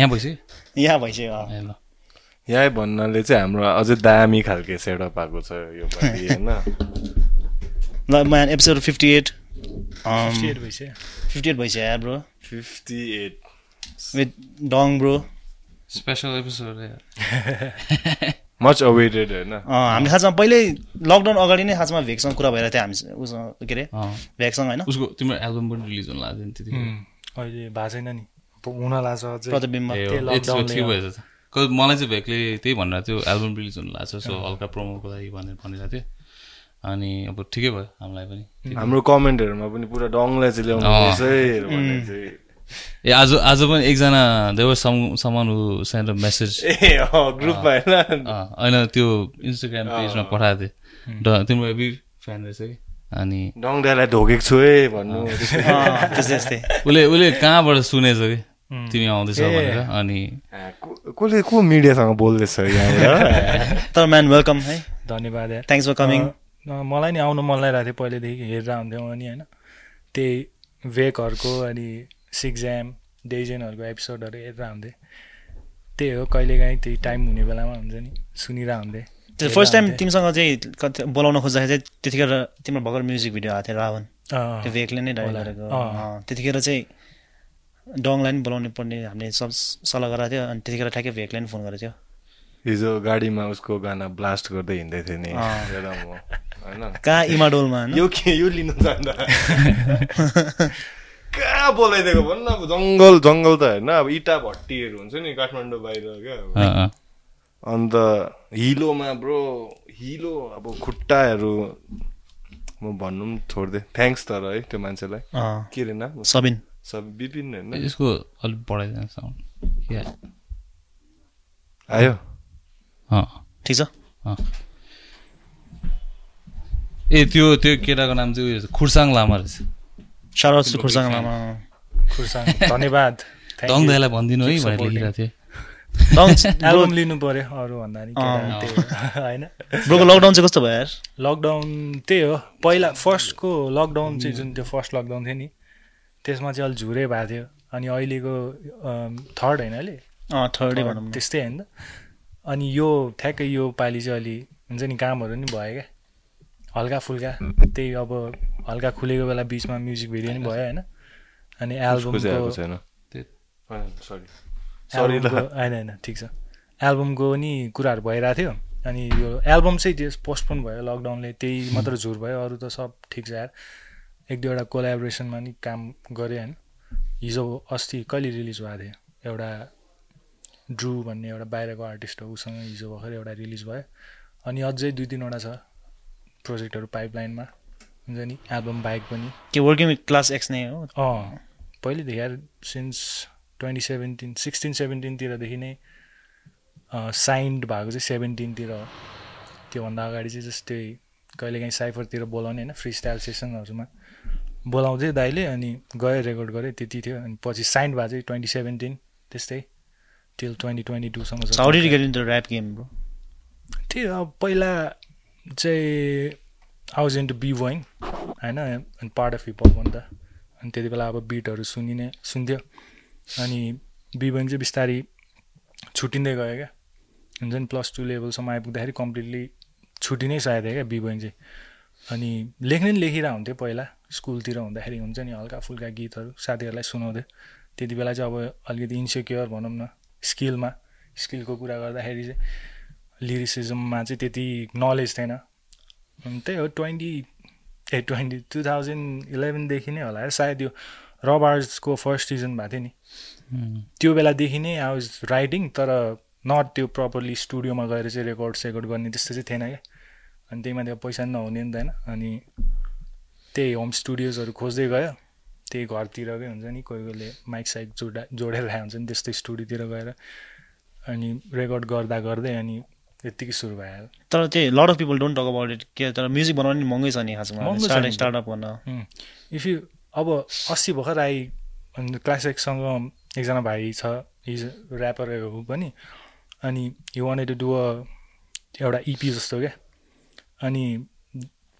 यहाँ भइसक्यो यहाँ भइसक्यो ल। यहीँ भन्नाले चाहिँ हाम्रो अझै दामी खालके सेटअप आएको छ यो होइन? ल man episode fifty eight state भइसक्यो। फिफ्टी एट भइसक्यो यार bro fifty eight with डङ bro special episode much awaited होइन? हामीले खासमा पहिल्यै लकडाउन अगाडि नै खासमा भेकसँग कुरा भइरहेको थियो हामी उसँग के अरे? भेकसँग होइन? उसको तिम्रो एल्बम पनि रिलिज हुन लाग्यो नि त्यतिखेर। अहिले भएको छैन नि। हुन लाग्छ मलाई चाहिँ भेकले त्यही भनेर थियो एल्बम रिलिज हुनु लाग्छ सो हल्का प्रोमोको लागि भनेर भनिरहेको थियो। अनि अब ठिकै भयो हामीलाई पनि। हाम्रो कमेन्टहरूमा पनि पुरा डङलाई चाहिँ ल्याउनु ए आज आज पनि एकजना देवर सम समान who send a message a ग्रुपमा होइन। होइन त्यो इन्स्टाग्राम पेजमा पठाएको थिएँ। ड- तिम्रो हेभी फ्यान रहेछ कि? अनि डङदालाई ढोकेको छु है भन्नु। त्यस्तै। उसले उसले कहाँबाट सुनेछ कि? तिमी आउँदैछ भनेर अनि कसले को मिडियासँग बोल्दैछ तर म्यान वेलकम है। धन्यवाद यार। थ्याङ्क्स फर कमिङ मलाई नि आउनु मन लागिरहेको थियो पहिल्यैदेखि हेरेर हुन्थ्यौँ अनि होइन। त्यही वेकहरूको अनि सिक्जाम डेजेनहरूको एपिसोडहरू हेरेर हुन्थेँ त्यही हो कहिलेकाहीँ त्यही टाइम हुने बेलामा हुन्छ नि सुनिरह हुन्थेँ। फर्स्ट टाइम तिमीसँग चाहिँ कति बोलाउन खोज्दाखेरि चाहिँ त्यतिखेर तिम्रो भर्खर म्युजिक भिडियो आएको थियो रावण। त्यो भेकले नै। गरेको। अँ, त्यतिखेर चाहिँ डङलाई नि बोलाउनु पर्ने हामीले सब सल्लाह गराएको थियो अनि त्यतिखेर ठ्याक्कै भेकलाई नि फोन गरेको थियो। हिजो गाडीमा उसको गाना ब्लास्ट गर्दै हिँड्दै थिएँ नि। कहाँ इमाडोलमा यो के यो लिनु जाँदा। कहाँ बोलाइदिएको भन्नु अब जङ्गल जङ्गल त होइन। अब इटा भट्टीहरू हुन्छ नि काठमाडौँ बाहिर क्या। अन्त हिलोमा ब्रो हिलो अब खुट्टाहरू म भन्नु पनि छोडिदिएँ थ्याङ्क्स तर है त्यो मान्छेलाई। के अरे नाम? सबिन। सब विपिन होइन यसको अलिक बढाइदिनु साउन्ड या आयो। अँ। ठिक छ। ए त्यो त्यो केटाको नाम चाहिँ उयो रहेछ, खुर्साङ लामा रहेछ। सारा खुर्साङ लामा। खुर्साङ धन्यवाद। दङ. दाइलाई भनिदिनु है भनेर. लेखिरहेको थिएँ। एल्बम लिनु पर्यो अरू भन्दा नि होइन। ब्रोको लकडाउन चाहिँ कस्तो भयो यार? लकडाउन त्यही हो। पहिला फर्स्टको लकडाउन चाहिँ जुन त्यो फर्स्ट लकडाउन थियो नि त्यसमा चाहिँ अलिक झुरै भएको थियो। अनि अहिलेको थर्ड होइन अहिले अँ थर्डै भनौँ न। त्यस्तै होइन। अनि यो ठ्याक्कै यो पालि चाहिँ अलि हुन्छ नि कामहरू नि भयो क्या। हल्का फुल्का। त्यही अब हल्का खुलेको बेला बिचमा म्युजिक भिडियो नि भयो होइन। अनि एल्बमको छैन। एल्बमको- होइन होइन ठिक छ। एल्बमको नि कुराहरू भइरहेको थियो। अनि यो एल्बम चाहिँ त्यो पोस्टपोन भयो लकडाउनले त्यही मात्र झुर भयो। अरू त सब ठिक छ यार। एक दुईवटा कोलाबोरेसनमा नि काम गऱ्यो होइन हिजो अस्ति कहिले रिलिज भएको थियो? एउटा ड्रु भन्ने एउटा बाहिरको आर्टिस्ट हो उसँग हिजो भर्खर एउटा रिलिज भयो। अनि अझै दुई तिनवटा छ प्रोजेक्टहरू पाइपलाइनमा हुन्छ नि एल्बम बाहेक पनि। के वर्किङ विथ क्लास एक्स नै हो? अँ पहिलेदेखि यार सिन्स ट्वेन्टी सेभेन्टिन सिक्सटिन सेभेन्टिनतिरदेखि नै साइन्ड भएको चाहिँ सेभेन्टिनतिर हो। त्योभन्दा अगाडि चाहिँ जस्तै कहिलेकाहीँ साइफरतिर बोलाउने होइन फ्री स्टाइल सेसनहरूमा बोलाउँथ्यो दाइले अनि गयो रेकर्ड गरेँ त्यति थियो। अनि पछि साइन्ड भएको चाहिँ ट्वेन्टी सेभेन्टिन त्यस्तै। टिल ट्वेन्टी ट्वेन्टी टूसम्म थियो अब पहिला चाहिँ आउज इन्टु बी बोइङ होइन? अनि पार्ट अफ हिपहप हो नि त। अनि त्यति बेला अब बिटहरू सुनिने सुन्थ्यो। अनि बी बोइङ चाहिँ बिस्तारै छुट्टिँदै गयो क्या। हुन्छ नि प्लस टू लेभलसम्म आइपुग्दाखेरि कम्प्लिटली छुट्टी नै सकेको थियो क्या बी बोइङ चाहिँ। अनि लेख्ने नि लेखिरहेको हुन्थ्यो पहिला। स्कुलतिर हुँदाखेरि हुन्छ नि हल्का फुल्का गीतहरू साथीहरूलाई सुनाउँथ्यो त्यति बेला चाहिँ अब अलिकति इन्सेक्योर भनौँ न स्किलमा स्किलको कुरा गर्दाखेरि चाहिँ लिरिसिजममा चाहिँ त्यति नलेज थिएन। त्यही हो ट्वेन्टी ए ट्वेन्टी टु थाउजन्ड इलेभेनदेखि नै होला सायद यो रबार्सको फर्स्ट सिजन भएको थियो नि। त्यो बेलादेखि नै आई वाज राइटिङ तर नट त्यो प्रपरली स्टुडियोमा गएर चाहिँ रेकर्ड सेकर्ड गर्ने त्यस्तो चाहिँ थिएन क्या। अनि त्यही माथि पैसा नहुने नि त होइन। अनि त्यही होम स्टुडियोजहरू खोज्दै गयो। त्यही घरतिरकै हुन्छ नि कोही कोहीले माइक साइक जोडा जोडेर राखेको हुन्छ नि त्यस्तै स्टुडियोतिर गएर। अनि रेकर्ड गर्दा गर्दै अनि यत्तिकै सुरु भयो तर त्यही lot of people don't talk about it के तर म्युजिक बनाउनु महँगै छ नि खासमा। स्टार्टअप गर्न। इफ यु अब अस्ति भर्खर आइ अनि क्लास एक्ससँग एकजना भाइ छ इज ऱ्यापर हो पनि। अनि you wanted to do a एउटा इपी जस्तो क्या अनि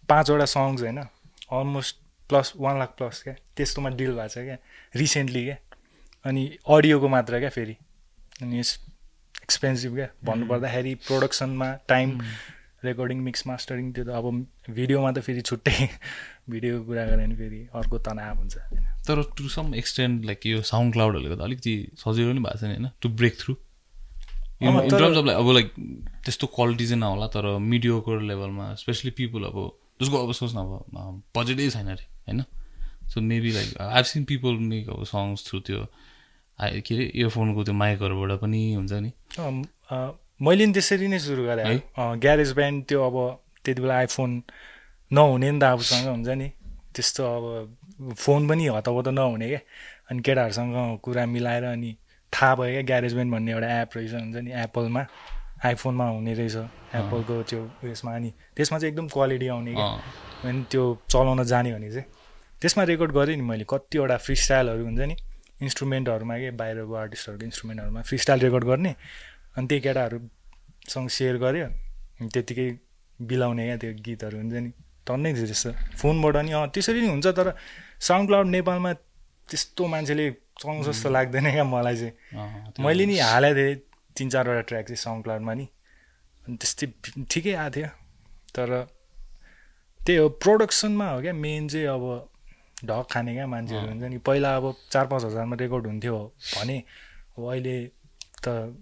पाँचवटा सङ्ग्स होइन। Almost plus one lakh plus क्या? त्यस्तोमा डिल भएको छ क्या? रिसेन्टली क्या? अनि अडियोको मात्र क्या फेरि? अनि एक्सपेन्सिभ क्या? भन्नुपर्दाखेरि प्रोडक्सनमा टाइम रेकर्डिङ मिक्स मास्टरिङ त्यो त अब भिडियोमा त फेरि छुट्टै भिडियोको कुरा गऱ्यो भने फेरि अर्को तनाव हुन्छ। तर टु सम एक्सटेन्ड लाइक यो साउन्ड क्लाउडहरूले गर्दा अलिकति सजिलो पनि भएको छैन होइन? टु ब्रेक थ्रु इन अँ, तर- टर्म्स अफ लाइक अब लाइक त्यस्तो क्वालिटी चाहिँ नहोला तर मिडियोको लेभलमा स्पेसली पिपुल अब जसको अब सोच्न अब बजेटै छैन अरे होइन? So maybe like I seen people make अब सङ्ग्स थ्रु त्यो के अरे इयरफोनको त्यो माइकहरूबाट पनि हुन्छ नि। मैले नि त्यसरी नै सुरु गरेँ। है? ग्यारेज ब्यान्ड त्यो अब त्यति बेला आइफोन नहुने नि त आफूसँग हुन्छ नि। त्यस्तो अब फोन पनि हतपत नहुने क्या अनि केटाहरूसँग कुरा मिलाएर अनि थाहा भयो क्या ग्यारेज ब्यान्ड भन्ने एउटा एप रहेछ हुन्छ नि एप्पलमा आइफोनमा हुने रहेछ एप्पलको त्यो उयसमा अनि त्यसमा चाहिँ एकदम क्वालिटी आउने क्या। अनि त्यो चलाउन जाने भने चाहिँ त्यसमा रेकर्ड गरेँ नि मैले कतिवटा फ्री स्टाइलहरू हुन्छ नि इन्स्ट्रुमेन्टहरूमा के बाहिरको आर्टिस्टहरूको इन्स्ट्रुमेन्टहरूमा फ्री स्टाइल रेकर्ड गर्ने अनि त्यही केटाहरूसँग सेयर गऱ्यो अनि त्यत्तिकै बिलाउने क्या त्यो गीतहरू हुन्छ नि टन्नै थियो त्यस्तो। फोनबाट नि अँ त्यसरी नै हुन्छ तर साउन्ड क्लाउड नेपालमा त्यस्तो मान्छेले चलाउँछ जस्तो लाग्दैन क्या मलाई चाहिँ। मैले नि हालेको थिएँ तिन चारवटा ट्र्याक चाहिँ साउन्ड क्लाउडमा नि। अनि त्यस्तै ठिकै आएको थियो। तर त्यही हो प्रोडक्सनमा हो क्या मेन चाहिँ अब ढक खाने क्या मान्छेहरू हुन्छ नि। पहिला अब चार पाँच हजारमा रेकर्ड हुन्थ्यो भने अब अहिले त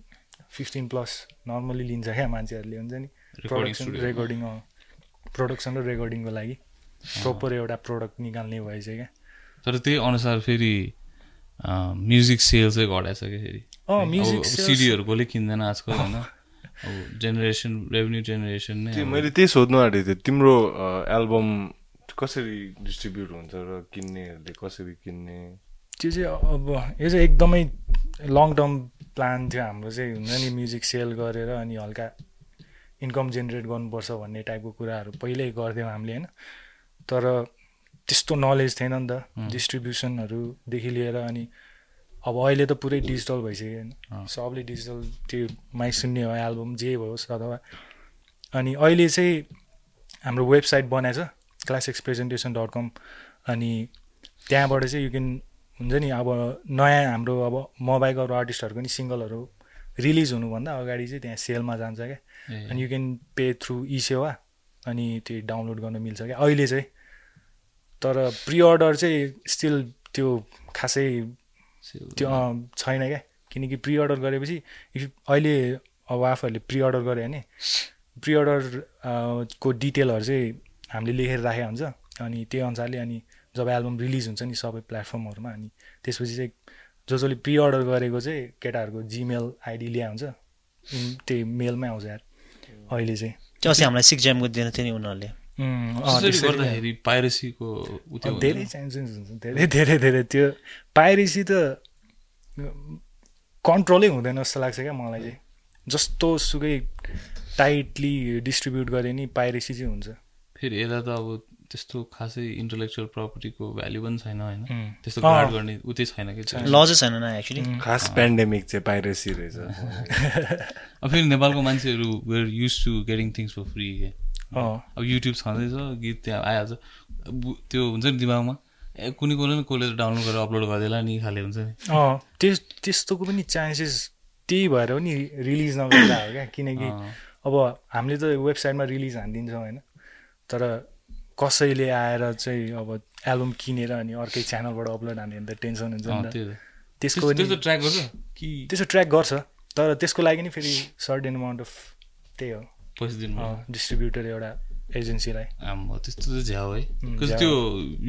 फिफ्टिन प्लस नर्मली लिन्छ क्या मान्छेहरूले हुन्छ नि। प्रोडक्सन. रेकर्डिङ प्रोडक्सन र रेकर्डिङको लागि प्रपर एउटा प्रोडक्ट निकाल्ने भएछ क्या। तर त्यही अनुसार फेरि म्युजिक सेल चाहिँ घटाएछ कि फेरि। अँ, music sales- सिडीहरू कसले किन्दैन आजकल होइन? अब जेनेरेसन रेभेन्यू जेनेरेसन नै मैले त्यही सोध्नु आँटेको थिएँ तिम्रो एल्बम कसरी डिस्ट्रिब्युट हुन्छ र किन्नेहरूले कसरी किन्ने? त्यो चाहिँ अब यो चाहिँ एकदमै लङ टर्म प्लान थियो हाम्रो चाहिँ हुन्छ नि म्युजिक सेल गरेर अनि हल्का इन्कम जेनेरेट गर्नुपर्छ भन्ने टाइपको कुराहरू पहिल्यै गर्थ्यौँ हामीले होइन? तर त्यस्तो नलेज थिएन नि त डिस्ट्रिब्युसनहरूदेखि लिएर अनि अब अहिले त पुरै डिजिटल भइसक्यो होइन। सबले डिजिटल त्यो माइ सुन्ने हो एल्बम जे होस् अथवा। अनि अहिले चाहिँ हाम्रो वेबसाइट बनाएछ क्लासिक्स प्रेजेन्टेसन डट कम अनि त्यहाँबाट चाहिँ यु क्यान हुन्छ नि अब नयाँ हाम्रो अब मोबाइल अरू आर्टिस्टहरूको नि सिङ्गलहरू रिलिज हुनुभन्दा अगाडि चाहिँ त्यहाँ सेलमा जान्छ क्या। अनि you can pay through eSewa अनि त्यो डाउनलोड गर्न मिल्छ क्या। अहिले चाहिँ तर प्रि अर्डर चाहिँ स्टिल त्यो खासै त्यो छैन क्या। किनकि प्रि अर्डर गरेपछि इफ अहिले अब आफूहरूले प्रि अर्डर गऱ्यो भने प्रि अर्डर को डिटेलहरू चाहिँ हामीले लेखेर राखेको हुन्छ। अनि त्यही अनुसारले अनि जब एल्बम रिलिज हुन्छ नि सबै प्लेटफर्महरूमा अनि त्यसपछि चाहिँ जो जसले प्रि अर्डर गरेको चाहिँ केटाहरूको जिमेल आइडी ल्या हुन्छ। त्यही मेलमै आउँछ यार। अहिले चाहिँ। त्यो अस्ति हामीलाई सिक्स ज्यामको दिएको थियो नि उनीहरूले। गर्दाखेरि पाइरेसीको धेरै चान्सेस हुन्छ धेरै धेरै धेरै। त्यो पाइरेसी त कन्ट्रोलै हुँदैन जस्तो लाग्छ क्या मलाई चाहिँ। जस्तो सुकै टाइटली डिस्ट्रिब्युट गरे नि पाइरेसी चाहिँ हुन्छ। फेरि यता त अब त्यस्तो खासै इन्टलेक्चुअल प्रपर्टीको भ्याल्यु पनि छैन होइन. त्यस्तो। गार्ड गर्ने उ चाहिँ छैन कि? ल चाहिँ छैन न एक्चुली खास पेन्डेमिक चाहिँ पाइरेसी रहेछ। अब फेरि नेपालको मान्छेहरू where used to getting things for free के? अब युट्युब छँदैछ गीत त्यहाँ आइहाल्छ। त्यो हुन्छ नि दिमागमा? ए कुनै कुनै न कसले डाउनलोड गरेर अपलोड गरिदिएला नि खाले हुन्छ नि। अँ त्यस त्यस्तोको पनि चान्सेस त्यही भएर पनि रिलिज नगर्दा हो क्या किनकि। अब हामीले त वेबसाइटमा रिलिज हानिदिन्छौँ होइन। तर कसैले आएर चाहिँ अब एल्बम किनेर अनि अर्कै च्यानलबाट अपलोड हान्यो भने त टेन्सन हुन्छ नि त। त्यसको ट्र्याक गर्छ कि? त्यसो ट्र्याक गर्छ तर त्यसको लागि नि फेरि सर्टेन अमाउन्ट अफ त्यही हो। पैसा दिनु डिस्ट्रिब्युटर एउटा एजेन्सीलाई त्यस्तो चाहिँ झ्याउ है। त्यो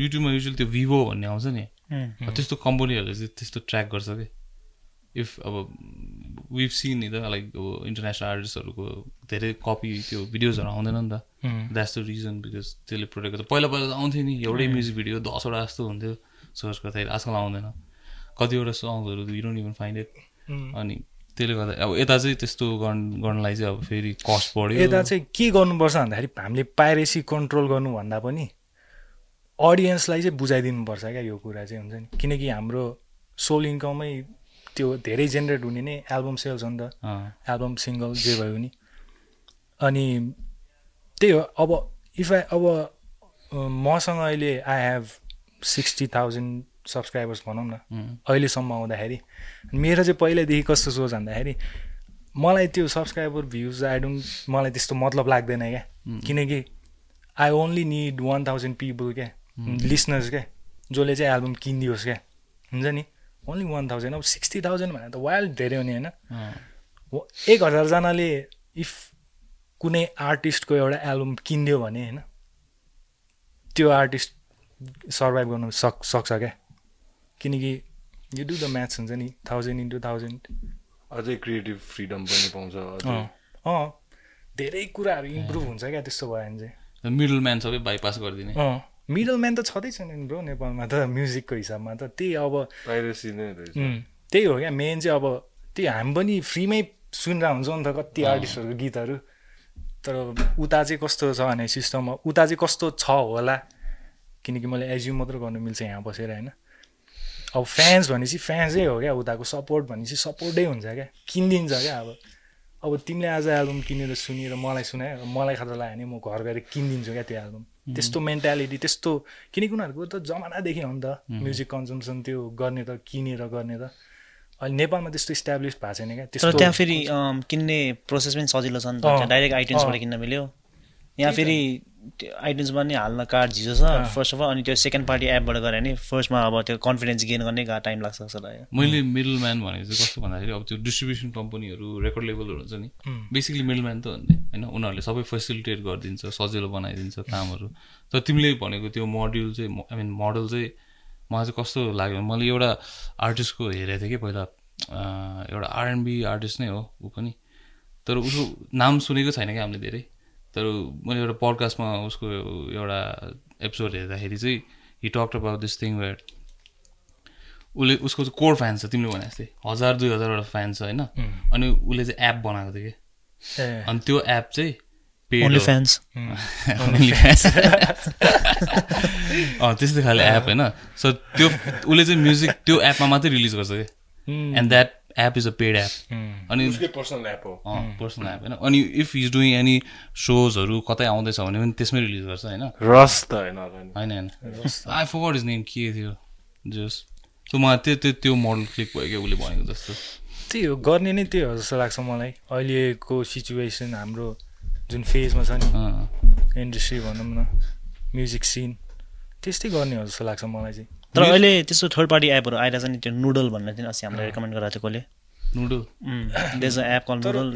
युट्युबमा युजली त्यो भिभो भन्ने आउँछ नि। त्यस्तो कम्पनीहरूले चाहिँ त्यस्तो ट्र्याक गर्छ कि? इफ अब विभ सिन त लाइक अब इन्टरनेसनल आर्टिस्टहरूको धेरै कपी त्यो भिडियोजहरू आउँदैन नि त। द्याट्स द रिजन बिकज त्यसले प्रोटेक्ट गर्छ। पहिला पहिला त आउँथ्यो नि एउटै म्युजिक भिडियो दसवटा जस्तो हुन्थ्यो। सर्च गर्दाखेरि आजकल आउँदैन। कतिवटा सङ्ग्सहरू you don't even find it अनि त्यसले गर्दा अब यता चाहिँ त्यस्तो गर्नु गर्नलाई चाहिँ अब फेरि कस्ट बढ्यो। यता चाहिँ के गर्नुपर्छ भन्दाखेरि हामीले पाइरेसी कन्ट्रोल गर्नुभन्दा पनि अडियन्सलाई चाहिँ बुझाइदिनुपर्छ क्या यो कुरा चाहिँ हुन्छ नि। किनकि हाम्रो सोल इन्कमै त्यो धेरै जेनेरेट हुने नै एल्बम सेल्स हो नि त। एल्बम सिङ्गल जे भयो नि। अनि त्यही हो अब इफ आई अब मसँग अहिले I have sixty thousand subscribers भनौँ न। अहिलेसम्म आउँदाखेरि। मेरो चाहिँ पहिल्यैदेखि कस्तो सोच भन्दाखेरि मलाई त्यो सब्सक्राइबर भ्युज आई डोन्ट मलाई त्यस्तो मतलब लाग्दैन क्या। किनकि I only need one thousand people क्या। लिसनर्स क्या जसले चाहिँ एल्बम किनिदियोस् क्या। हुन्छ नि? ओन्ली वान थाउजन्ड अब सिक्सटी थाउजन्ड भनेर त वाइल्ड धेरै हो नि होइन एक हजारजनाले इफ कुनै आर्टिस्टको एउटा एल्बम किनिदियो भने होइन त्यो आर्टिस्ट सर्भाइभ गर्नु सक् सक्छ क्या। किनकि यु डु द म्याथ्स हुन्छ नि थाउजन्ड इन्टु थाउजन्ड अझै क्रिएटिभ फ्रिडम पनि पाउँछ अँ। अँ। धेरै कुराहरू इम्प्रुभ हुन्छ क्या त्यस्तो भयो भने चाहिँ। मिडल म्यान सबै बाइपास गरिदिने। अँ। मिडल म्यान त छँदै छैन नि ब्रो नेपालमा त म्युजिकको हिसाबमा त। त्यही अब पाइरेसी नै त्यही हो क्या मेन चाहिँ अब त्यही हामी पनि फ्रीमै सुनेर हुन्छ नि त कति आर्टिस्टहरूको गीतहरू। तर उता चाहिँ कस्तो छ भने सिस्टममा उता चाहिँ कस्तो छ होला? किनकि मैले एज्युम मात्र गर्नु मिल्छ यहाँ बसेर होइन? अब फ्यान्स भनेपछि फ्यान्सै हो क्या उताको सपोर्ट भनेपछि सपोर्टै हुन्छ क्या। किनिदिन्छ क्या अब। अब तिमीले आज एल्बम किनेर सुनेर मलाई सुनायो मलाई खतरा लाग्यो भने म घर गएर किनिदिन्छु क्या त्यो एल्बम त्यस्तो मेन्टालिटी त्यस्तो किनकि उनीहरूको त जमानादेखि हो नि त। म्युजिक कन्जम्सन त्यो गर्ने त किनेर गर्ने त। अहिले नेपालमा त्यस्तो इस्टाब्लिस भएको छैन क्या। त्यस्तो त्यहाँ फेरि किन्ने प्रोसेस पनि सजिलो छ नि त। डाइरेक्ट आइट्युन्सबाट अँ। किन्न मिल्यो। यहाँ फेरि त्यो आइट्युन्समा नि हाल्न कार्ड झिजो छ फर्स्ट अफ अल अनि त्यो सेकेन्ड पार्टी एपबाट गऱ्यो भने फर्स्टमा अब त्यो कन्फिडेन्स गेन गर्ने टाइम लाग्छ जस्तो लाग्यो। मैले मिडल म्यान भनेको चाहिँ कस्तो भन्दाखेरि अब त्यो डिस्ट्रिब्युसन कम्पनीहरू रेकर्ड लेभलहरू हुन्छ नि बेसिकली मिडल म्यान त हो नि होइन? उनीहरूले सबै फेसिलिटेट गरिदिन्छ सजिलो बनाइदिन्छ कामहरू। तर तिमीले भनेको त्यो मोड्युल चाहिँ आई मिन मोडल चाहिँ मलाई चाहिँ कस्तो लाग्यो भने मैले एउटा आर्टिस्टको हेरेको थिएँ कि पहिला एउटा आरएनबी आर्टिस्ट नै हो ऊ पनि। तर उसको नाम सुनेको छैन क्या हामीले धेरै। तर मैले एउटा पडकास्टमा उसको एउटा एपिसोड हेर्दाखेरि चाहिँ he talk about this thing where उसले उसको चाहिँ कोर फ्यान छ तिमीले भने जस्तै हजार दुई हजारवटा फ्यान छ होइन। अनि उसले चाहिँ एप बनाएको थियो कि। अनि त्यो एप चाहिँ पेड फ्यान्स त्यस्तै खाले एप होइन। सो त्यो उसले चाहिँ म्युजिक त्यो एपमा मात्रै रिलिज गर्छ कि। And that app is a paid app अनि पर्सनल एप हो। पर्सनल एप होइन? अनि इफ इज डुइङ एनी सोजहरू कतै आउँदैछ भने पनि त्यसमै रिलिज गर्छ होइन? रस त होइन। होइन होइन। आई फर इज नेम के थियो? जस सो मलाई त्यो त्यो त्यो मोडल क्लिक भयो क्या उसले भनेको जस्तो। त्यही हो गर्ने नै त्यही हो जस्तो लाग्छ मलाई। अहिलेको सिचुएसन हाम्रो जुन फेजमा छ नि इन्डस्ट्री भनौँ न म्युजिक सिन त्यस्तै गर्ने हो जस्तो लाग्छ मलाई चाहिँ। तर अहिले त्यस्तो थर्ड पार्टी एपहरू आइरहेछ नि त्यो नुडल भन्ने चाहिँ अस्ति हामीलाई रेकमेन्ड गराएको थियो कसले noodle there's a app call noodle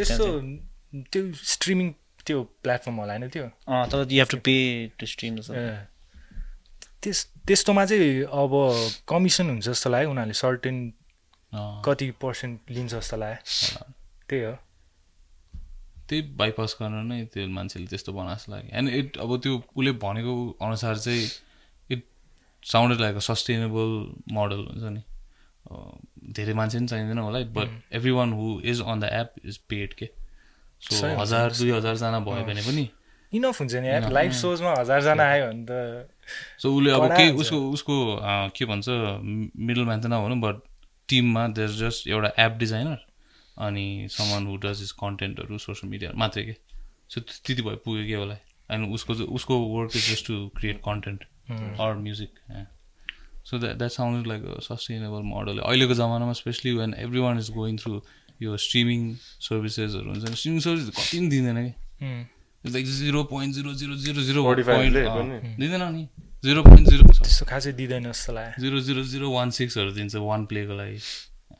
त्यो स्ट्रिमिङ त्यो प्लेटफर्म होला होइन त्यो? तर you have to pay to stream. त्यस त्यस्तोमा चाहिँ अब कमिसन हुन्छ जस्तो लाग्यो उनीहरूले सर्टेन कति पर्सेन्ट लिन्छ जस्तो लाग्यो। त्यही हो। त्यही बाइपास गर्न नै त्यो मान्छेले त्यस्तो बनाएको जस्तो लाग्यो। एन्ड इट अब त्यो उसले भनेको अनुसार चाहिँ sounded like a sustainable model हुन्छ नि धेरै मान्छे पनि चाहिँदैन होला but every one who is on the app is paid के? सो। हजार दुई हजारजना भयो भने पनि इनफ हुन्छ नि लाइभ सोजमा हजारजना आयो भने त सो उसले अब केही। उसको उसको के भन्छ मिडल म्यान त नभनौँ बट टिममा देयर जस्ट एउटा एप डिजाइनर अनि समन हु डज इज कन्टेन्टहरू सोसियल मिडिया मात्रै के? सो त्यति भयो पुग्यो कि उसलाई अनि उसको उसको work is just to create content or music so that that sound like sustainable model अहिलेको जमानामा specially when every one is going through यो स्ट्रिमिङ सर्भिसेसहरू हुन्छ नि स्ट्रिमिङ सर्भिस कति पनि दिँदैन कि? Like zero point zero zero zero zero 45 ले पनि। दिँदैन नि। जिरो पोइन्ट जिरो त्यस्तो खासै दिँदैन जस्तो लाग्यो। जिरो जिरो जिरो वान सिक्सहरू दिन्छ वान प्लेको लागि।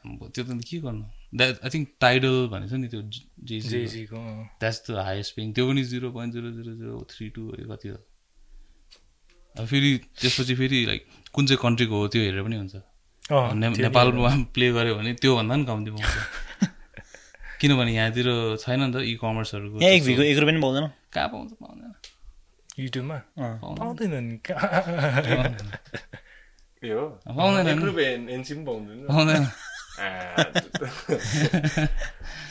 अब त्यो त के गर्नु? द्याट आई थिङ्क टाइडल भनेको छ नि त्यो जेजी जेजीको द्याट्स द हाइएस्ट पेइङ त्यो पनि zero point zero zero zero three two कति हो? फेरि त्यसपछि फेरि लाइक कुन चाहिँ कन्ट्रीको हो त्यो हेरेर पनि हुन्छ। नेपालमा प्ले गऱ्यो भने त्योभन्दा पनि कम्ती पाउँछ। किनभने यहाँतिर छैन नि त इ कमर्सहरूको यहाँ एक भिको एक रुपियाँ पनि पाउँदैन। कहाँ पाउँछ? पाउँदैन। युट्युबमा। पाउँदैन। नि पाउँदैन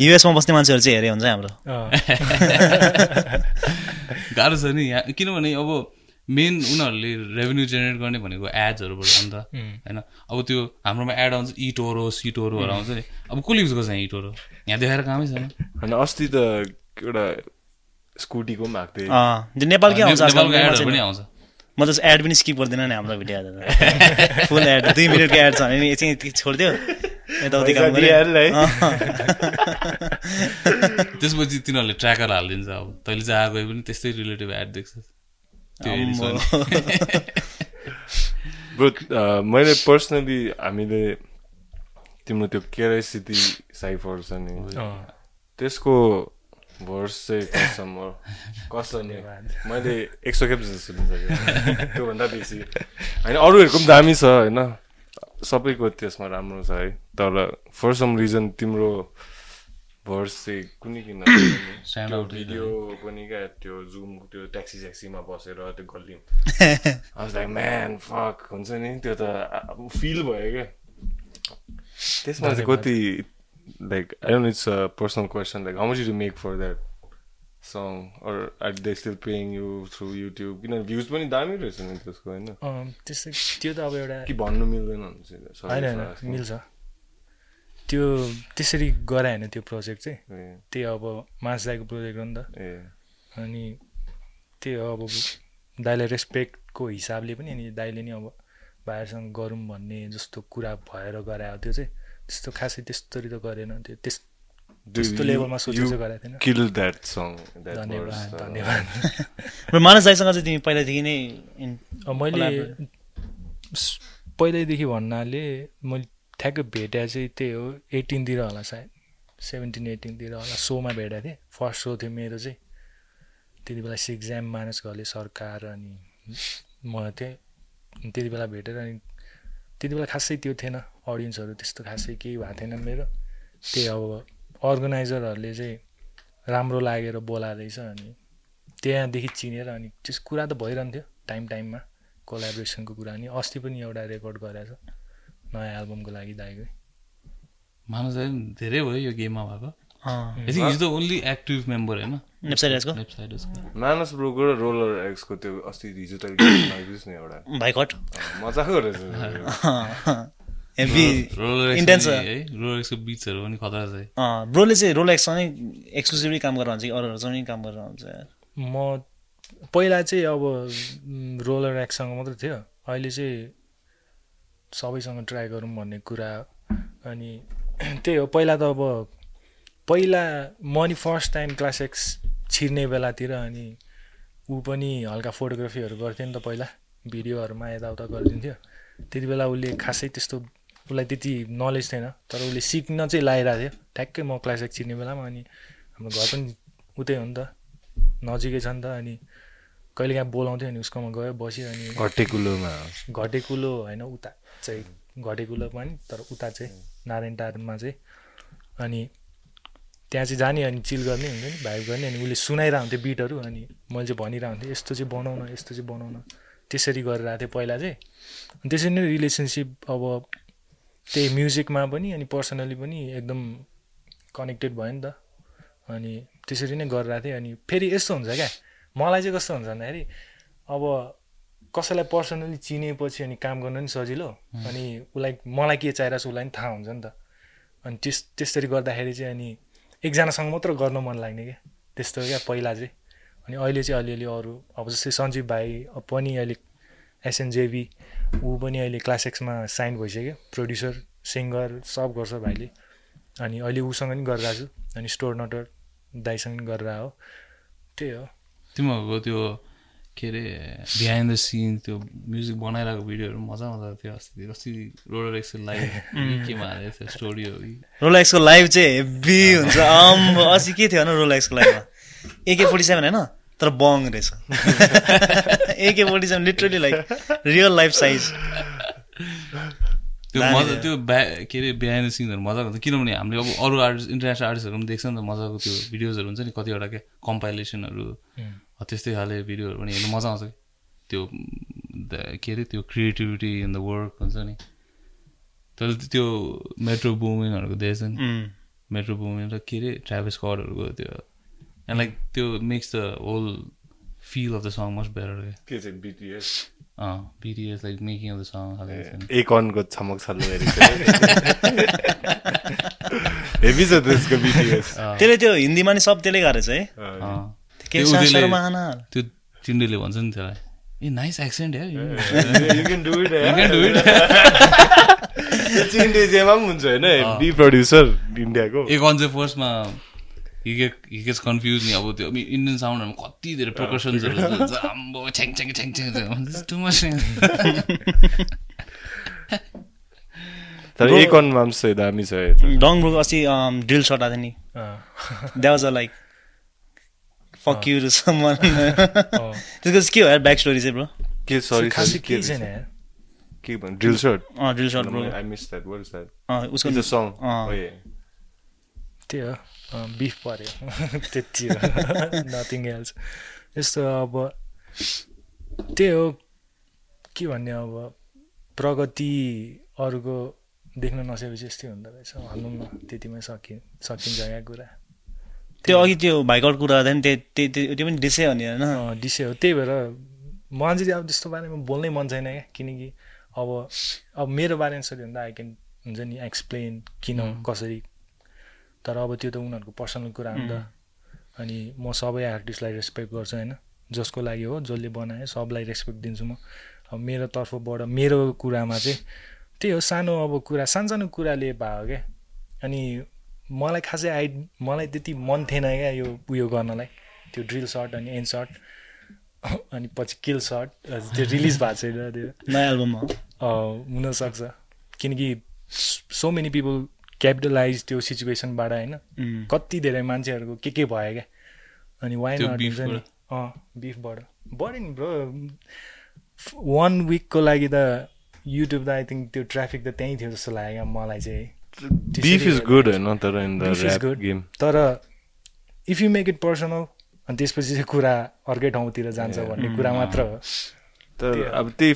युएसमा बस्ने मान्छेहरू चाहिँ हेरे हुन्छ हाम्रो। गाह्रो छ नि। यहाँ किनभने अब मेन उनीहरूले रेभेन्यू जेनेरेट गर्ने भनेको एड्सहरूबाट हो नि त उम्, होइन? अब त्यो हाम्रोमा एड आउँछ इटोरो सिटोरोहरू आउँछ नि। अब कसले युज गर्छ यहाँ इटोरो यहाँ देखाएर कामै छैन। होइन अस्ति त एउटा स्कुटीको पनि आएको थियो। नेपालकै आउँछ नेपालको एडहरू पनि चाहिँ- आउँछ। म त एड पनि स्किप गर्दिनँ नि हाम्रो भिडियो त फुल एड दुई मिनटको एड छ? भने नि एकछिन यति छोडिदियो यताउति काम त्यसपछि तिनीहरूले ट्र्याकर हालिदिन्छ अब। तैँले चाहिँ आएको पनि त्यस्तै रिलेटिभ एड देख्छ। ब्रो uh, मैले पर्सनली हामीले तिम्रो त्यो केराई सिटी साइफर छ नि त्यसको भर्स चाहिँ कसम हो कसम नि मैले एक सौ खेप जस्तो सुनिसकेँ त्योभन्दा बेसी। होइन अरूहरूको पनि दामी छ होइन। सबैको त्यसमा राम्रो छ है। तर फर सम रिजन तिम्रो भर्स चाहिँ कुनै किन त्यो भिडियो पनि क्या त्यो जुम त्यो ट्याक्सी ट्याक्सीमा बसेर त्यो गल्ली। लाइक म्यान फक हुन्छ नि? त्यो त फिल भयो क्या। त्यसमा चाहिँ कति like I don't it's a personal question like how much you make for that song or are they still paying you through YouTube किनभने भ्युज पनि दामी रहेछ नि त्यसको होइन? त्यस्तै त्यो त अब एउटा कि भन्नु मिल्दैन होइन मिल्छ। त्यो त्यसरी गरायो होइन त्यो प्रोजेक्ट चाहिँ। त्यही अब मासदाईको प्रोजेक्ट हो नि त। ए। अनि त्यही हो अब दाइलाई रेस्पेक्टको हिसाबले पनि अनि दाइले नि अब भाइहरूसँग गरौँ भन्ने जस्तो कुरा भएर गरायो त्यो चाहिँ। त्यस्तो खासै त्यस्तरी त गरेन त्यो। त्यस त्यस्तो लेभलमा सोचेर चाहिँ गराएको थिएन। धन्यवाद धन्यवाद। र मानस दाईसँग चाहिँ तिमी पहिलादेखि नै मैले पहिल्यैदेखि भन्नाले मैले ठ्याक्कै भेट्या चाहिँ त्यही हो एटिनतिर होला सायद सेभेन्टिन एटिनतिर होला सोमा भेटेको थिएँ। फर्स्ट सो थियो मेरो चाहिँ। त्यति बेला सिक्स ज्याम मानस घरले सरकार अनि म थिएँ त्यति बेला भेटेर अनि त्यति बेला खासै त्यो थिएन अडियन्सहरू त्यस्तो खासै केही भएको थिएन मेरो। त्यही अब अर्गनाइजरहरूले चाहिँ राम्रो लागेर बोलाएर अनि त्यहाँदेखि चिनेर अनि त्यस कुरा त भइरहन्थ्यो टाइम टाइममा कोलाबोरेसनको कुरा। अनि अस्ति पनि एउटा रेकर्ड गरेको छ। नयाँ एल्बमको लागि दाइकै दाइ पनि धेरै भयो यो गेममा भएको। Is the only active member होइन? मानस ब्रोको र रोलर एक्सको त्यो अस्ति हिजो त लगाइदिनुहोस् न एउटा। भाइकट मजाको रहेछ हेभी रोलर Intense छ। है रोलर एक्सको बिचहरू पनि खतरा छ है। अँ, ब्रोले चाहिँ रोल एक्ससँगै एक्सक्लुसिभली काम गरेर हुन्छ कि अरूहरूसँग पनि काम गरेर हुन्छ? यार? म पहिला चाहिँ अब रोलर एक्ससँग मात्रै थियो। अहिले चाहिँ सबैसँग ट्राई गरौँ भन्ने कुरा अनि त्यही हो पहिला त अब पहिला म नि फर्स्ट टाइम क्लास एक्स छिर्ने बेलातिर अनि ऊ पनि हल्का फोटोग्राफीहरू गर्थ्यो नि त पहिला भिडियोहरूमा यताउता गरिदिन्थ्यो। त्यति बेला उसले खासै त्यस्तो उसलाई त्यति नलेज थिएन तर उसले सिक्न चाहिँ लगाइरहेको थियो। ठ्याक्कै म क्लास एक्स छिर्ने बेलामा अनि हाम्रो घर पनि उतै हो नि त नजिकै छ नि त अनि कहिले काहीँ बोलाउँथ्यो अनि उसकोमा गयो बस्यो अनि घटेकुलोमा। घटेकुलो होइन उता। चाहिँ घटेकुलो पनि तर उता चाहिँ नारायण टारमा चाहिँ अनि त्यहाँ चाहिँ जाने अनि चिल गर्ने हुन्छ नि भाइब गर्ने अनि उसले सुनाइरहेको हुन्थ्यो बिटहरू अनि मैले चाहिँ भनिरहेको हुन्थेँ यस्तो चाहिँ बनाउन यस्तो चाहिँ बनाउन। त्यसरी गरिरहेको थिएँ पहिला चाहिँ। अनि त्यसरी नै रिलेसनसिप अब त्यही म्युजिकमा पनि अनि पर्सनली पनि एकदम कनेक्टेड भयो नि त। अनि त्यसरी नै गरिरहेको थिएँ अनि फेरि यस्तो हुन्छ क्या। मलाई चाहिँ कस्तो हुन्छ भन्दाखेरि अब कसैलाई पर्सनली चिनेपछि अनि काम गर्न पनि सजिलो अनि उसलाई मलाई के चाहिरहेको छ उसलाई पनि थाहा हुन्छ नि त। अनि त्यस त्यसरी गर्दाखेरि चाहिँ अनि एकजनासँग मात्र गर्न मन लाग्ने क्या। त्यस्तो क्या पहिला चाहिँ। अनि अहिले चाहिँ अलिअलि अरू अब जस्तै सञ्जीव भाइ पनि अहिले एसएनजेबी ऊ पनि अहिले क्लास एक्समा साइन भइसक्यो। प्रड्युसर सिङ्गर सब गर्छ भाइले। अनि अहिले उसँग पनि गरिरहेको छु। अनि स्टोर नटर दाइसँग पनि गरेर हो। त्यही हो। तिमीहरूको त्यो के अरे बिहाइन्ड द सिन त्यो म्युजिक बनाइरहेको भिडियोहरू मजा मजा थियो अस्ति अस्ति रोलर एक्सेल लाइभ केमा हालेको थियो स्टोरी हो कि? रोल एक्सको लाइभ चाहिँ हेभी हुन्छ। अस्ति के थियो होइन रोल एक्सको लाइभमा एके फोर्टी सेभेन होइन? तर बङ रहेछ। AK forty seven literally like real life size त्यो मजा। त्यो ब्या के अरे बिहाइन्ड द सिनहरू मजाको हुन्छ किनभने हामीले अब अरू आर्टिस्ट इन्टरनेसनल आर्टिस्टहरू पनि देख्छ नि त मजाको त्यो भिडियोजहरू हुन्छ नि कतिवटा के कम्पाइलेसनहरू त्यस्तै खाले भिडियोहरू पनि हेर्नु मजा आउँछ कि? त्यो के अरे त्यो क्रिएटिभिटी इन द वर्क हुन्छ नि। तर त्यो मेट्रो बुमिङहरूको देख्छ नि। मेट्रो बुमिङ र के अरे ट्राभल्स कर्डहरूको त्यो। एन्ड लाइक त्यो makes the whole feel of the song much better के चाहिँ बिटिएस अँ BTS like making of the song एकनको छमक छल्लो हेभी छ त्यसको बिटिएस त्यसले त्यो हिन्दीमा नि सब त्यसले गरेछ है। त्यो सा उसले- शर्मा आना त्यो चिन्डेले भन्छ नि त्यसलाई। ए नाइस पनि हुन्छ होइन एक कन्फ्युज नि अब त्यो। इन्डियन साउन्डहरूमा कति धेरै प्रोकसन्सहरू आम्बो छ्याङ छ्याङ छ्याङ छ्याङ टु मच तर एक अनमा पनि चाहिँ दामी छ अस्ति ड्रिल सट आएको थियो नि। अँ, that was a like fuck you to someone. त्यसको चाहिँ के हो यार ब्याक स्टोरी चाहिँ ब्रो के सरी खासै के छैन यार के भन्नु ड्रिल सर्ट अँ drill shot bro I miss that what is that अँ उसको सङ। Oh, त्यही हो बिफ पऱ्यो त्यति हो नथिङ एल्स यस्तो अब त्यही हो के भन्ने अब प्रगति अरूको देख्न नसकेपछि यस्तै हुँदो रहेछ। भनौँ न त्यतिमै सकि सकिन्छ क्या कुरा? त्यो अघि त्यो भाइकट कुरा गर्दा नि त्यही त्यही त्यही- त्यो पनि डिसै हो नि होइन? डिसै हो। त्यही भएर मलाई चाहिँ अब त्यस्तो बारेमा बोल्नै मन छैन क्या। किनकि अब अब मेरो बारेमा सोध्यो भने त आई क्यान हुन्छ नि एक्सप्लेन किन कसरी? तर अब त्यो त उनीहरूको पर्सनल कुरा हो नि त। अनि म सबै आर्टिस्टलाई रेस्पेक्ट गर्छु होइन। जसको लागि हो जसले बनायो सबलाई रेस्पेक्ट दिन्छु म। अब मेरो तर्फबाट मेरो कुरामा चाहिँ त्यही हो। सानो अब कुरा सानसानो कुराले भयो क्या। अनि मलाई खासै आइ मलाई त्यति मन थिएन क्या यो उयो गर्नलाई। त्यो ड्रिल सर्ट अनि एन सर्ट अनि पछि किल सर्ट त्यो रिलिज भएको छैन त्यो। नयाँ एल्बममा अँ, हुनसक्छ। किनकि सो मेनी पिपल क्यापिटलाइज त्यो सिचुएसनबाट होइन. कति धेरै मान्छेहरूको के के भयो क्या? अनि वाइ नट नि? अँ बिफबाट बढ्यो नि ब्रो वान विकको लागि त युट्युब त आई थिङ्क त्यो ट्राफिक त त्यहीँ थियो जस्तो लाग्यो क्या मलाई चाहिँ। बिफ इज गुड होइन तर इन द good. गेम तर if you make it personal अनि त्यसपछि चाहिँ कुरा अर्कै ठाउँतिर जान्छ भन्ने कुरा मात्र हो। तर अब त्यही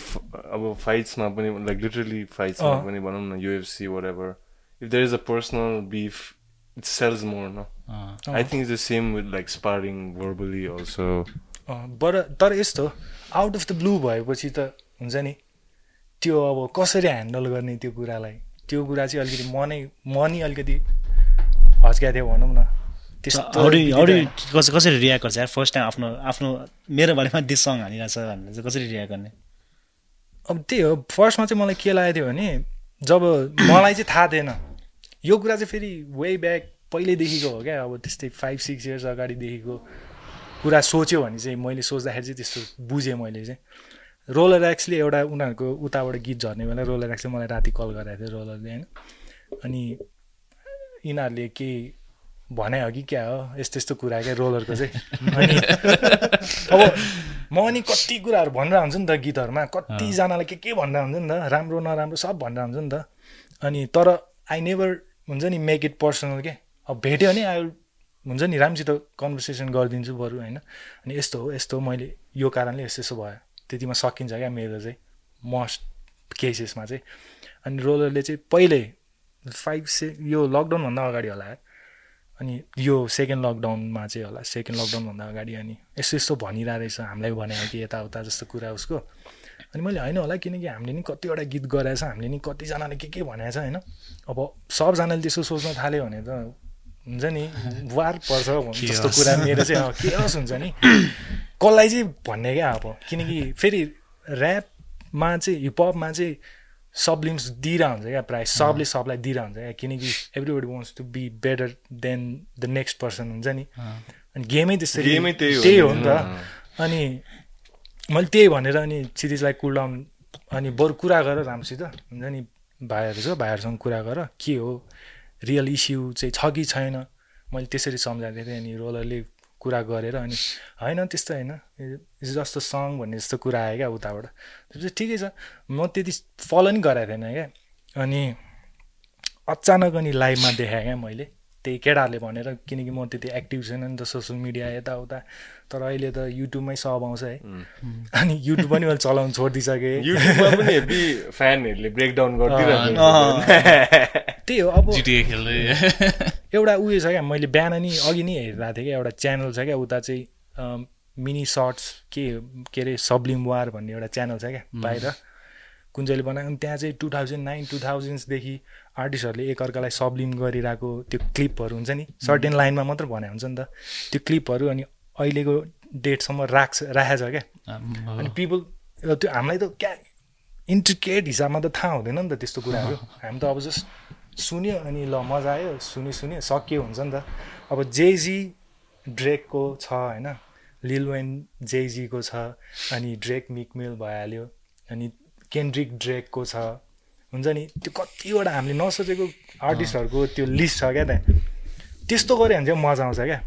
अब फाइट्समा पनि लाइक लिटरली फाइट्समा। पनि भनौँ न UFC whatever if there is a personal beef it sells more न I think is the same with like sparring verbally also बर तर यस्तो आउट अफ द ब्लू भएपछि त हुन्छ नि त्यो अब कसरी ह्यान्डल गर्ने त्यो कुरालाई? त्यो कुरा चाहिँ अलिकति मनै मनी अलिकति हच्का थियो भनौँ न। त्यस्तो कसरी रियाक्ट गर्छ फर्स्ट टाइम आफ्नो आफ्नो मेरो बारेमा डिस सङ हानिरहेको छ भनेर चाहिँ कसरी रियाक्ट गर्ने? अब त्यही हो फर्स्टमा चाहिँ मलाई के लागेको थियो भने जब मलाई चाहिँ थाहा थिएन यो कुरा चाहिँ फेरि वे ब्याक पहिल्यैदेखिको हो क्या? अब त्यस्तै फाइभ सिक्स इयर्स अगाडिदेखिको कुरा सोच्यो भने चाहिँ मैले सोच्दाखेरि चाहिँ त्यस्तो बुझेँ मैले चाहिँ। रोलर एक्सले एउटा उनीहरूको उताबाट गीत झर्ने बेला रोलर एक्सले मलाई राति कल गराएको थियो रोलरले होइन? अनि यिनीहरूले केही भने हो कि क्या हो? यस्तो यस्तो कुरा क्या रोलरको चाहिँ? अब म अनि कति कुराहरू भनेर हुन्छ नि त गीतहरूमा। कतिजनाले के के भनेर हुन्छ नि त? राम्रो नराम्रो सब भनेर हुन्छ नि त। अनि तर आई नेभर हुन्छ नि मेक इट पर्सनल के? अब भेट्यो भने आई हुन्छ नि राम्रोसित कन्भर्सेसन गरिदिन्छु बरु होइन? अनि यस्तो हो यस्तो मैले यो कारणले यस्तो यस्तो भयो। त्यतिमा सकिन्छ क्या मेरो चाहिँ। मस्ट केसेसमा चाहिँ। अनि रोलरले चाहिँ पहिल्यै फाइभ से यो लकडाउनभन्दा अगाडि होला। अनि यो सेकेन्ड लकडाउनमा चाहिँ होला। सेकेन्ड लकडाउनभन्दा अगाडि अनि यस्तो यस्तो भनिरहेको रहेछ हामीलाई भने कि यताउता जस्तो कुरा उसको। अनि मैले होइन होला किनकि हामीले नि कतिवटा गीत गराएछ। हामीले नि कतिजनाले के के भनेको छ होइन। अब सबजनाले त्यसो सोच्न थाल्यो भने त हुन्छ नि? वार पर्छ जस्तो कुरा मेरो चाहिँ अब के होस् हुन्छ नि? कसलाई चाहिँ भन्ने क्या अब? किनकि फेरि ऱ्यापमा चाहिँ हिपहपमा चाहिँ सबलिम्स दिइरहेको हुन्छ क्या प्रायः। सबले सबलाई दिइरहेको हुन्छ क्या। किनकि everybody wants to be better than the next person हुन्छ नि? अनि गेमै त्यसरी गेमै त्यही हो नि, त। अनि मैले त्यही भनेर अनि क्षितिजलाई कुल डाउन अनि बरु कुरा गर राम्रोसित। हुन्छ नि? भाइहरू छ भाइहरूसँग कुरा गर के हो? रियल इस्यु चाहिँ छ कि छैन? मैले त्यसरी सम्झाएको थिएँ अनि रोलरले कुरा गरेर अनि होइन त्यस्तो होइन। जस्तो सङ भन्ने जस्तो कुरा आयो क्या उताबाट। त्यसपछि ठिकै छ। म त्यति फलो नि गराएको थिएन क्या। अनि अचानक अनि लाइभमा देखाएँ क्या मैले। त्यही केटाहरूले भनेर किनकि म त्यति एक्टिभ छैन नि त सोसियल मिडिया यताउता। तर अहिले त युट्युबमै सब आउँछ है। अनि युट्युब पनि मैले चलाउनु छोडिदिइसकेँ। युट्युबमा पनि हेभी फ्यानहरूले ब्रेकडाउन गरिदिरहेको त्यही हो अब एउटा उयो छ क्या मैले बिहान नि अघि नै हेरिरहेको थिएँ क्या एउटा च्यानल छ क्या उता चाहिँ मिनी सर्ट्स के के अरे सब्लिम वार भन्ने एउटा च्यानल छ क्या बाहिर। कुन चाहिँले बनाएको अनि त्यहाँ चाहिँ टु थाउजन्ड नाइन टु थाउजन्ड्सदेखि आर्टिस्टहरूले एकअर्कालाई सब्लिम गरिरहेको त्यो क्लिपहरू हुन्छ नि सर्टेन लाइनमा मात्र भने हुन्छ नि त त्यो क्लिपहरू अनि अहिलेको डेटसम्म राख्छ राखेको छ क्या अनि पिपल त्यो हामीलाई त क्या इन्ट्रिकेट हिसाबमा त थाहा हुँदैन नि त त्यस्तो कुराहरू। हामी त अब जस्ट सुन्यो अनि ल मजा आयो। सुन्यो सुन्यो सकियो हुन्छ नि त। अब जेजी ड्रेकको छ होइन? लिल वेन जेजीको छ अनि ड्रेक मिकमेल भइहाल्यो अनि केन्ड्रिक ड्रेकको छ। हुन्छ नि? त्यो कतिवटा हामीले नसोचेको आर्टिस्टहरूको त्यो लिस्ट छ क्या त्यहाँ। त्यस्तो गऱ्यो भने चाहिँ मजा आउँछ क्या।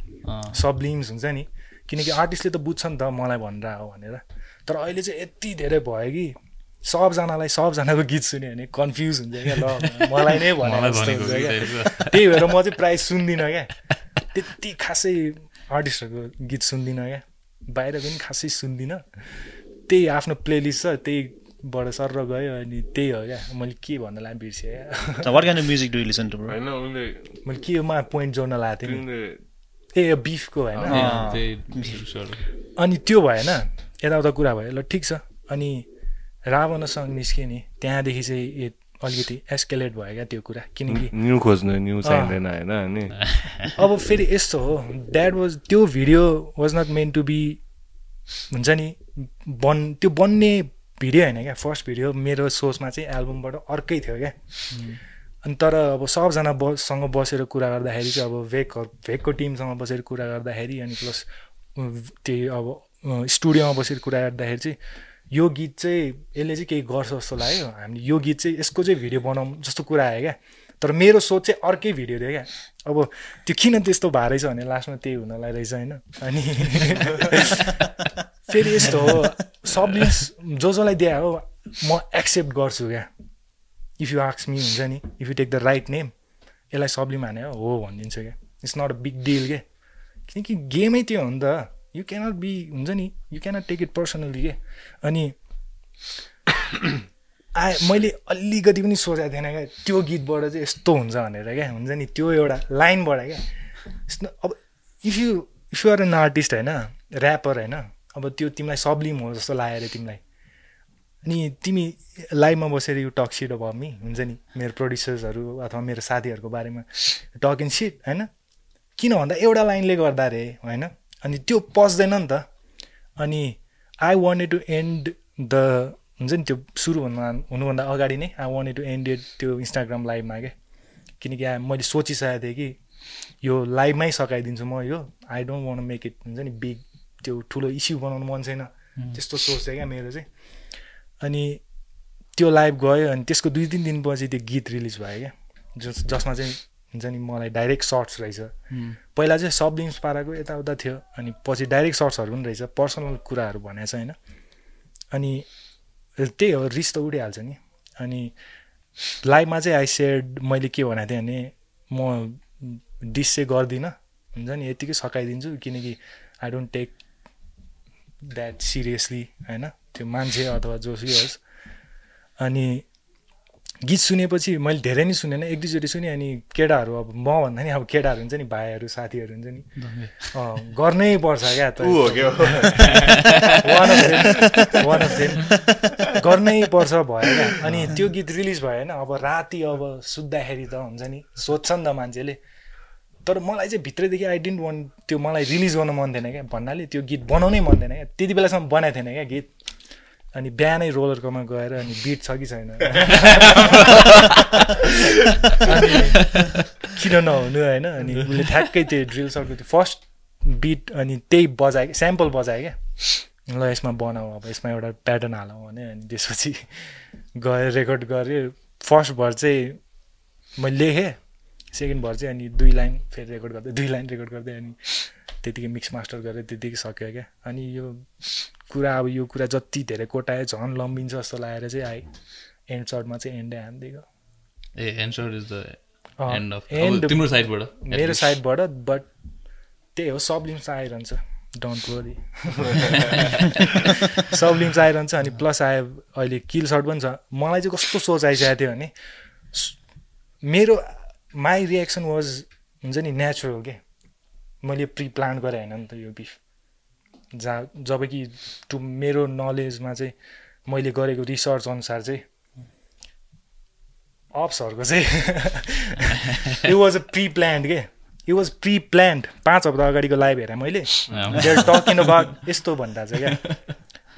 सबलिम्स हुन्छ नि? किनकि आर्टिस्टले त बुझ्छ नि त मलाई भनेर हो भनेर। तर अहिले चाहिँ यति धेरै भयो कि सबजनालाई सबजनाको गीत सुन्यो भने कन्फ्युज हुन्छ क्या ल मलाई नै भने मलाई जस्तो भनेको हुन्छ कि क्या। त्यही भएर म चाहिँ प्रायः सुन्दिनँ क्या। त्यति खासै आर्टिस्टहरूको गीत सुन्दिनँ क्या। बाहिर पनि खासै सुन्दिनँ। त्यही आफ्नो प्लेलिस्ट छ त्यहीबाट सर गयो अनि त्यही हो क्या। मैले के भन्नलाई बिर्सेँ क्या। म्युजिक मैले केमा पोइन्ट जोड्न लगाएको थिएँ ए बिफको होइन। अनि त्यो भएन। यताउता कुरा भयो। ल ठिक छ। अनि रावणसँग निस्क्यो नि त्यहाँदेखि चाहिँ ए अलिकति एस्केलेट भयो क्या त्यो कुरा। किनकि न्यू खोज्नु न्यू चाहिँदैन होइन अनि? अब फेरि यस्तो हो द्याट वाज त्यो video was not meant to be हुन्छ नि बन त्यो बन्ने भिडियो होइन क्या फर्स्ट भिडियो मेरो सोचमा चाहिँ एल्बमबाट अर्कै थियो क्या। अनि तर अब सबजना बससँग बसेर कुरा गर्दाखेरि चाहिँ अब भेक भेकको टिमसँग बसेर कुरा गर्दाखेरि अनि प्लस त्यही अब स्टुडियोमा बसेर कुरा गर्दाखेरि चाहिँ यो गीत चाहिँ यसले चाहिँ केही गर्छ जस्तो लाग्यो। हामीले यो गीत चाहिँ यसको चाहिँ भिडियो बनाउँ जस्तो कुरा आयो क्या। तर मेरो सोच चाहिँ अर्कै भिडियो थियो क्या। अब त्यो किन त्यस्तो भएर रहेछ भने लास्टमा त्यही हुनलाई रहेछ होइन। अनि फेरि यस्तो हो। सबले जो जसलाई दिए हो म एक्सेप्ट गर्छु क्या। इफ यु आक्स मी हुन्छ नि। If you take the right name यसलाई सबलिम हाने हो भनिदिन्छु क्या। It's not a big deal के। किनकि गेमै त्यो हो नि त। यु क्यानट बी हुन्छ नि? You cannot take it personally के? अनि आए मैले अलिकति पनि सोचेको थिएन क्या? त्यो गीतबाट चाहिँ यस्तो हुन्छ भनेर क्या? हुन्छ नि? त्यो एउटा लाइनबाट क्या? यस्तो अब if you if you are an artist होइन? ऱ्यापर होइन? अब त्यो तिमीलाई सबलिम हो जस्तो लाग्यो अरे तिमीलाई। अनि तिमी लाइभमा बसेर यु टक सिट अब मी हुन्छ नि? मेरो प्रड्युसर्सहरू अथवा मेरो साथीहरूको बारेमा टक इन सिट होइन? किन भन्दा एउटा लाइनले गर्दा रे होइन? अनि त्यो पस्दैन नि त। अनि I wanted to end the हुन्छ नि त्यो सुरु हुनु हुनुभन्दा अगाडि नै I wanted to end it त्यो इन्स्टाग्राम लाइभमा क्या किनकि मैले सोचिसकेको थिएँ कि यो लाइभमै सकाइदिन्छु म यो। I don't want make it हुन्छ नि बिग त्यो ठुलो इस्यु बनाउनु मन छैन। त्यस्तो सोच थियो क्या मेरो चाहिँ। अनि त्यो लाइभ गयो अनि त्यसको दुई तिन दिनपछि त्यो गीत रिलिज भयो क्या। जस जसमा चाहिँ हुन्छ नि मलाई डाइरेक्ट सर्ट्स रहेछ। पहिला चाहिँ सब लिङ्स पाराको यताउता थियो अनि पछि डाइरेक्ट सर्ट्सहरू पनि रहेछ पर्सनल कुराहरू भनेको छ होइन। अनि त्यही हो रिस त उठिहाल्छ नि। अनि लाइभमा चाहिँ आई सेड मैले के भनेको थिएँ भने म डिस चाहिँ गर्दिनँ हुन्छ नि यतिकै सकाइदिन्छु किनकि I don't take that seriously होइन। त्यो मान्छे अथवा जोसुकै होस्। अनि गीत सुनेपछि मैले धेरै नै सुनेन। एक दुईचोटि सुनेँ अनि केटाहरू अब म भन्दा नि अब केटाहरू हुन्छ नि भाइहरू साथीहरू हुन्छ नि। गर्नै पर्छ क्या त। गर्नै पर्छ भयो क्या। अनि त्यो गीत रिलिज भयो होइन अब राति अब सुत्दाखेरि त हुन्छ नि सोध्छ नि त मान्छेले। तर मलाई चाहिँ भित्रैदेखि आई डिन्ट वान त्यो मलाई रिलिज गर्न मन थिएन क्या। भन्नाले त्यो गीत बनाउनै मन थिएन क्या। त्यति बेलासम्म बनाएको थिएन क्या गीत। अनि बिहानै रोलरकोमा गएर अनि बिट छ कि छैन? किन नहुनु होइन? अनि उसले ठ्याक्कै त्यो ड्रिल सर्टको त्यो फर्स्ट बिट अनि त्यही बजायो स्याम्पल बजायो क्या। ल यसमा बनाऊ अब यसमा एउटा प्याटर्न हालौँ भने अनि त्यसपछि गएर रेकर्ड गरेँ। फर्स्ट भर चाहिँ मैले लेखेँ सेकेन्ड भर चाहिँ अनि दुई लाइन फेरि रेकर्ड गर्दै दुई लाइन रेकर्ड गर्दै अनि त्यतिकै मिक्स मास्टर गरेर त्यतिकै सक्यो क्या। अनि यो कुरा अब यो कुरा जति धेरै कोटायो झन् लम्बिन्छ जस्तो लागेर चाहिँ आइ एन्ड सर्टमा चाहिँ एन्डै हानिदिएको। A answer is the uh, end of end- तिम्रो साइडबाट मेरो साइडबाट बट त्यही हो सब लिम्स आइरहन्छ। डोन्ट वरी सब लिम्स आइरहन्छ अनि प्लस आयो अहिले किल सर्ट पनि छ। मलाई चाहिँ कस्तो सोच आइसकेको थियो भने मेरो माई रियाक्सन वाज हुन्छ नि नेचुरल के? मैले प्रि प्लान गरेँ होइन नि त यो बिफ जहाँ जब कि टु मेरो नलेजमा चाहिँ मैले गरेको रिसर्च अनुसार चाहिँ अप्सहरूको चाहिँ it was a pre planned के? इट वाज प्रि प्लान्ड पाँच हप्ता अगाडिको लाइभ हेरेँ मैले। टकिङ अबाउट यस्तो भन्दा चाहिँ क्या?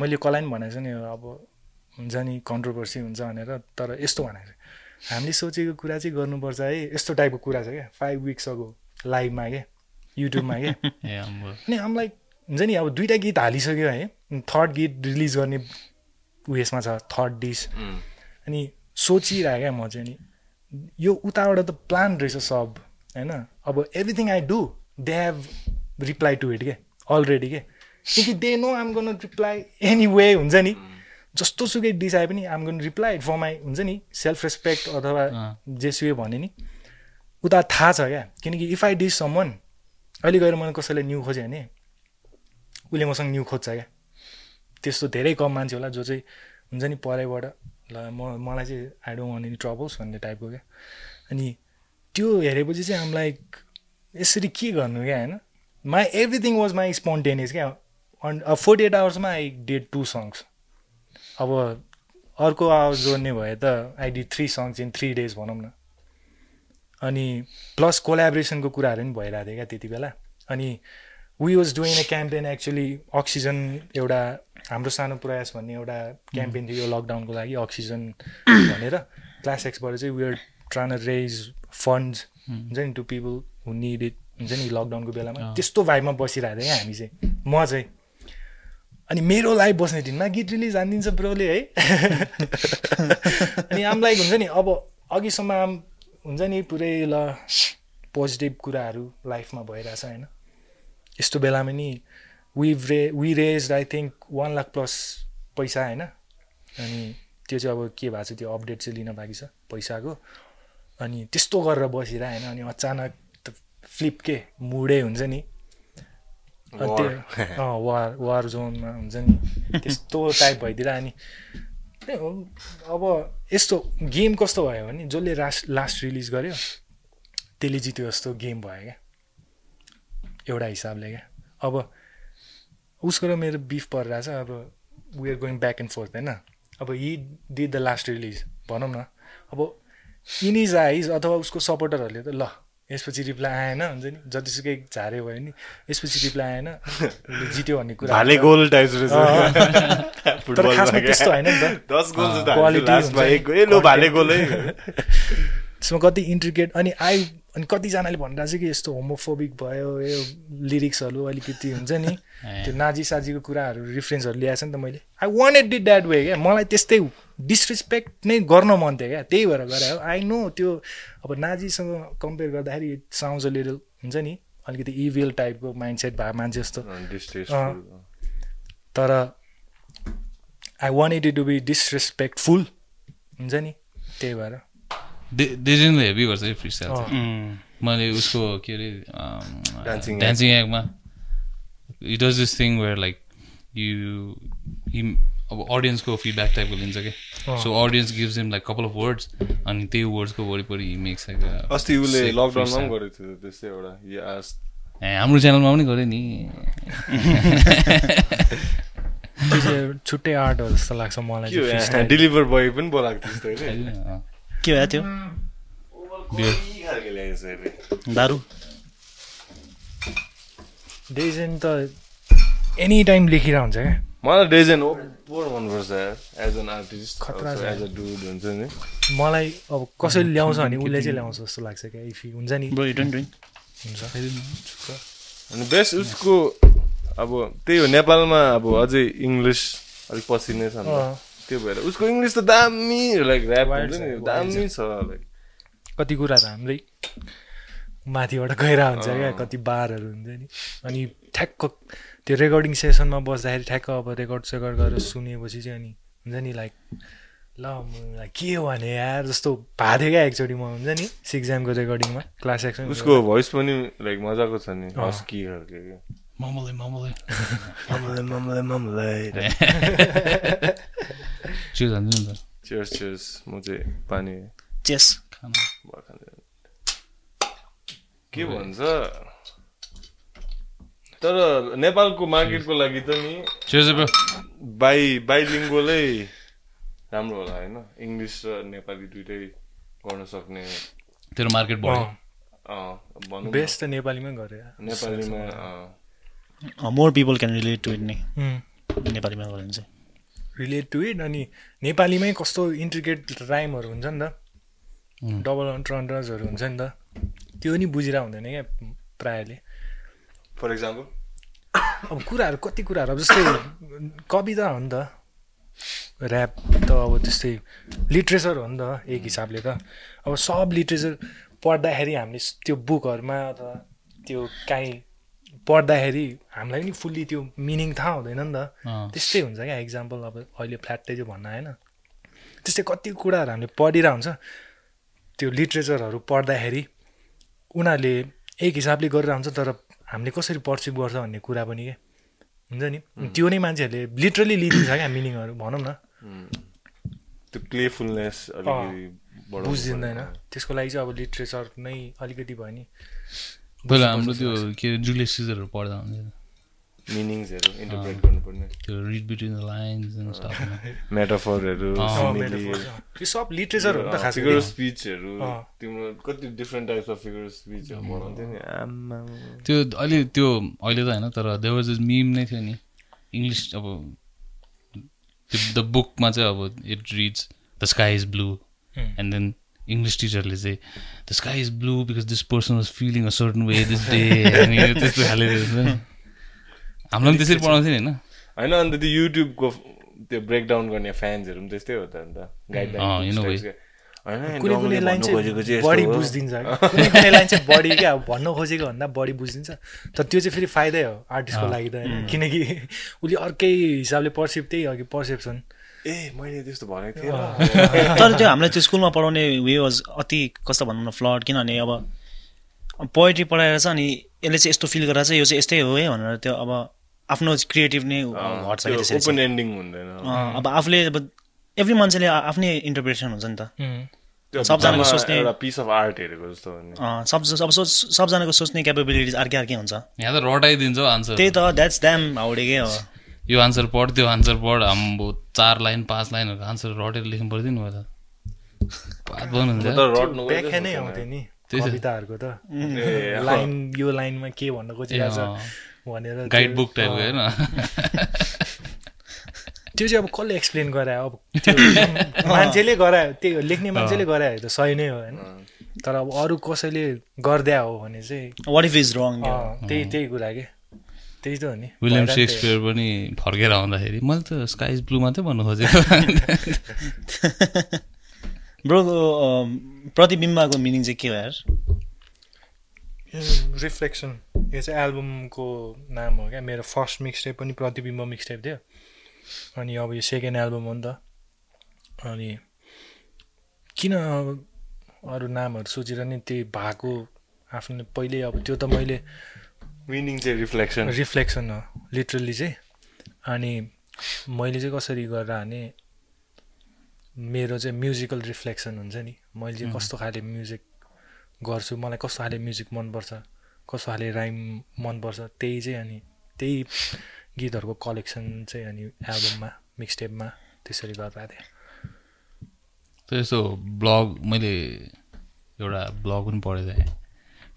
मैले कसलाई पनि भनेको छु नि अब हुन्छ नि कन्ट्रोभर्सी हुन्छ भनेर तर यस्तो भनेको छु। हामीले सोचेको कुरा चाहिँ गर्नुपर्छ है? यस्तो टाइपको कुरा छ क्या? फाइभ विक्स अगो लाइभमा क्या युट्युबमा क्या अनि हामीलाई हुन्छ नि अब दुइटा गीत हालिसक्यो है। थर्ड गीत रिलिज गर्ने उयसमा छ थर्ड डिस. अनि सोचिरहेको क्या म चाहिँ नि यो उताबाट त प्लान रहेछ सब होइन? अब everything I do they have reply to it के अलरेडी के किनकि दे नो आम गर्नु रिप्लाई एनी वे हुन्छ नि? जस्तो सुकै डिस आए पनि आम गर्नु रिप्लाई फर माई हुन्छ नि सेल्फ रेस्पेक्ट अथवा। जेसुए भने नि उता थाहा छ क्या? किनकि इफ आई डिस समन अहिले गएर मैले कसैलाई न्यु खोजेँ भने उसले मसँग न्यु खोज्छ क्या। त्यस्तो धेरै कम मान्छे होला जो चाहिँ हुन्छ नि परैबाट ल म मलाई चाहिँ I don't want any troubles भन्ने टाइपको क्या। अनि त्यो हेरेपछि चाहिँ हामीलाई यसरी के गर्नु क्या होइन? My everything was my spontaneous क्या। अन फोर्टी एट आवर्समा आई डेड टु सङ्ग्स अब अर्को आवाज जोड्ने भए त I did three songs in three days भनौँ न। अनि प्लस कोलाबरेसनको कुराहरू पनि भइरहेको थियो क्या त्यति बेला। अनि we was doing a campaign actually oxygen एउटा हाम्रो सानो प्रयास भन्ने एउटा क्याम्पेन थियो यो लकडाउनको लागि अक्सिजन भनेर। क्लास एक्सबाट चाहिँ वेयर ट्रान रेज फन्ड्स हुन्छ नि to people who need it हुन्छ नि लकडाउनको बेलामा। त्यस्तो भाइबमा बसिरहेको थियो क्या हामी चाहिँ। म चाहिँ अनि मेरो लाइभ बस्ने दिनमा गीत रिलिज हानिदिन्छ ब्रोले है। अनि आम लाइक हुन्छ नि अब अघिसम्म आम हुन्छ नि पुरै ल पोजिटिभ कुराहरू लाइफमा भइरहेछ होइन। यस्तो बेलामा नि we ray we raise I think one lakh plus पैसा होइन? अनि त्यो चाहिँ अब के भएको छ त्यो अपडेट चाहिँ लिन बाँकी छ पैसाको। अनि त्यस्तो गरेर बसिरह होइन? अनि अचानक त फ्लिप के? मुडै हुन्छ नि. त्यो वार वार जोनमा हुन्छ नि। त्यस्तो टाइप भइदिएर अनि अब यस्तो गेम कस्तो भयो भने जसले लास्ट लास्ट रिलिज गर्यो त्यसले जित्यो जस्तो गेम भयो क्या। एउटा हिसाबले क्या। अब उसको र मेरो बिफ परिरहेछ अब we are going back and forth होइन? अब he did the last release भनौँ न। अब इन इज आइज अथवा उसको सपोर्टरहरूले त ल यसपछि रिप्लाई आएन हुन्छ नि? जतिसुकै झार्यो भयो नि यसपछि रिप्लाई आएन जित्यो भन्ने कुरा। त्यस्तो होइन नि त। त्यसमा कति इन्ट्रिकेट अनि आई अनि कतिजनाले भनिरहेको छ कि यस्तो होमोफोबिक भयो यो लिरिक्सहरू अलिकति हुन्छ नि। त्यो नाजी साजीको कुराहरू रिफरेन्सहरू ल्याएको छ नि त मैले। I want it did that way क्या। मलाई त्यस्तै डिसरेस्पेक्ट नै गर्न मन थियो क्या। त्यही भएर गरे हो। आई नो त्यो अब नाजीसँग कम्पेयर गर्दाखेरि अ लिटल हुन्छ नि अलिकति इभिल टाइपको माइन्ड सेट भएको मान्छे जस्तो। तर I want it to be disrespectful हुन्छ नि। त्यही भएर। डेजनले हेभी गर्छ है फ्री स्टाइल मैले उसको के अरे Dancing डान्सिङ एक्टमा it does this thing where like you he अब अडियन्सको फिडब्याक टाइपको लिन्छ कि। अँ। So audience gives him like couple of words अनि त्यही वर्ड्सको वरिपरि हि मेक्स अस्ति उसले लकडाउनमा पनि गरेको थियो त्यस्तै एउटा। ए हाम्रो च्यानलमा पनि गऱ्यो नि। छुट्टै आर्ट हो जस्तो लाग्छ मलाई। डेलिभर बोय पनि बोलाएको थियो। के भयो त्यो दारु? डेजन त एनी टाइम लेखिरहेको हुन्छ क्या? मलाई डेजन ओभर मनपर्छ एज एन आर्टिस्ट खतरा छ। एज अ डुड हुन्छ नि। मलाई अब कसैले ल्याउँछ भने उसले चाहिँ ल्याउँछ जस्तो लाग्छ क्या इफ हुन्छ नि। हुन्छ। अनि बेस्ट उसको अब त्यही हो नेपालमा अब अझै इङ्ग्लिस अलिक पछि नै छ त्यो भएर? उसको इङ्ग्लिस त दामी लाइक ऱ्याप हुन्छ नि दामी छ लाइक कति कुरा त हाम्रै माथिबाट गइरहेको हुन्छ क्या कति बारहरू हुन्छ नि। अनि ठ्याक्क त्यो रेकर्डिङ सेसनमा बस्दाखेरि ठ्याक्क अब रेकर्ड सेकर्ड गरेर सुनेपछि चाहिँ अनि हुन्छ नि लाइक ल के भने यार जस्तो थियो क्या एकचोटि म हुन्छ नि सिक्जामको रेकर्डिङमा क्लास एक्सन उसको भोइस पनि लाइक मजाको छ नि। हस्की खालको क्या ममलै ममलै ममलाई ममलाई ममलाई चियो जान्छु नि त चियर्स चियर्स म चाहिँ पानी चेस खाना के भन्छ तर नेपालको मार्केटको लागि त नि बाई बाइलिङ्गोलै राम्रो होला होइन इङ्ग्लिस र नेपाली दुइटै गर्न सक्ने. तेरो मार्केट भयो बेस्ट त नेपालीमै गरे। नेपालीमा अँ, more people can relate to it नि नेपालीमा गऱ्यो भने चाहिँ। रिलेट टु इट अनि नेपालीमै कस्तो इन्ट्रिकेट राइमहरू हुन्छ नि त. डबल अन्ट्रन्डर्सहरू हुन्छ नि त? त्यो नि बुझिरहेको हुँदैन क्या प्रायःले। फर इक्जाम्पल अब कुराहरू कति कुराहरू अब जस्तै कविता हो नि त। ऱ्याप त अब त्यस्तै लिट्रेचर हो नि त एक हिसाबले त। अब सब लिट्रेचर पढ्दाखेरि हामीले त्यो बुकहरूमा अथवा त्यो काहीँ पढ्दाखेरि हामीलाई पनि फुल्ली त्यो मिनिङ थाहा हुँदैन नि त। त्यस्तै हुन्छ क्या इक्जाम्पल अब अहिले फ्ल्याटै चाहिँ भन्न आएन त्यस्तै कति कुराहरू हामीले पढिरहेको हुन्छ त्यो लिट्रेचरहरू पढ्दाखेरि उनीहरूले एक हिसाबले गरेर हुन्छ तर हामीले कसरी पर्सिभ गर्छ भन्ने कुरा पनि के? हुन्छ नि? त्यो नै मान्छेहरूले लिटरली लिइदिन्छ क्या मिनिङहरू भनौँ न। त्यो प्लेफुलनेस पर्यो। त्यसको लागि चाहिँ अब लिट्रेचर नै अलिकति भयो नि। पहिला हाम्रो त्यो के जुलियस सिजरहरू पढ्दा हुन्थ्यो मिनिङ्सहरू इन्टरप्रेट गर्नुपर्ने त्यो read between the lines and stuff मेटाफरहरू uh, uh, simile, metaphor, अँ। यो सब लिट्रेचर हो नि त खास फिगर स्पिचहरू अँ। तिम्रो कति डिफ्रेन्ट टाइप्स अफ फिगर स्पिचहरू बनाउँथ्यो नि आम्मा त्यो अहिले त्यो अहिले त होइन तर देवर वाज मिम नै थियो नि इङ्ग्लिस अब द बुकमा चाहिँ अब it reads the sky is blue and then English टिचरले चाहिँ the sky is blue because this person was feeling a certain way this day अनि त्यस्तो खाले हुन्छ। नि हामीलाई पनि त्यसरी पढाउँथ्यो नि होइन? होइन अन्त त्यो युट्युबको त्यो ब्रेकडाउन गर्ने फ्यान्सहरू पनि त्यस्तै हो त अन्त. गाइडलाइन कुनै कुनै लाइन चाहिँ बढी। बुझिदिन्छ। कुनै कुनै लाइन चाहिँ बढी क्या अब भन्न खोजेको भन्दा बढी बुझिदिन्छ। तर त्यो चाहिँ फेरि फाइदै हो आर्टिस्टको लागि त होइन। किनकि उसले अर्कै हिसाबले पर्सिप त्यही हो कि पर्सेप्सन ए मैले त्यस्तो भनेको थिएँ। तर त्यो हामीलाई त्यो स्कुलमा पढाउने वे वाज अति कस्तो भनौँ न फ्लड किनभने अब पोइट्री पढाएर चाहिँ अनि यसले चाहिँ यस्तो फिल गरेर चाहिँ यो चाहिँ यस्तै हो है भनेर त्यो अब आफ्नो क्रिएटिभ नै घट्छ ओपन। एन्डिङ हुँदैन। अब आफूले अब एभ्री मान्छेले आफ्नै इन्टरप्रिटेसन हुन्छ नि त। त्यो सबजनाको सोच्ने- पिस अफ आर्ट हेरेको जस्तो सब अब सोच सबजनाको सोच्ने क्यापेबिलिटिज अर्कै अर्कै हुन्छ। यहाँ त रटाइदिन्छ आन्सर। त्यही त द्याट्स द्याम हाउडेकै हो। यो आन्सर पढ त्यो आन्सर पढ आम्बो चार लाइन पाँच लाइनहरूको आन्सर रटेर लेख्नु बात व्याख्या नै आउँथ्यो नि त्यही त। कविताहरूको त। ए, लाइन यो लाइनमा के भन्न खोजिरहेको अँ। छ भनेर गाइड त्यो- बुक टाइपको होइन। त्यो चाहिँ अब कसले एक्सप्लेन गरायो? अब त्यो मान्छेले गरायो। त्यो लेख्ने मान्छेले गरायो त सही नै हो होइन। तर अब अरू कसैले गरिदिया हो भने चाहिँ वाट इफ इज रङ त्यही त्यही कुरा के? त्यही त हो नि। विलियम सेक्सपियर पनि फर्केर आउँदाखेरि मैले त स्काइज ब्लू मात्रै भन्नु खोजेको। ब्रो प्रतिबिम्बको मिनिङ चाहिँ के हो यार? रिफ्लेक्सन यो चाहिँ एल्बमको नाम हो क्या। मेरो फर्स्ट मिक्सटेप पनि प्रतिबिम्ब मिक्सटेप थियो। अनि अब यो सेकेन्ड एल्बम हो नि त। अनि किन अरू नामहरू सोचेर नि त्यही भएको आफ्नो पहिले अब त्यो त मैले मिनिङ चाहिँ रिफ्लेक्सन रिफ्लेक्सन हो लिटरली चाहिँ. अनि मैले चाहिँ कसरी गरेर भने मेरो चाहिँ म्युजिकल रिफ्लेक्सन हुन्छ नि। मैले चाहिँ कस्तो खाले म्युजिक गर्छु मलाई कस्तो खाले म्युजिक मनपर्छ कस्तो खाले राइम मनपर्छ त्यही चाहिँ अनि त्यही गीतहरूको कलेक्सन चाहिँ अनि एल्बममा मिक्सटेपमा त्यसरी गरेर थिएँ। त्यस्तो ब्लग मैले एउटा ब्लग पनि पढेको थिएँ।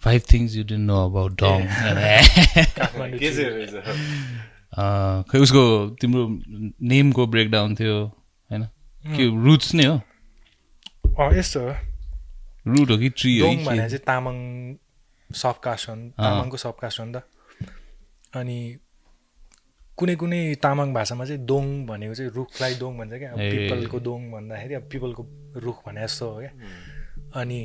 Five things you don't know about डङ खै उसको तिम्रो नेमको ब्रेकडाउन थियो होइन के रुट्स नै हो अँ यस्तो हो रुट हो कि ट्री हो भने के? चाहिँ तामाङ सबकास्ट हो नि तामाङको सबकास्ट हो नि त अनि कुनै कुनै तामाङ भाषामा चाहिँ दोङ भनेको चाहिँ रुखलाई दोङ भन्छ क्या अब। पिपलको दोङ भन्दाखेरि अब पिपलको रुख भने जस्तो हो क्या अनि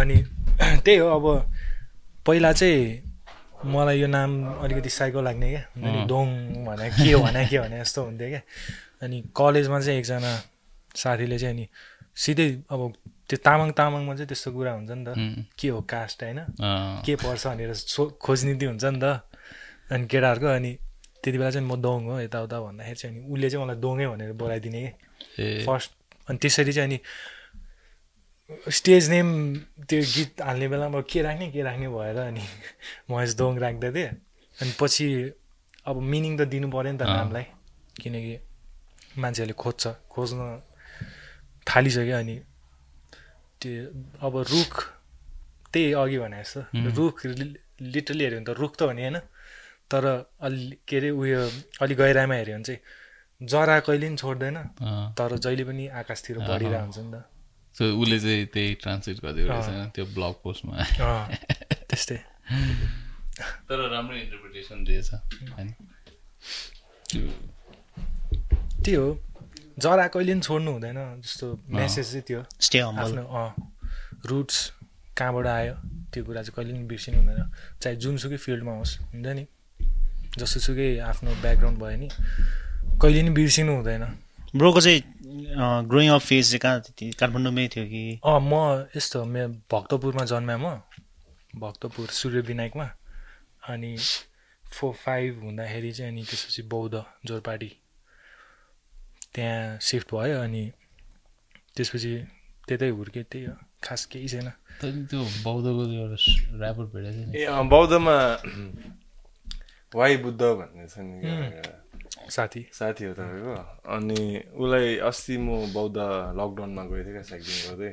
अनि त्यही हो अब पहिला चाहिँ मलाई यो नाम अलिकति साइको लाग्ने क्या। दोङ भने के भने के भने जस्तो हुन्थ्यो क्या। अनि कलेजमा चाहिँ एकजना साथीले चाहिँ अनि सिधै अब त्यो तामाङ तामाङमा चाहिँ त्यस्तो कुरा हुन्छ नि त। के हो कास्ट होइन? के पर्छ भनेर सो खोजनीति हुन्छ नि त। अनि केटाहरूको अनि त्यति बेला चाहिँ म दोङ हो यताउता भन्दाखेरि चाहिँ अनि उसले चाहिँ मलाई दोङै भनेर बोलाइदिने कि फर्स्ट अनि त्यसरी चाहिँ अनि स्टेज नेम त्यो गीत हाल्ने बेलामा के राख्ने के राख्ने भएर अनि महेश दोङ राख्दै थिएँ अनि पछि अब मिनिङ त दिनु पऱ्यो नि त। नामलाई किनकि मान्छेहरूले खोज्छ खोज्न थालिसक्यो अनि त्यो अब रुख त्यही अघि भने जस्तो रुख लिटरली हेऱ्यो भने त रुख त हो नि होइन तर अलि के अरे उयो अलि गहिराइमा हेऱ्यो भने चाहिँ जरा कहिले पनि छोड्दैन। तर जहिले पनि आकाशतिर बढिरहेको हुन्छ नि त सो उसले चाहिँ त्यही ट्रान्सलेट गरिदिएको रहेछ त्यो ब्लग पोस्टमा अँ, त्यस्तै। तर राम्रो इन्टरप्रिटेसन दिएछ होइन त्यही हो। जरा कहिले पनि छोड्नु हुँदैन जस्तो मेसेज चाहिँ त्यो। आफ्नो रुट्स कहाँबाट आयो त्यो कुरा चाहिँ कहिले पनि बिर्सिनु हुँदैन। चाहे जुनसुकै फिल्डमा होस् हुन्छ नि? जस्तोसुकै आफ्नो ब्याकग्राउन्ड भयो नि कहिले पनि बिर्सिनु हुँदैन। ब्रोको चाहिँ ग्रोइङ अप फेज चाहिँ कहाँ थियो काठमाडौँमै थियो कि? अँ म यस्तो मे भक्तपुरमा जन्मेँ म। भक्तपुर सूर्य विनायकमा। अनि फोर फाइभ हुँदाखेरि चाहिँ अनि त्यसपछि बौद्ध जोरपाटी। त्यहाँ सिफ्ट भयो अनि त्यसपछि त्यतै हुर्केँ त्यही हो खास केही छैन। त्यो बौद्धको त्यो एउटा ऱ्यापर भेटेको थियो नि। ए बौद्धमा वाइ बुद्ध भन्ने छ नि। साथी। साथी हो तपाईँको। अनि उसलाई अस्ति म बौद्ध लकडाउनमा गएको थिएँ क्या साइक्लिङ गर्दै।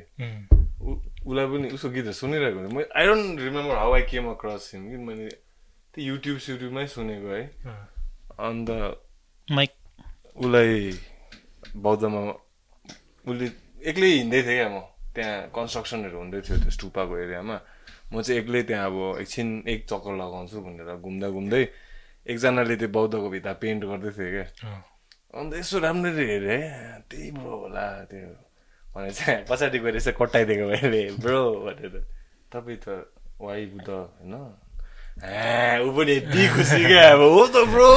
उसलाई पनि उसको गीतहरू सुनिरहेको हुन्थेँ म I don't remember how I came across him कि मैले त्यो युट्युब सुट्युबमै सुनेको है। अन्त माइक। उसलाई बौद्धमा उसले एक्लै हिँड्दै थिएँ क्या म। त्यहाँ कन्स्ट्रक्सनहरू हुँदै थियो त्यो स्टुपाको एरियामा। म चाहिँ एक्लै त्यहाँ अब एकछिन एक चक्कर लगाउँछु भनेर घुम्दा घुम्दै एकजनाले त्यो बौद्धको भित्ता पेन्ट गर्दै थियो क्या। अन्त यसो राम्ररी हेरेँ त्यही ब्रो होला त्यो भनेर चाहिँ पछाडि गएर यसो कटाइदिएको मैले ब्रो भनेर तपाईँ त वाइ बुद्ध होइन ऊ पनि यति खुसी क्या अब हो त ब्रो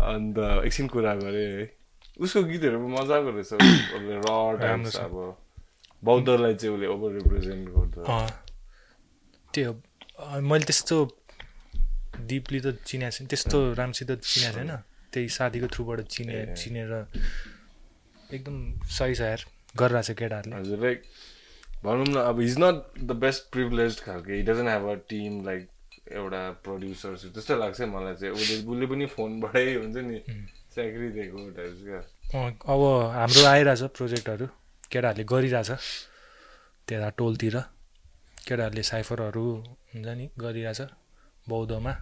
अन्त एकछिन कुरा गरेँ है उसको गीतहरू पनि मजाको रहेछ उसले र टाइम्स अब बौद्धलाई चाहिँ उसले ओभर रिप्रेजेन्ट गर्छ त्यही हो मैले त्यस्तो डिपली त चिनेको छैन। त्यस्तो राम्रोसित चिनेको छैन। त्यही साथीको थ्रुबाट चिने। चिनेर एकदम सही छ यार गरिरहेको छ केटाहरूले। हजुर लाइक भनौँ न अब is not the best privilege खालको। He doesn't have a team like एउटा प्रड्युसर्स त्यस्तै लाग्छ मलाई चाहिँ। उसले उसले पनि फोनबाटै हुन्छ नि चाकरी दिएको अब हाम्रो आइरहेछ प्रोजेक्टहरू। केटाहरूले गरिरहेछ। त्यता टोलतिर। केटाहरूले साइफरहरू हुन्छ नि गरिरहेछ बौद्धमा।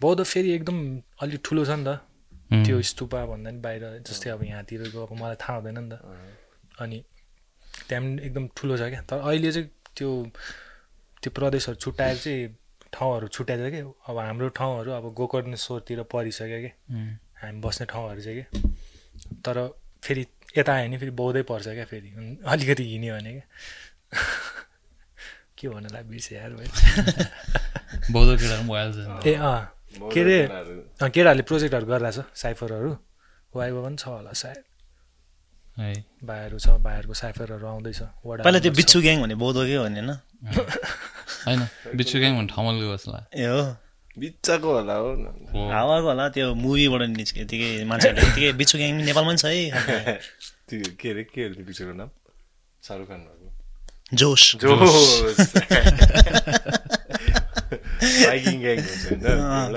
बौद्ध फेरि एकदम अलिक ठुलो छ नि त. त्यो स्तुपा भन्दा नि बाहिर जस्तै अब यहाँतिर गएको मलाई थाहा हुँदैन नि त। अनि त्यहाँ पनि एकदम ठुलो छ क्या। तर अहिले चाहिँ त्यो त्यो प्रदेशहरू छुट्याएर चाहिँ ठाउँहरू छुट्याएको छ कि अब हाम्रो ठाउँहरू अब गोकर्णेश्वरतिर परिसक्यो कि उम्. हामी बस्ने ठाउँहरू चाहिँ के तर फेरि यता आयो भने फेरि बौद्धै पर्छ क्या फेरि। अलिकति हिँड्यो भने क्या। के भन्नुलाई बिर्सेँ यार बौद्ध पनि भइहाल्छ। ए अँ। के अरे केटाहरूले प्रोजेक्टहरू गरिरहेछ साइफरहरू? वाइबा पनि छ होला सायद। है। भाइहरू छ भाइहरूको साइफरहरू आउँदैछ। पहिला त्यो। बिच्छु ग्याङ भने बौद्धकै हो नि? होइन होइन बिच्छु ग्याङ भन्ने जस्तो लाग्यो ए हो। बिच्चाको होला हो। हो। हावाको होला त्यो मुभीबाट निस्क्यो यतिकै मान्छेहरूले यतिकै बिच्छु ग्याङ नेपालमा पनि छ है। त्यो के अरे के अरे त्यो पिक्चरको नाम? शाहरुख खान भएको। जोस जोस बाइकिङ ग्याङ हुन्छ होइन।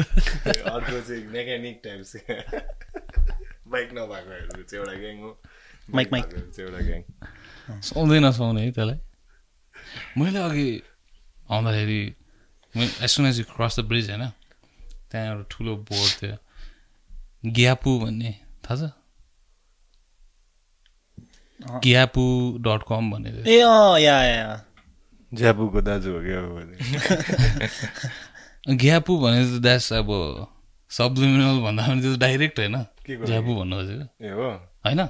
अर्को चाहिँ मेकानिक टाइप्स बाइक नभएकोहरू चाहिँ एउटा ग्याङ हो माइक, माइक। चाहिँ एउटा ग्याङ सुहाउँदै नसुहाउने है त्यसलाई मैले अघि आउँदाखेरि as soon as you cross the bridge होइन त्यहाँ एउटा ठुलो बोर्ड थियो ग्यापु भन्ने थाहा छ ग्यापु डट कम भन्ने थियो ए अँ या या ज्यापुको दाजु हो क्या। ग्यापु भने त द्यास अब सबलिमिनल भन्दा पनि त्यो डाइरेक्ट होइन। के को ग्यापु भन्नु खोजेको। ए हो। होइन?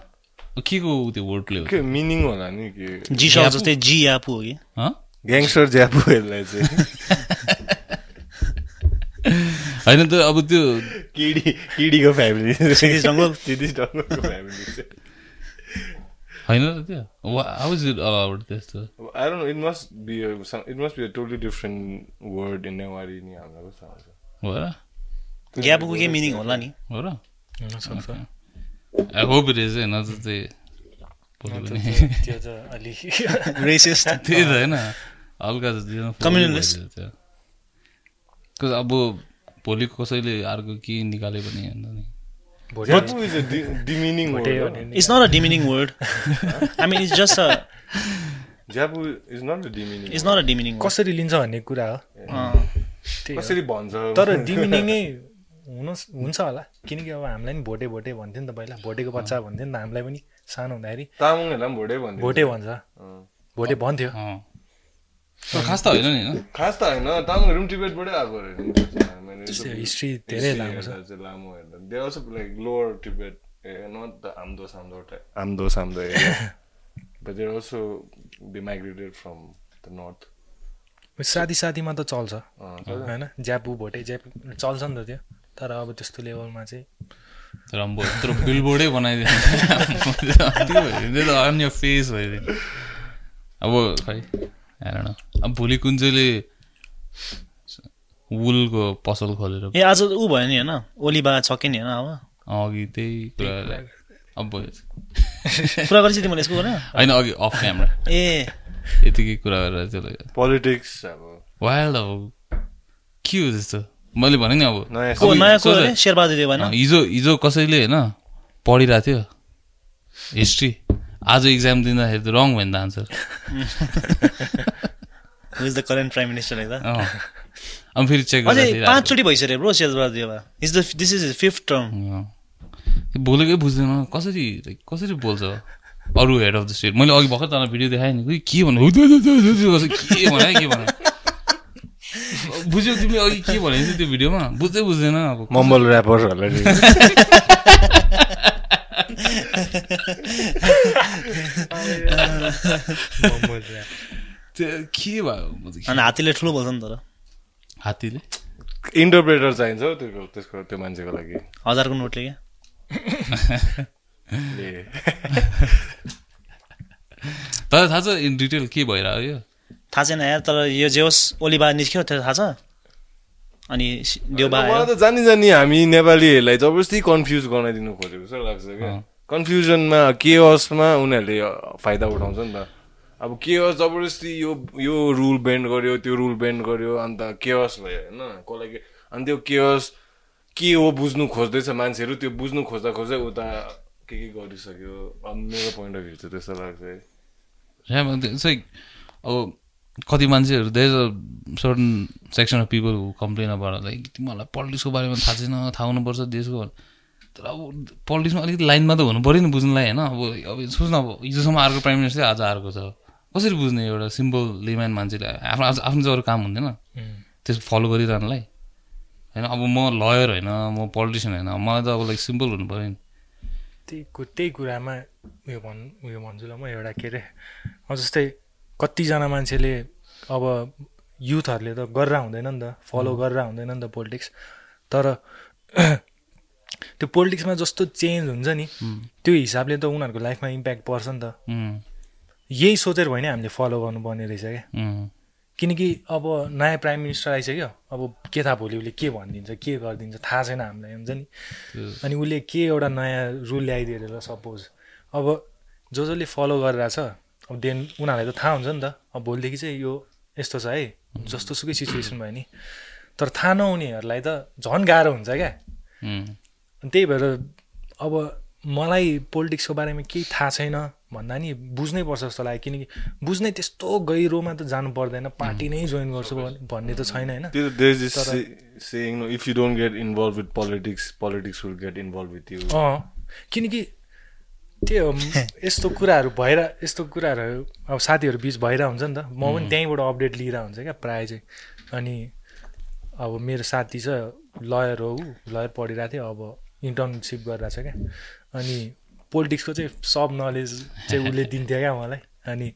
के को त्यो वर्डले हो? के मिनिङ होला नि के? जी सर जस्तै जी आफू हो कि? हँ? ग्याङस्टर ज्यापुहरूलाई चाहिँ। होइन त अब त्यो किडी किडीको फ्यामिली डङ्गोलको फ्यामिली होइन र त्यो? हाउ इज इट अलाउड त्यस्तो? I don't know. It must be a some, it must be a totally different word in Newari ni हामीलाई कस्तो आउँछ हो। र? के मिनिङ होला नि हो र? आई होप इट इज होइन त चाहिँ भोलि त्यो पनि त- त्यो त अलिक रेसिस्ट त्यही त होइन। हल्का त दिनु Communalist. Because अब भोलि कसैले अर्को के निकाले पनि होइन नि। Is a de- demeaning word. is not a demeaning word. कसरी लिन्छ भन्ने कुरा हो। कसरी भन्छ तर डिमिनिङै हुन हुन्छ होला। किनकि अब हामीलाई नि भोटे भोटे भन्थ्यो नि त पहिला। भोटेको बच्चा भन्थ्यो नि त हामीलाई पनि सानो हुँदाखेरि। तामाङहरूलाई पनि भोटै भन्थ्यो। भोटे भन्छ। अँ। भोटे भन्थ्यो। खास त होइन नि होइन? खास त होइन तामाङहरू पनि टिबेटबाटै आएको अरे हिस्ट्री धेरै लामो छ। लामो हेर्दा they also like lower Tibet not the Amdo साम्दो Amdo साम्दो but they also they migrated from the north साथी साथीमा त चल्छ होइन? ज्यापु भोटे ज्यापु चल्छ नि त त्यो। तर अब त्यस्तो लेभलमा चाहिँ तर अब यत्रो बिलबोर्डै बनाइदियो त्यो हेर्दै त अन्य फेस भइदियो। अब खै? अब भोलि कुन चाहिँले वुलको पसल खोलेर ए आज ऊ भयो नि होइन? ओलीबा छ कि नि होइन अब? अघि त्यही कुरा अब भयो। कुरा गरेपछि तिमीले यसको कुरा? होइन अघि अफ क्यामरा ए। यतिकै कुरा गरेर त्यसलाई पोलिटिक्स अब। वाइल्ड अब के हो त्यस्तो? मैले भने नि अब। हिजो हिजो कसैले होइन पढिरहेको थियो। हिस्ट्री आज इक्जाम दिँदाखेरि त रङ भयो नि त answer is the current prime minister है त अनि फेरि चेक अझै पाँचचोटि भइसक्यो bro Sher Bahadur Dev is the this is fifth term बोलेकै बुझ्दैन कसरी कसरी बोल्छ अरू हेड अफ द स्टेट मैले अघि भर्खर तँलाई भिडियो देखाएँ नि के भन्नु के भने के भने बुझ्यौ तिमीले अघि के भनेको थियो त्यो भिडियोमा बुझ्दै बुझ्दैन अब। मम्बल ऱ्यापरहरूलाई त्यो के भयो के- अनि हात्तीले ठुलो बोल्छ नि तर हात्तीले? इन्टरप्रेटर चाहिन्छ हौ त्यो त्यसको त्यो मान्छेको लागि। हजारको नोटले क्या? तर थाहा छ इन डिटेल के भइरहेको यो? थाहा छैन यार तर यो जे होस् ओलीबा निस्क्यो त्यो थाहा छ? अनि देउबा त जानी जानी हामी नेपालीहरूलाई जबरजस्ती कन्फ्युज गराइदिनु खोजेको जस्तो लाग्छ क्या। कन्फ्युजनमा केअसमा उनीहरूले फाइदा उठाउँछ नि त। अब केअस जबरजस्ती यो यो रुल बेन्ड गर्यो त्यो रुल बेन्ड गर्यो अन्त केअस भयो होइन? कसलाई के अनि त्यो केअस के हो बुझ्नु खोज्दैछ मान्छेहरू त्यो बुझ्नु खोज्दा खोज्दै उता के के गरिसक्यो? अब मेरो पोइन्ट अफ भ्यू चाहिँ त्यस्तो लाग्छ है। अब कति मान्छेहरू there certain section of people who complain about like तिमीहरूलाई पोलिटिक्सको बारेमा थाहा छैन थाहा हुनुपर्छ देशको। तर अब पोलिटिक्समा अलिकति लाइनमा त हुनु पऱ्यो नि बुझ्नुलाई होइन? अब अब सोच्न अब हिजोसम्म अर्को प्राइम मिनिस्टर आज अर्को छ। कसरी बुझ्ने एउटा सिम्पल लेम्यान मान्छेले? आफ्नो आफ्नो चाहिँ अरू काम हुँदैन। त्यसको फलो गरिरहनुलाई। होइन अब म लयर होइन म पोलिटिसियन होइन मलाई त अब लाइक सिम्पल हुनु पऱ्यो नि। त्यही त्यही कुरामा उयो भन् उयो भन्छु ल म एउटा के अरे जस्तै कतिजना मान्छेले अब युथहरूले त गरेर हुँदैन नि त फलो गरेर हुँदैन नि त पोलिटिक्स तर त्यो पोलिटिक्समा जस्तो चेन्ज हुन्छ नि त्यो हिसाबले त उनीहरूको लाइफमा इम्प्याक्ट पर्छ नि त। यही सोचेर होइन हामीले फलो गर्नुपर्ने रहेछ क्या। किनकि अब नयाँ प्राइम मिनिस्टर आइसक्यो। अब के थाहा भोलि उसले के भनिदिन्छ के गरिदिन्छ थाहा छैन हामीलाई हुन्छ नि। अनि उसले के एउटा नयाँ रुल ल्याइदियो अरे ल सपोज अब जो जसले फलो गरिरहेछ अब देन उनीहरूलाई त थाहा हुन्छ नि त। अब भोलिदेखि चाहिँ यो यस्तो छ है जस्तो सुकै सिचुएसन भयो नि। तर थाहा नहुनेहरूलाई त झन् गाह्रो हुन्छ क्या। त्यही भएर अब मलाई पोलिटिक्सको बारेमा केही थाहा छैन। भन्दा नि बुझ्नै पर्छ जस्तो लाग्यो। किनकि बुझ्नै त्यस्तो गहिरोमा त जानु पर्दैन पार्टी नै जोइन गर्छु भन्- भन्ने त छैन होइन। If you don't get involve with politics politics will get involve with you uh. किनकि त्यो यस्तो कुराहरू भएर यस्तो कुराहरू अब साथीहरू बिच भइरहेको हुन्छ नि त। म पनि त्यहीँबाट अपडेट लिइरहेको हुन्छ क्या प्रायः चाहिँ। अनि अब मेरो साथी छ लयर हो ऊ। लयर पढिरहेको थियो अब इन्टर्नसिप गरिरहेको छ क्या। अनि पोलिटिक्सको चाहिँ सब नलेज चाहिँ उसले दिन्थ्यो क्या मलाई अनि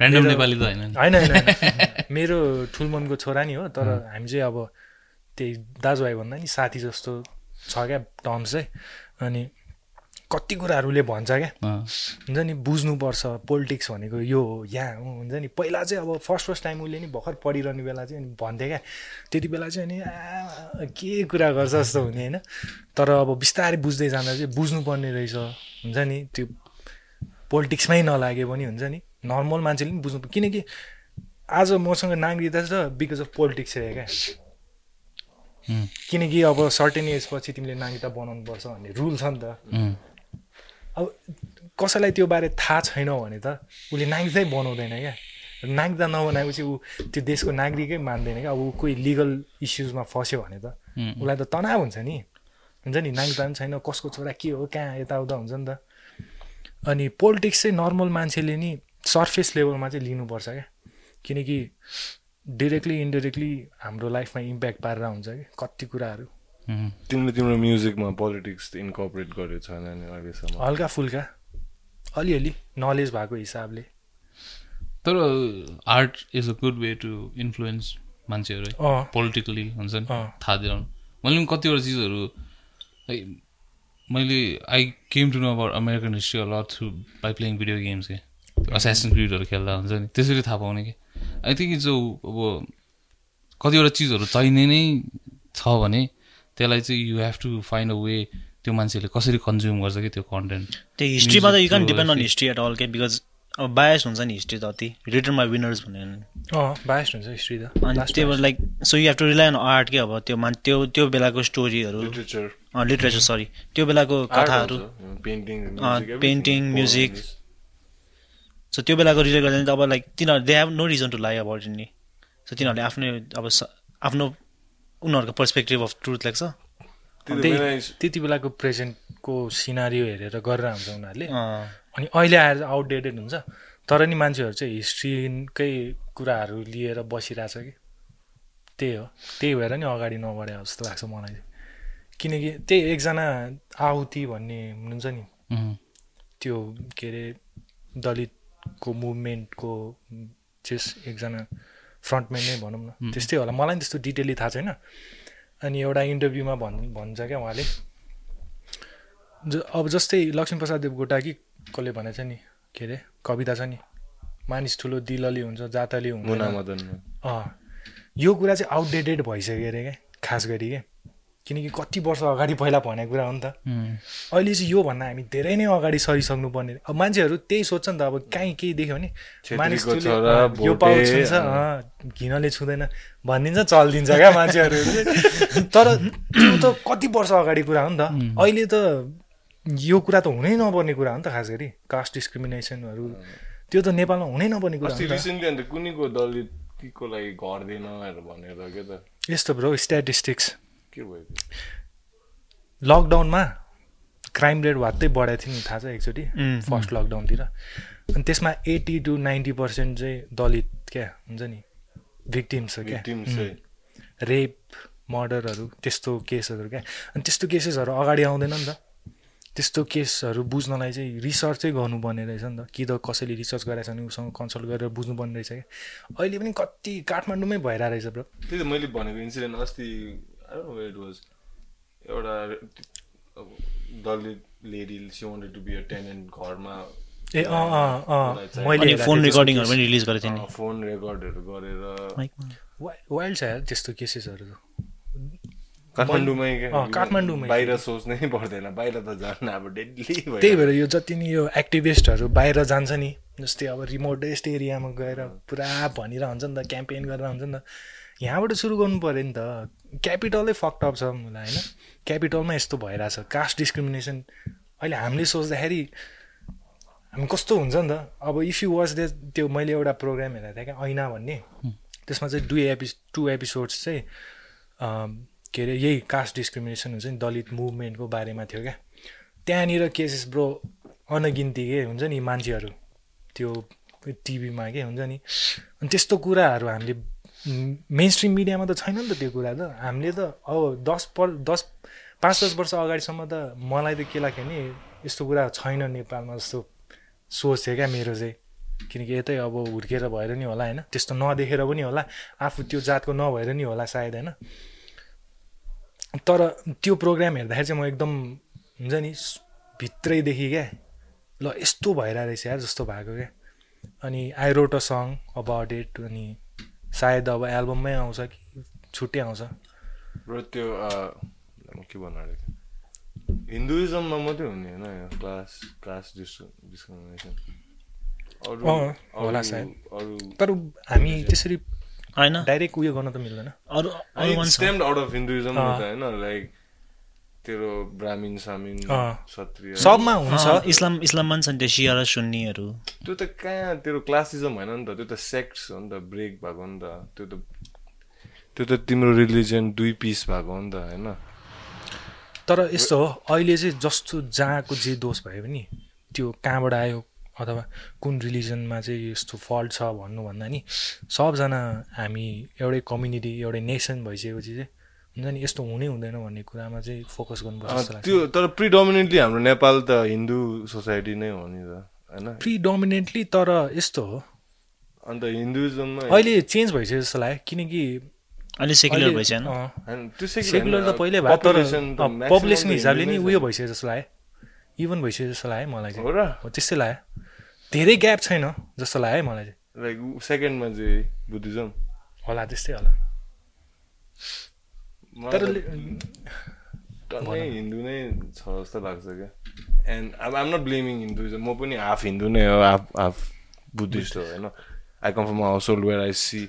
ऱ्यान्डम नेपाली त। होइन होइन होइन। मेरो ठुलमनको छोरा नि हो तर हामी चाहिँ अब त्यही दाजुभाइ भन्दा नि साथी जस्तो छ क्या टर्म्स चाहिँ अनि कति कुराहरूले भन्छ क्या। हुन्छ नि बुझ्नुपर्छ पोलिटिक्स भनेको यो हो यहाँ हो हुन्छ नि। पहिला चाहिँ अब फर्स्ट फर्स्ट टाइम उसले नि भर्खर पढिरहने बेला चाहिँ अनि भन्थ्यो क्या। त्यति बेला चाहिँ अनि के कुरा गर्छ जस्तो हुने होइन? तर अब बिस्तारै बुझ्दै जाँदा चाहिँ बुझ्नुपर्ने रहेछ। हुन्छ नि त्यो पोलिटिक्समै नलागे पनि हुन्छ नि। नर्मल मान्छेले पनि बुझ्नु किनकि आज मसँग नागरिकता छ बिकज अफ पोलिटिक्स रह्यो क्या। किनकि अब सर्टेन एजपछि तिमीले नागरिकता बनाउनु पर्छ भन्ने रुल छ नि त। अब कसैलाई त्यो बारे थाहा छैन भने त उसले नागरिकतै बनाउँदैन क्या। नागरिकता नबनाएपछि ऊ त्यो देशको नागरिकै मान्दैन क्या। अब ऊ कोही लिगल इस्युजमा फस्यो भने त। उसलाई त तनाव हुन्छ नि। हुन्छ नि? नागरिकता पनि छैन। कसको छोरा के हो? कहाँ यताउता हुन्छ नि त। अनि पोलिटिक्स चाहिँ नर्मल मान्छेले नि सर्फेस लेभलमा चाहिँ लिनुपर्छ क्या। किनकि डिरेक्टली इन्डिरेक्टली हाम्रो लाइफमा इम्प्याक्ट पारेर हुन्छ कि। कति कुराहरू. तिमीले तिम्रो म्युजिकमा पोलिटिक्स इन्कर्पोरेट गरेको छैन नि अहिलेसम्म। हल्का फुल्का। अलिअलि नलेज भएको हिसाबले। तर art is a good way to influence मान्छेहरू है। पोलिटिकली हुन्छ नि। थाहा दिलाउनु। मैले पनि कतिवटा चिजहरू मैले I came to know about American history a lot through by playing video games के। असेसन क्रिडहरू खेल्दा हुन्छ नि। त्यसरी थाहा पाउने कि। आई थिङ्क जो अब कतिवटा चिजहरू चाहिने नै छ भने त्यसलाई चाहिँ you have to find a way त्यो मान्छेले कसरी कन्ज्युम गर्छ कि त्यो कन्टेन्ट त्यो हिस्ट्रीमा त you can depend on. History at all के बिकज अब बायस हुन्छ नि हिस्ट्री त अति। रिटर्न बाई विनर्स भनेर अँ बायस्ड हुन्छ हिस्ट्री त। अनि त्यो like so you have to rely on art के अब त्यो मान त्यो त्यो बेलाको स्टोरीहरू लिटरेचर लिटरेचर सरी त्यो बेलाको कथाहरू। Painting painting, music. सो त्यो बेलाको रिलेट गर्दा अब लाइक तिनीहरू they have no reason to lie about नि। सो तिनीहरूले आफ्नै अब आफ्नो उनीहरूको पर्सपेक्टिभ अफ ट्रुथ लेख्छ त्यही त्यति बेलाको प्रेजेन्टको सिनारियो हेरेर गरेर हुन्छ उनीहरूले। अनि अहिले आएर आउटडेटेड हुन्छ। तर नि मान्छेहरू चाहिँ हिस्ट्रीकै कुराहरू लिएर बसिरहेछ कि। त्यही हो। त्यही भएर नि अगाडि नबढे जस्तो लाग्छ मलाई। चाहिँ किनकि त्यही एकजना आहुति भन्ने हुनुहुन्छ नि। त्यो के अरे दलितको मुभमेन्टको चाहिँ एकजना फ्रन्टम्यान नै भनौँ न। त्यस्तै होला। मलाई पनि त्यस्तो डिटेली थाहा छैन। अनि एउटा इन्टरभ्यूमा भन् भन्छ क्या उहाँले। ज अब जस्तै लक्ष्मीप्रसाद कि कसले भनेको छ नि? के अरे? कविता छ नि? मानिस ठुलो दिलली हुन्छ जातली हुन्छ अँ। यो कुरा चाहिँ आउटडेटेड भइसक्यो अरे क्या खास गरी क्या। किनकि कति वर्ष अगाडि पहिला भनेको कुरा हो नि त। अहिले चाहिँ योभन्दा हामी धेरै नै अगाडि सरिसक्नु पर्ने। अब मान्छेहरू त्यही सोध्छ नि त अब काहीँ केही देख्यो भने मानिस यो पाउ छुन्छ घिनले छुँदैन भनिदिन्छ चलिदिन्छ क्या मान्छेहरू। तर त्यो त कति वर्ष अगाडि कुरा हो नि त। अहिले त यो कुरा त हुनै नपर्ने कुरा हो नि त खास गरी कास्ट डिस्क्रिमिनेसनहरू। त्यो त नेपालमा हुनै नपर्ने कुरा कुनैको दलित को लागि घर दिएन भनेर के त? यस्तो ब्रो स्ट्याटिस्टिक्स के भयो? लकडाउनमा क्राइम रेट भत्तै बढाएको थियो नि थाहा छ एकचोटि? फर्स्ट लकडाउनतिर अनि त्यसमा एट्टी टु नाइन्टी पर्सेन्ट चाहिँ दलित क्या हुन्छ नि? भिक्टिम्स हो क्या। रेप मर्डरहरू त्यस्तो केसहरू क्या। अनि त्यस्तो केसेसहरू अगाडि आउँदैन नि त। त्यस्तो केसहरू बुझ्नलाई चाहिँ रिसर्चै गर्नुपर्ने रहेछ नि त। कि त कसैले रिसर्च गरेछ भने उसँग कन्सल्ट गरेर बुझ्नुपर्ने रहेछ क्या। अहिले पनि कति काठमाडौँमै भइरहेको रहेछ ब्रो त्यही त मैले भनेको इन्सिडेन्ट अस्ति इट वाज एउटा Dalit lady she wanted to be a tenant घरमा ए अँ अँ अँ मलाई मैले फोन रेकर्डिङहरू पनि रिलिज गरेको थियो नि। फोन रेकर्डहरू गरेर। वाइल्ड छ यार त्यस्तो केसेसहरू काठमाडौँमै काठमाडौँमै। बाहिर सोच्नै पर्दैन बाहिर त झन् अब डेडली त्यही भएर यो जति नि यो एक्टिभिस्टहरू बाहिर जान्छ नि जस्तै अब रिमोटेस्ट एरियामा गएर पुरा भनिरह हुन्छ नि त क्याम्पेन गरेर हुन्छ नि त यहाँबाट सुरु गर्नु पऱ्यो नि त। क्यापिटलै फक्टअप छ मलाई होइन? क्यापिटलमा यस्तो भइरहेछ। कास्ट डिस्क्रिमिनेसन अहिले हामीले सोच्दाखेरि हामी कस्तो हुन्छ नि त? अब इफ यु वाच दे त्यो मैले एउटा प्रोग्राम हेरेको थिएँ क्या ऐना भन्ने। त्यसमा चाहिँ दुई एपि टु एपिसोड्स चाहिँ के अरे यही कास्ट डिस्क्रिमिनेसन हुन्छ नि दलित मुभमेन्टको बारेमा थियो क्या। त्यहाँनिर केसेस ब्रो अनगिन्ती के हुन्छ नि मान्छेहरू त्यो टिभीमा के हुन्छ नि अनि त्यस्तो कुराहरू हामीले मेन स्ट्रिम मिडियामा त छैन नि त त्यो कुरा त। हामीले त अब दस पर दस पाँच दस वर्ष अगाडिसम्म त मलाई त के लाग्यो नि यस्तो कुरा छैन नेपालमा जस्तो सोच थियो क्या मेरो चाहिँ। किनकि यतै अब हुर्केर भएर नि होला होइन। त्यस्तो नदेखेर पनि होला। आफू त्यो जातको नभएर नि होला सायद होइन। तर त्यो प्रोग्राम हेर्दाखेरि चाहिँ म एकदम हुन्छ नि भित्रैदेखि क्या ल यस्तो भइरहेको रहेछ यार जस्तो भएको क्या। अनि I wrote a song about it अनि सायद अब एल्बममै आउँछ कि छुट्टै आउँछ र त्यो के भन्नु? हिन्दुइजममा मात्रै हुने होइन यो क्लास क्लास डिस्क्रिमिनेसन होला सायद। तर हामी त्यसरी होइन डाइरेक्ट उयो गर्न त मिल्दैन अरू आउट अफ हिन्दुइजम। होइन लाइक तेरो ब्राह्मीण सामिन। क्षत्रिय। सबमा हुन्छ। इस्लाम इस्लाममा पनि छन् त्यो सिया र सुन्नीहरू। त्यो त कहाँ तेरो क्लासिजम होइन नि त। त्यो त सेक्ट्स हो नि त ब्रेक भएको नि त। त्यो त त्यो त तिम्रो रिलिजन दुई पिस भएको हो नि त होइन? तर यस्तो हो अहिले चाहिँ जस्तो जहाँको जे दोष भए पनि त्यो कहाँबाट आयो अथवा कुन रिलिजनमा चाहिँ यस्तो फल्ट छ भन्नुभन्दा नि सबजना हामी एउटै कम्युनिटी एउटै नेसन भइसकेपछि चाहिँ हुन्छ नि यस्तो हुनै हुँदैन भन्ने कुरामा चाहिँ फोकस गर्नुपर्छ अँ, जस्तो लाग्छ। त्यो तर प्रिडोमिनेन्टली हाम्रो नेपाल त हिन्दू सोसाइटी नै हो नि त होइन? प्रिडोमिनेन्टली तर यस्तो हो। अन्त हिन्दुइजममा अहिले चेन्ज भइसक्यो जस्तो लाग्यो किनकि अहिले सेक्युलर अहिले- भइसकेन सेकुलर त पहिल्यै भयो तर पपुलेसन त हिसाबले नि उयो। भइसक्यो जस्तो लाग्यो। इभन भइसक्यो जस्तो लाग्यो मलाई हो चाहिँ र। हो त्यस्तै लाग्यो। धेरै ग्याप छैन जस्तो लाग्यो है मलाई चाहिँ। लाइक सेकेन्डमा चाहिँ बुद्धिज्म। होला त्यस्तै होला। तर हिन्दू नै छ जस्तो लाग्छ क्या। एन्ड अब आम नट ब्लेमिङ हिन्दुइजम म पनि हाफ हिन्दू नै हो हाफ हाफ बुद्धिस्ट हो होइन। I come from household where I see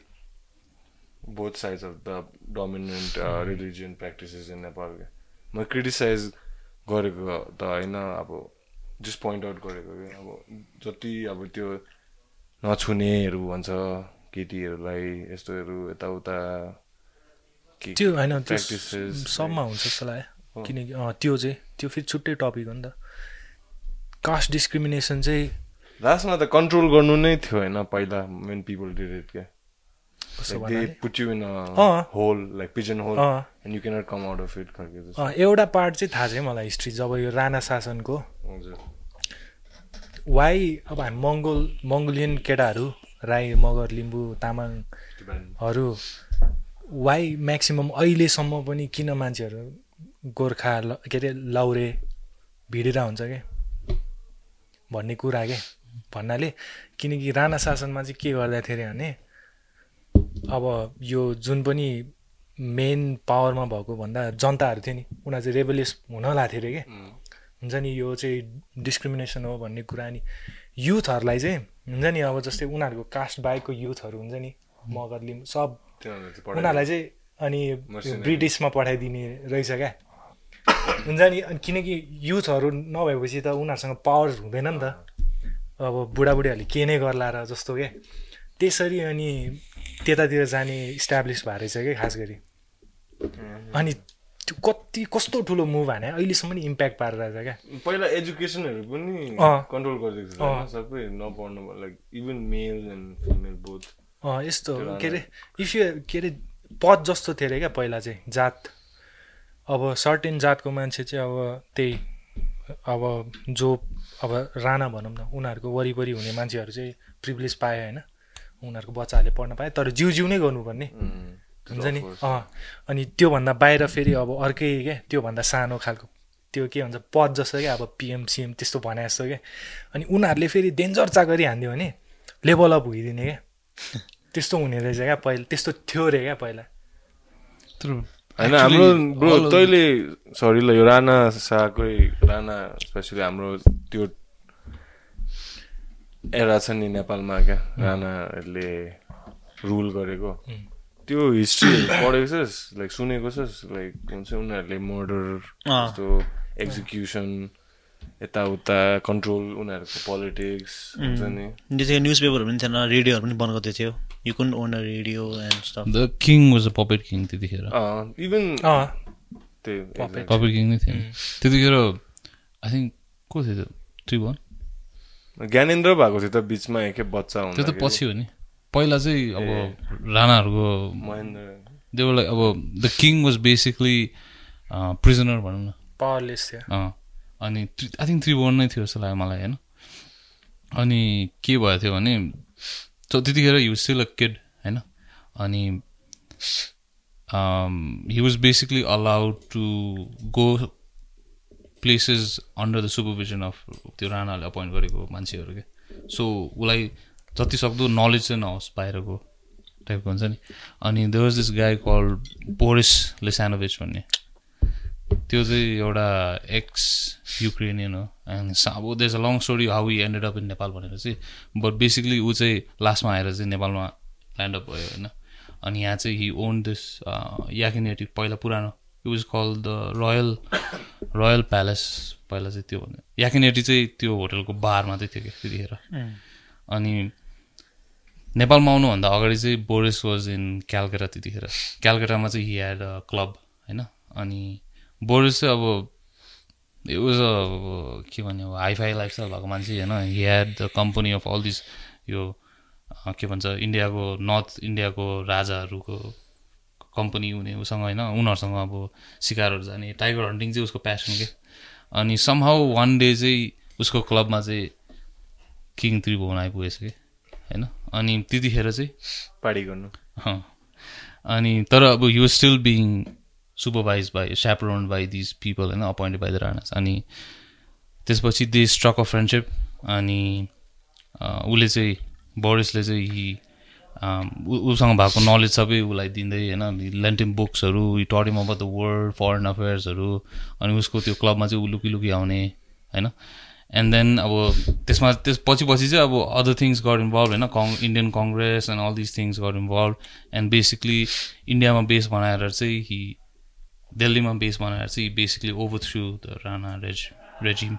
both sides of the dominant religion practices in Nepal क्या म क्रिटिसाइज गरेको त होइन अब जस्ट पोइन्ट आउट गरेको क्या अब जति अब त्यो नछुनेहरू भन्छ केटीहरूलाई यस्तोहरू यताउता। के- त्यो होइन त्यो सबमा हुन्छ जस्तो लाग्यो। किनकि त्यो चाहिँ त्यो फेरि छुट्टै टपिक हो नि त। कास्ट डिस्क्रिमिनेसन चाहिँ लास्टमा त कन्ट्रोल गर्नु नै थियो होइन पहिला मेन पिपल डिड इट क्या। एउटा पार्ट चाहिँ थाहा छ मलाई हिस्ट्री जब यो राणा शासनको। वाइ अब हामी मङ्गोल मङ्गोलियन केटाहरू राई मगर लिम्बू तामाङहरू वाइ म्याक्सिमम् अहिलेसम्म पनि किन मान्छेहरू गोर्खा ल- के अरे लौरे भिडेर हुन्छ क्या भन्ने कुरा के? भन्नाले किनकि राणा शासनमा चाहिँ के गर्दाखेरि भने अब यो जुन पनि मेन पावरमा भएको भन्दा जनताहरू थियो नि उनीहरू चाहिँ रेबलियस हुन लाग्थ्यो अरे क्या हुन्छ नि यो चाहिँ डिस्क्रिमिनेसन हो भन्ने कुरा नि। युथहरूलाई चाहिँ हुन्छ नि अब जस्तै उनीहरूको कास्ट बाहेकको युथहरू हुन्छ नि मगर लिम्बू सब उनीहरूलाई चाहिँ अनि. ब्रिटिसमा पठाइदिने रहेछ क्या। हुन्छ नि अनि किनकि युथहरू नभएपछि त उनीहरूसँग पावर हुँदैन नि त। अब बुढाबुढीहरूले के नै गर्ला र जस्तो क्या त्यसरी अनि त्यतातिर जाने इस्टाब्लिस भएर रहेछ क्या खास गरी। अनि त्यो कति कस्तो ठुलो मुभ हाने अहिलेसम्म नि इम्प्याक्ट पारेर रहेछ क्या। पहिला एजुकेसनहरू पनि। कन्ट्रोल गरिदिएको छ सबै नपढ्नु like even male and female both यस्तो के अरे इफ यु के अरे पद जस्तो थियो अरे क्या पहिला चाहिँ जात। अब सर्टेन जातको मान्छे चाहिँ अब त्यही अब जो अब राणा भनौँ न उनीहरूको वरिपरि हुने मान्छेहरू चाहिँ प्रिभिलेज पायो होइन उनीहरूको बच्चाहरूले पढ्न पायो तर जिउ जिउ नै गर्नुपर्ने। हुन्छ नि? अँ अनि त्योभन्दा बाहिर फेरि अब अर्कै क्या त्योभन्दा सानो खालको त्यो के भन्छ पद जस्तो क्या अब पिएम सिएम त्यस्तो भने जस्तो क्या। अनि उनीहरूले फेरि डेन्जर चाकरी हानिदियो भने लेभल अप भइदिने क्या। त्यस्तो हुने रहेछ क्या पहिला त्यस्तो थियो अरे क्या पहिला तर होइन हाम्रो ब्रो तैँले सरी ल यो राणा शाहकै राणा स्पेसली हाम्रो त्यो एरा छ नि नेपालमा क्या राणाहरूले रुल गरेको. त्यो हिस्ट्री पढेको छस् लाइक सुनेको छस् लाइक हुन्छ उनीहरूले मर्डर अँ। जस्तो एक्जिक्युसन यताउता कन्ट्रोल उनीहरूको पोलिटिक्स हुन्छ नि। जतिखेर न्युज पेपरहरू पनि थिएन रेडियोहरू पनि बन्द गर्दै थियो। यु कुन on a radio and stuff the king was a puppet king त्यतिखेर। Even uh. त्यो Puppet. exact- पपेट किङ नै थियो। त्यतिखेर आई थिङ्क को थियो त्यो? त्रिभुवन ज्ञानेन्द्र भएको थियो त बिचमा एकखेप बच्चा त्यो त। पछि हो नि। पहिला चाहिँ अब राणाहरूको महेन्द्र। देवलाई अब the king was basically prisoner भनौँ न। पावरलेस थियो अनि आई थिङ्क त्रिभुवन नै थियो जस्तो लाग्यो मलाई होइन? अनि के भएको थियो भने त त्यतिखेर वाज स्टिल अ किड होइन? अनि he was basically allowed to go places under the supervision of त्यो राणाले अपोइन्ट गरेको मान्छेहरू क्या? सो उसलाई जति सक्दो नलेज चाहिँ नहोस् बाहिरको टाइपको हुन्छ नि। अनि there was this guy call Boris Lissanevitch भन्ने। त्यो चाहिँ एउटा एक्स युक्रेनियन हो एन्ड अब this a long story how he ended up in Nepal भनेर चाहिँ बट बेसिकली ऊ चाहिँ लास्टमा आएर चाहिँ नेपालमा ल्यान्ड अप भयो होइन? अनि यहाँ चाहिँ हि ओन दिस याकिनेटिभ पहिला पुरानो it was call the royal royal palace पहिला चाहिँ त्यो भन्यो याकिनेटी चाहिँ त्यो होटलको बारमा चाहिँ थियो क्या त्यतिखेर। अनि नेपालमा आउनुभन्दा अगाडि चाहिँ बोरिस वाज इन क्यालकाटा त्यतिखेर। क्यालकाटामा चाहिँ हि ह्याड अ क्लब होइन? अनि बोरिस चाहिँ अब was a के भन्ने अब हाइफाई लाइफस्टाइल भएको मान्छे होइन। He had the company of all this यो के भन्छ इन्डियाको नर्थ इन्डियाको राजाहरूको कम्पनी हुने उसँग होइन उनीहरूसँग अब सिकारहरू जाने। टाइगर हन्टिङ चाहिँ उसको प्यासन के? अनि समहाउ वान डे चाहिँ उसको क्लबमा चाहिँ किङ त्रिभुवन आइपुगेछ कि? होइन? अनि त्यतिखेर चाहिँ पार्टी गर्नु। अनि तर अब you still being supervise by surround by these people होइन अपोइन्टेड बाई द राणास अनि त्यसपछि दे स्ट्रक अ फ्रेन्डसिप अनि उसले चाहिँ बोरिसले चाहिँ हि ऊ- उसँग भएको नलेज सबै उसलाई दिँदै होइन लेन्टिम बुक्सहरू टडिम अबाउट द वर्ल्ड फरेन अफेयर्सहरू अनि उसको त्यो क्लबमा चाहिँ ऊ लुकी लुकी आउने होइन। एन्ड देन अब त्यसमा त्यस पछि पछि चाहिँ अब अदर थिङ्स गट इन्भल्भ होइन कङ Indian Congress and all this things got involve and basically इन्डियामा बेस बनाएर चाहिँ हि दिल्लीमा बेस बनाएर चाहिँ basically over through the Rana raise regime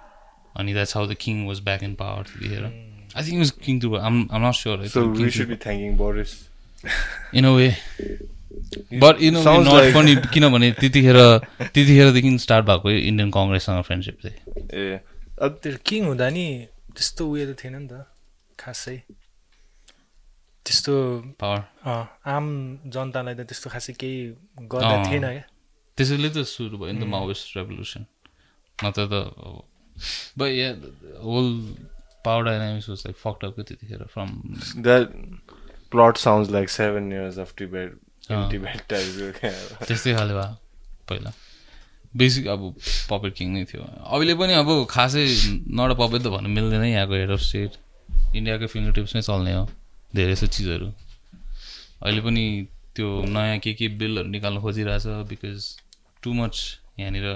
अनि that's how the king was back in power त्यतिखेर I think was king to um um not sure in a way but in a way Sounds not पनि किनभने त्यतिखेर त्यतिखेरदेखि start भएको Indian कङ्ग्रेससँग friendship चाहिँ ए अब त्यो किङ हुँदा नि त्यस्तो उयो त थिएन नि त खासै। त्यस्तो पावर आम जनतालाई त त्यस्तो खासै केही गर्दा। थिएन क्या त्यसैले त सुरु भयो नि त माओइस्ट रेभोल्युसन। नत्र त but yeah whole power dynamics was like fucked अपको त्यतिखेर from that plot sounds like seven years of Tibet in uh. Tibet टाइप्सको त्यस्तै खाले भयो पहिला। बेसिक अब पपेट किङ नै थियो। अहिले पनि अब खासै नट पपेट त भन्नु मिल्दैन यहाँको हेड अफ स्टेट इन्डियाकै फिङ्गर टिप्समै चल्ने हो धेरै जस्तो चिजहरू। अहिले पनि त्यो नयाँ के के बिलहरू निकाल्नु खोजिरहेछ बिकज टु मच यहाँनिर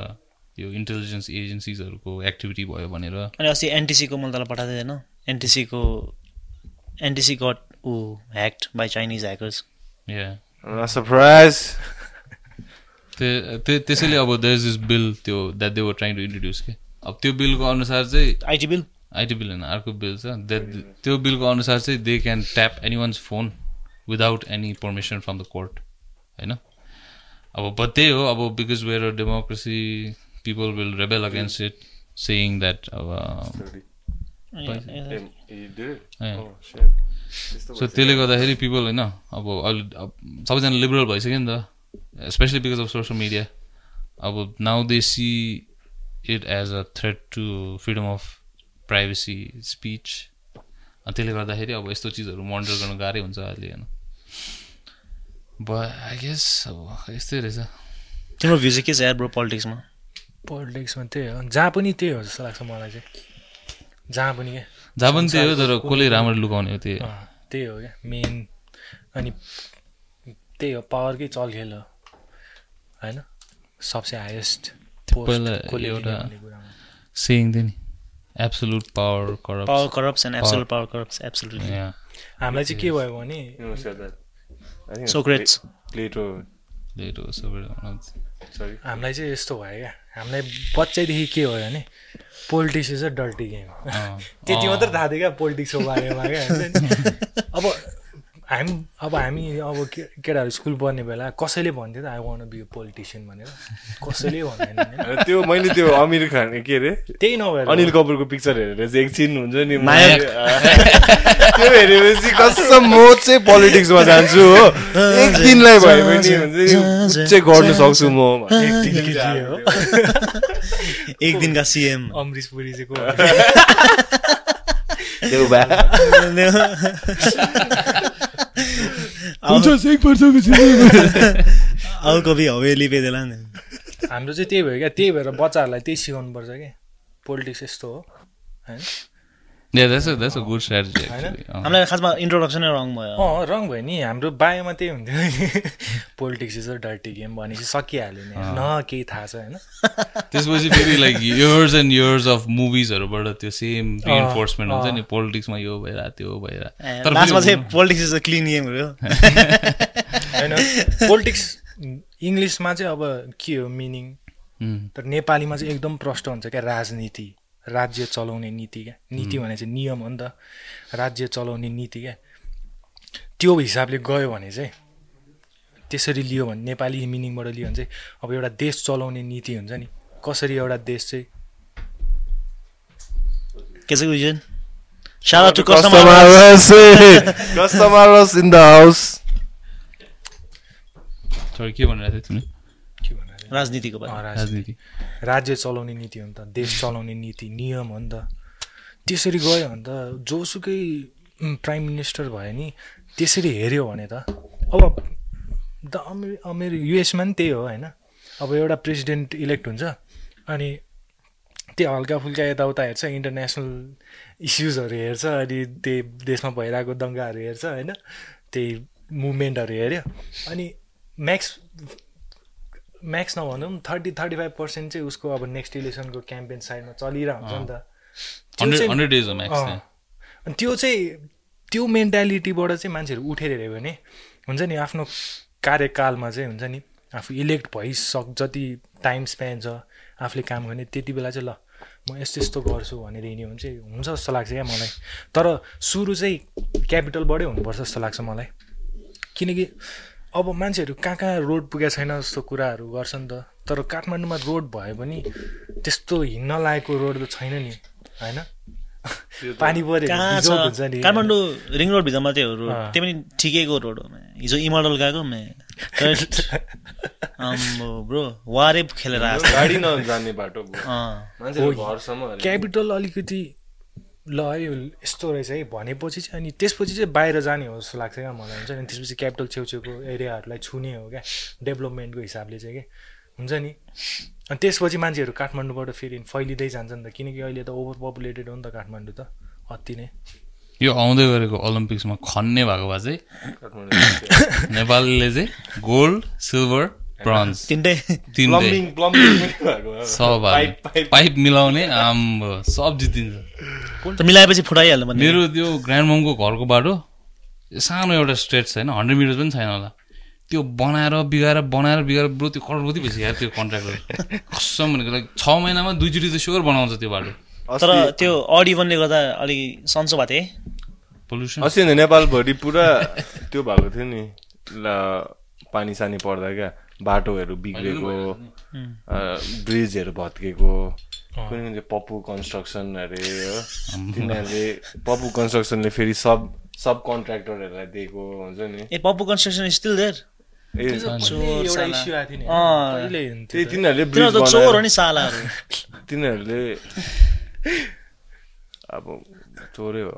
यो इन्टेलिजेन्स एजेन्सिजहरूको एक्टिभिटी भयो भनेर। अनि अस्ति एनटिसीको मैले तँलाई पठाएको थिएँ होइन एनटिसीको NTC got uh hacked by Chinese hackers yeah surprise त्यो त्यो- त्यसैले अब देयर इज दिस बिल त्यो that they were trying to introduce के? अब त्यो बिलको अनुसार चाहिँ आइटी बिल आइटी बिल होइन अर्को बिल छ। द्याट त्यो बिलको अनुसार चाहिँ they can tap anyone's phone without any permission from the court होइन? अब बट त्यही हो अब because where a democracy people will rebel against it saying that अब सो त्यसले गर्दाखेरि पिपल होइन अब अहिले अब सबैजना लिबरल भइसक्यो नि त specially because of social media अब now they see it as a threat to freedom of privacy speech त्यसले गर्दाखेरि अब यस्तो चिजहरू मोनिटर गर्नु गाह्रै हुन्छ अहिले होइन। ब आई गेस अब यस्तै रहेछ तिम्रो भ्यू चाहिँ के छ यार ब्रो पोलिटिक्समा पोलिटिक्समा त्यही हो। जहाँ पनि त्यही हो जस्तो लाग्छ मलाई चाहिँ। जहाँ पनि क्या जहाँ पनि त्यही हो तर कसले राम्ररी लुकाउने हो त्यही त्यही हो क्या। मेन अनि त्यही हो पावरकै चलखेल हो। होइन? सबसे हाइएस्ट पहिला एउटा सेयिङ थियो नि absolute power power corrupt corrupts and absolute power corrupts absolutely हामीलाई चाहिँ के भयो भने सोक्रेट्स प्लेटो सरी हामीलाई चाहिँ यस्तो भयो क्या। हामीलाई बच्चैदेखि के भयो भने politics is a dirty game. त्यति मात्र थाहा थियो क्या पोलिटिक्सको बारेमा क्या। अब हामी अब हामी अब के केटाहरू स्कुल पढ्ने बेला कसैले भन्थ्यो त आई वान बी पोलिटिसियन भनेर। कसैले भन्दैन। त्यो मैले त्यो अमिर खान के अरे? त्यही नभएर। अनिल कपुरको पिक्चर हेरेर चाहिँ एकछिन हुन्छ नि। त्यो हेरेपछि कसम म चाहिँ पोलिटिक्समा जान्छु हो। एक दिनलाई भयो भने हुन्छ नि गर्नु सक्छु म एक दिनकी सिएम। अमरिस पुरी चाहिँ को त्यो भए अब कवि हवेली बेदेला नि। हाम्रो चाहिँ त्यही भयो क्या त्यही भएर बच्चाहरूलाई त्यही सिकाउनु पर्छ क्या पोलिटिक्स यस्तो हो होइन? हामीलाई खासमा इन्ट्रोडक्सनै रङ भयो? अँ रङ भयो नि। हाम्रो बायोमा त्यही हुन्थ्यो। नि politics is a dirty game भनेपछि सकिहाल्यो नि। न केही थाहा छ होइन? त्यसपछि फेरि like years and years of मुभिजहरूबाट त्यो सेम रिइन्फोर्समेन्ट हुन्छ नि। पोलिटिक्समा यो भएर त्यो भएर तर लास्टमा चाहिँ politics is a clean game हो होइन। पोलिटिक्स इङ्ग्लिसमा चाहिँ अब के हो मिनिङ तर नेपालीमा चाहिँ एकदम प्रष्ट हुन्छ क्या राजनीति। राज्य चलाउने नीति क्या? नीति भने चाहिँ नियम हो नि त। राज्य चलाउने नीति क्या? त्यो हिसाबले गयो भने चाहिँ त्यसरी लियो भने नेपाली मिनिङबाट लियो भने चाहिँ अब एउटा देश चलाउने नीति हुन्छ नि। कसरी एउटा देश चाहिँ? के चाहिँ vision Shout out to Customer customer. Russ. Customer Russ in the house. sorry, के भनिरहेको थियो तिमीले? राजनीतिको राजनीति। राज्य चलाउने नीति हो नि त देश चलाउने नीति नियम हो नि त। त्यसरी गयो भने त जोसुकै प्राइम मिनिस्टर भयो नि त्यसरी हेऱ्यो भने त अब द अमे अमेरि युएसमा पनि त्यही हो होइन? अब एउटा प्रेसिडेन्ट इलेक्ट हुन्छ अनि त्यो हल्का फुल्का यताउता हेर्छ इन्टरनेसनल इस्युजहरू हेर्छ अनि त्यही देशमा भइरहेको दङ्गाहरू हेर्छ होइन? त्यही मुभमेन्टहरू हेऱ्यो अनि म्याक्स म्याक्स नभनौँ थर्टी थर्टी फाइभ पर्सेन्ट चाहिँ उसको अब नेक्स्ट इलेक्सनको क्याम्पेन साइडमा चलिरहेको हुन्छ नि त। अनि त्यो चाहिँ त्यो मेन्टालिटीबाट चाहिँ मान्छेहरू उठेर हेऱ्यो भने हुन्छ नि आफ्नो कार्यकालमा चाहिँ हुन्छ नि आफू इलेक्ट भइसक जति टाइम स्पेन्ड छ आफूले काम गर्ने त्यति बेला चाहिँ ल म यस्तो यस्तो गर्छु भनेर हिँड्यो भने चाहिँ हुन्छ जस्तो लाग्छ क्या मलाई। तर सुरु चाहिँ क्यापिटलबाटै हुनुपर्छ जस्तो लाग्छ मलाई। किनकि अब मान्छेहरू कहाँ कहाँ रोड पुगेको छैन जस्तो कुराहरू गर्छ नि त। तर काठमाडौँमा रोड भयो भने त्यस्तो हिँड्न लायकको रोड त छैन नि होइन? पानी पऱ्यो काठमाडौँ रिङ रोड भित्र मात्रै हो रोड। त्यो पनि ठिकैको रोड हो। हिजो इमडल गएको ब्रो वारे खेलेर। क्यापिटल अलिकति ल है यो यस्तो रहेछ है भनेपछि चाहिँ अनि त्यसपछि चाहिँ बाहिर जाने हो जस्तो लाग्छ क्या मलाई हुन्छ नि? त्यसपछि क्यापिटल छेउछेउको एरियाहरूलाई छुने हो क्या डेभलपमेन्टको हिसाबले चाहिँ के? हुन्छ नि? अनि त्यसपछि मान्छेहरू काठमाडौँबाट फेरि फैलिँदै जान्छ नि त किनकि अहिले त ओभर पपुलेटेड हो नि त काठमाडौँ त अति नै। यो आउँदै गरेको ओलम्पिक्समा खन्ने भएको भए चाहिँ नेपालले चाहिँ गोल्ड सिल्भर ब्रोन्ज पाइप मिलाउने आम्बो सब जितिन्छ। त मिलाएपछि फुटाइहाल्नु भन्ने। मेरो त्यो ग्रान्ड ममको घरको बाटो सानो एउटा स्ट्रेट छ होइन हन्ड्रेड मिटर पनि छैन होला। त्यो बनाएर बिगाएर बनाएर बिगाएर ब्रो त्यो करोडपति भइसक्यो यार त्यो कन्ट्र्याक्टर कसम भनेको लाइक छ महिनामा दुईचोटि त स्योर बनाउँछ त्यो बाटो। तर त्यो अडी बन्ने गर्दा अलिक सन्चो भएको थियो है पोल्युसन अस्ति नेपालभरि पुरा त्यो भएको थियो नि ल पानी सानी पर्दा क्या। बाटोहरू बिग्रेको ब्रिजहरू भत्केको कुनै कुनै चाहिँ पप्पु कन्स्ट्रक्सन अरे हो। तिनीहरूले पप्पु कन्स्ट्रक्सनले फेरि सब सब कन्ट्र्याक्टरहरूलाई दिएको हुन्छ नि। ए पप्पु कन्स्ट्रक्सन स्टिल देयर तिनीहरूले ब्रिज तिनीहरू त चोर हो बनाएर नि सालाहरू। तिनीहरूले अब चोरै हो।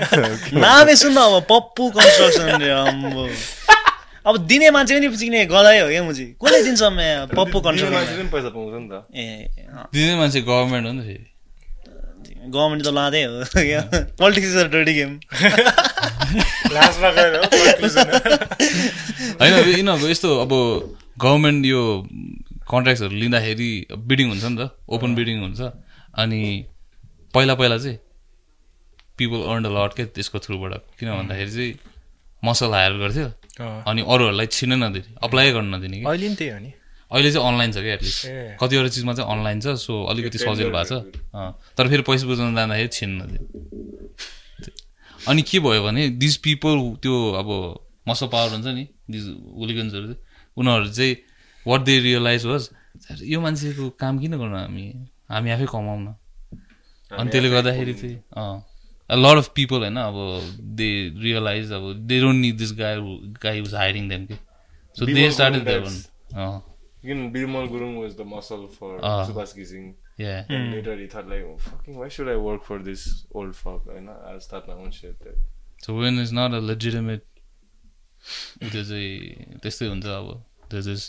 नामै सुन्न अब पप्पु कन्स्ट्रक्सन अब दिने मान्छे पनि चिक्ने गलाइ हो क्या मुजी। कसले दिन्छ पप्पु पनि पैसा पाउँछ नि त। ए दिने मान्छे गभर्मेन्ट हो नि त फेरि। गभर्मेन्ट त लाँदै हो politics is a dirty game. होइन यिनीहरूको यस्तो अब गभर्मेन्ट यो कन्ट्र्याक्ट्सहरू लिँदाखेरि बिडिङ हुन्छ नि त ओपन बिडिङ हुन्छ। अनि पहिला पहिला चाहिँ पिपल अर्न द लट क्या त्यसको थ्रुबाट। किन भन्दाखेरि चाहिँ मसल हायर गर्थ्यो। अनि अरूहरूलाई छिर्न नदिने अप्लाई गर्न नदिने कि? अहिले नि त्यही हो नि। अहिले चाहिँ अनलाइन छ क्या एटलिस्ट। कतिवटा चिजमा चाहिँ अनलाइन छ सो अलिकति सजिलो भएको छ। अँ, तर फेरि पैसा बुझाउन जाँदाखेरि छिन्न नदिने। अनि के भयो भने दिस पिपल त्यो अब मसल पावर हुन्छ नि दिस हुलिगन्सहरू चाहिँ उनीहरू चाहिँ वाट दे रियलाइज वाज यो मान्छेको काम किन गर्नु हामी? हामी आफै कमाउन। अनि त्यसले गर्दाखेरि चाहिँ अँ लट अफ पिपल होइन अब दे रियलाइज अब they don't need this guy guy was hiring them के so they Bimal started Gurung there types. अँ किन Bimal Gurung was the muscle for Ah. Subhash घिसिङ yeah And later he thought like, oh, fucking, why should I work for this old fuck? You know, I'll start my own shit. So when it's not a legitimate त्यो चाहिँ त्यस्तै हुन्छ अब there's this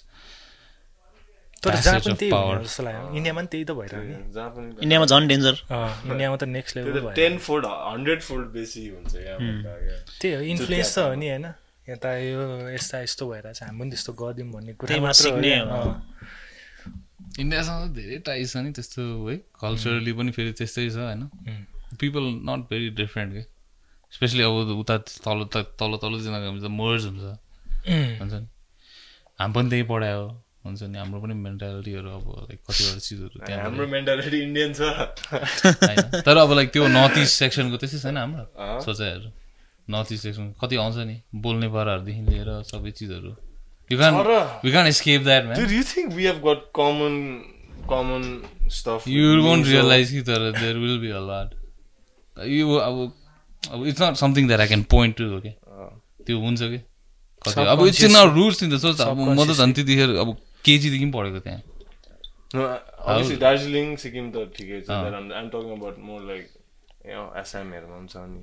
तर जहाँ पनि त्यही. हुने जस्तो लाग्यो इन्डियामा पनि त्यही त भइरहेको इन्डियामा झन् डेन्जर अँ, इन्डियामा त next level ten fold hundred fold बेसी हुन्छ। त्यही हो इन्फ्लुएन्स त हो नि होइन। यता यो यस्ता यस्तो भइरहेछ हामी पनि त्यस्तो गरिदिउँ भन्ने कुरा मात्र। इन्डियासँग धेरै टाइज छ नि त्यस्तो है। कल्चरली पनि फेरि त्यस्तै छ होइन। पिपल नट भेरी डिफ्रेन्ट के स्पेसली अब उता तल तल तल त मर्ज हुन्छ। हुन्छ नि। हामी पनि त्यही पढायो। हुन्छ नि हाम्रो पनि मेन्टालिटीहरू अब लाइक कतिवटा चिजहरू त्यहाँ हाम्रो मेन्टालिटी इन्डियन छ। तर अब लाइक त्यो नर्थ इस्ट सेक्सनको त्यस्तै छैन हाम्रो सोचाइहरू। नर्थ इस्ट सेक्सन कति आउँछ नि बोल्ने पाराहरूदेखि लिएर सबै चिजहरू। यु क्यान तर- you can escape that man Dude, you think we have got common common stuff? with you you, won't so- realise कि तर there will be a lot यो अब अब it's not something that I can point to okay त्यो हुन्छ कि कति अब इट्स आवर रुट्स नि त सोच अब म त झन् त्यतिखेर अब केजीदेखि पढेको त्यहाँ। दार्जिलिङ सिक्किम त ठिकै छ but I'm, I'm talking about more like you know आसामहरूमा पनि छ नि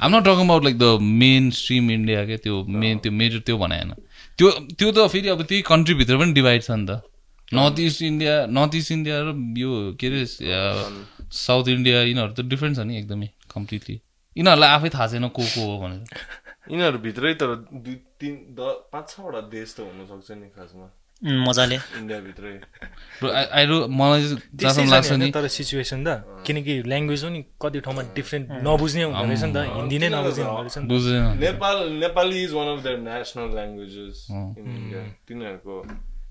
I'm not talking about like the mainstream India क्या त्यो मेन त्यो मेजर त्यो भनाएन त्यो त्यो त फेरि अब त्यही कन्ट्रीभित्र पनि डिभाइड छ नि त। North east India north east India र यो के अरे साउथ इन्डिया यिनीहरू त डिफ्रेन्ट छ नि एकदमै कम्प्लिटली यिनीहरूलाई आफै थाहा छैन को को हो भनेर। यिनीहरूभित्रै तर दुई तिन द पाँच छवटा देश त हुनसक्छ नि खासमा। मजाले। इन्डियाभित्रै। मलाई जहाँसम्म लाग्छ नि। तर सिचुएसन त। किनकि ल्याङ्ग्वेज पनि कति ठाउँमा डिफ्रेन्ट नबुझ्ने हुँदो रहेछ नि त। हिन्दी नै नबुझ्ने हुँदो रहेछ बुझ्दैन। Nepal Nepali is one of their national languages in India तिनीहरूको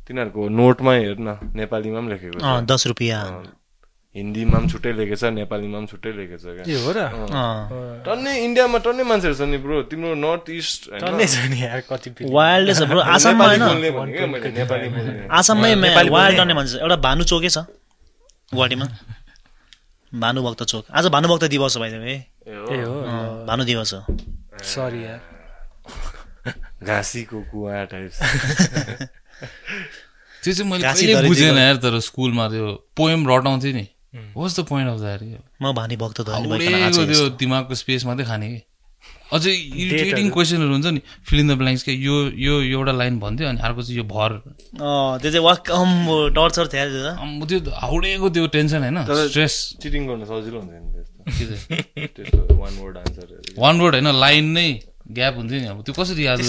तिनीहरूको नोटमा हेर न नेपालीमा पनि लेखेको दस रुपियाँ। हिन्दीमा पनि छुट्टै लेखेको छ नेपालीमा पनि छुट्टै लेखेको छ क्या हो र। टन्नै इन्डियामा टन्नै मान्छेहरू छ नि ब्रो। तिम्रो नर्थ इस्ट छ नि यार कति फेरि। वाइल्डै छ ब्रो। आसाममा आसाममै वाइल्ड। टन्ने मान्छे एउटा भानु चोकै छ गुवाहाटीमा। भानुभक्त चोक। आज भानुभक्त दिवस हो भाइ ए हो। ए हो। भानु दिवस हो। सरी यार। घाँसीको कुवा टाइप्स त्यो चाहिँ मैले। बुझेन यार। तर स्कुलमा त्यो पोएम रटाउँथेँ नि। Was the point of that म हाउडेको आएको त्यो। दिमागको स्पेस मात्रै खाने कि? अझै इरिटेटिङ क्वेसनहरू हुन्छ नि फिल इन द ब्ल्याङ्क्स के यो यो एउटा लाइन भन्थ्यो अनि अर्को चाहिँ यो भर। अँ, त्यो चाहिँ वाक अम्बो टर्चर थियो त्यो हाउडेको त्यो टेन्सन होइन स्ट्रेस चिटिङ गर्न सजिलो हुन्छ नि त्यस्तो। त्यस्तो वान वर्ड आन्सरहरू वान वर्ड होइन लाइन नै ग्याप हुन्थ्यो नि अब। त्यो कसरी याद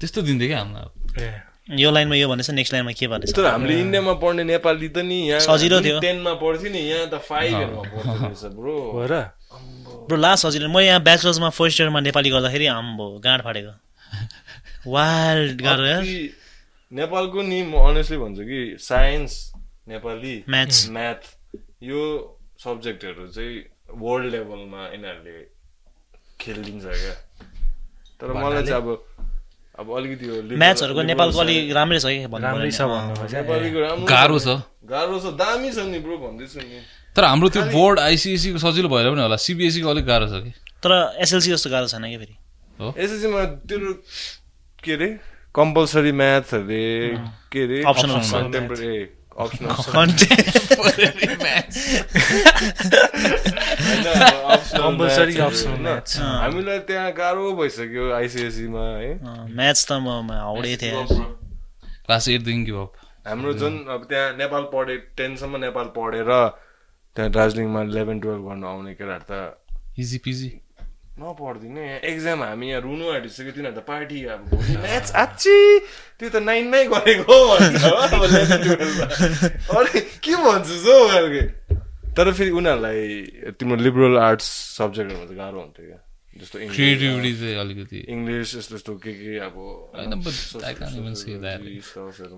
त्यस्तो दिन्थ्यो क्या हामीलाई यो लाइनमा यो भनेछ नेक्स्ट लाइनमा के भनेछ तर हामीले इन्डियामा पढ्ने नेपाली त नि यहाँ सजिलो थियो। टेनमा पढ्थ्यो नि यहाँ त फाइभहरूमा रहेछ ब्रो हो र ब्रो लास्ट सजिलो। म यहाँ ब्याचलर्समा फर्स्ट इयरमा नेपाली गर्दाखेरि आम्बो गाँड फाटेको। वाइल्ड गाह्रो नेपालको नि म अनेस्टली भन्छु कि साइन्स नेपाली Maths. म्याथ यो सब्जेक्टहरू चाहिँ वर्ल्ड लेभलमा यिनीहरूले खेलिदिन्छ क्या। तर मलाई चाहिँ अब अब अलिकति liberal नेपालको अलिक राम्रै छ कि राम्रै छ गाह्रो छ। गाह्रो छ। दामी छ नि ब्रो भन्दैछु नि। तर हाम्रो त्यो बोर्ड आइसिएसीको सजिलो भएर पनि होला। सिबिएसईको अलिक गाह्रो छ कि? तर एसएलसी जस्तो गाह्रो छैन कि फेरि? एसएससीमा त्यो के अरे कम्पलसरी म्याथ अरे के अरे Optional. Contemporary optional maths. हामीलाई त्यहाँ गाह्रो भइसक्यो आइसिएससीमा है म्याथ्स त म हाउडे थिएँ यार। क्लास एटदेखि गिभ अप हाम्रो जुन अब त्यहाँ नेपाल पढे टेनसम्म नेपाल पढेर त्यहाँ दार्जिलिङमा इलेभेन टुवेल्भ गर्नु आउने केटाहरू त इजी पिजी नपढ्दिनँ एक्जाम हामी यहाँ रुनु आँटिसक्यो तिनीहरू त पार्टी अब म्याच आची त्यो त नाइनमै गरेको भन्छ हो, अब 11, 12 मा। अरे के भन्छु हौ खालके? तर फेरि उनीहरूलाई तिम्रो लिबरल आर्ट्स सब्जेक्टहरूमा चाहिँ गाह्रो हुन्थ्यो क्या। जस्तो क्रिएटिभिटी चाहिँ अलिकति। इङ्ग्लिस यस्तो यस्तो के के अब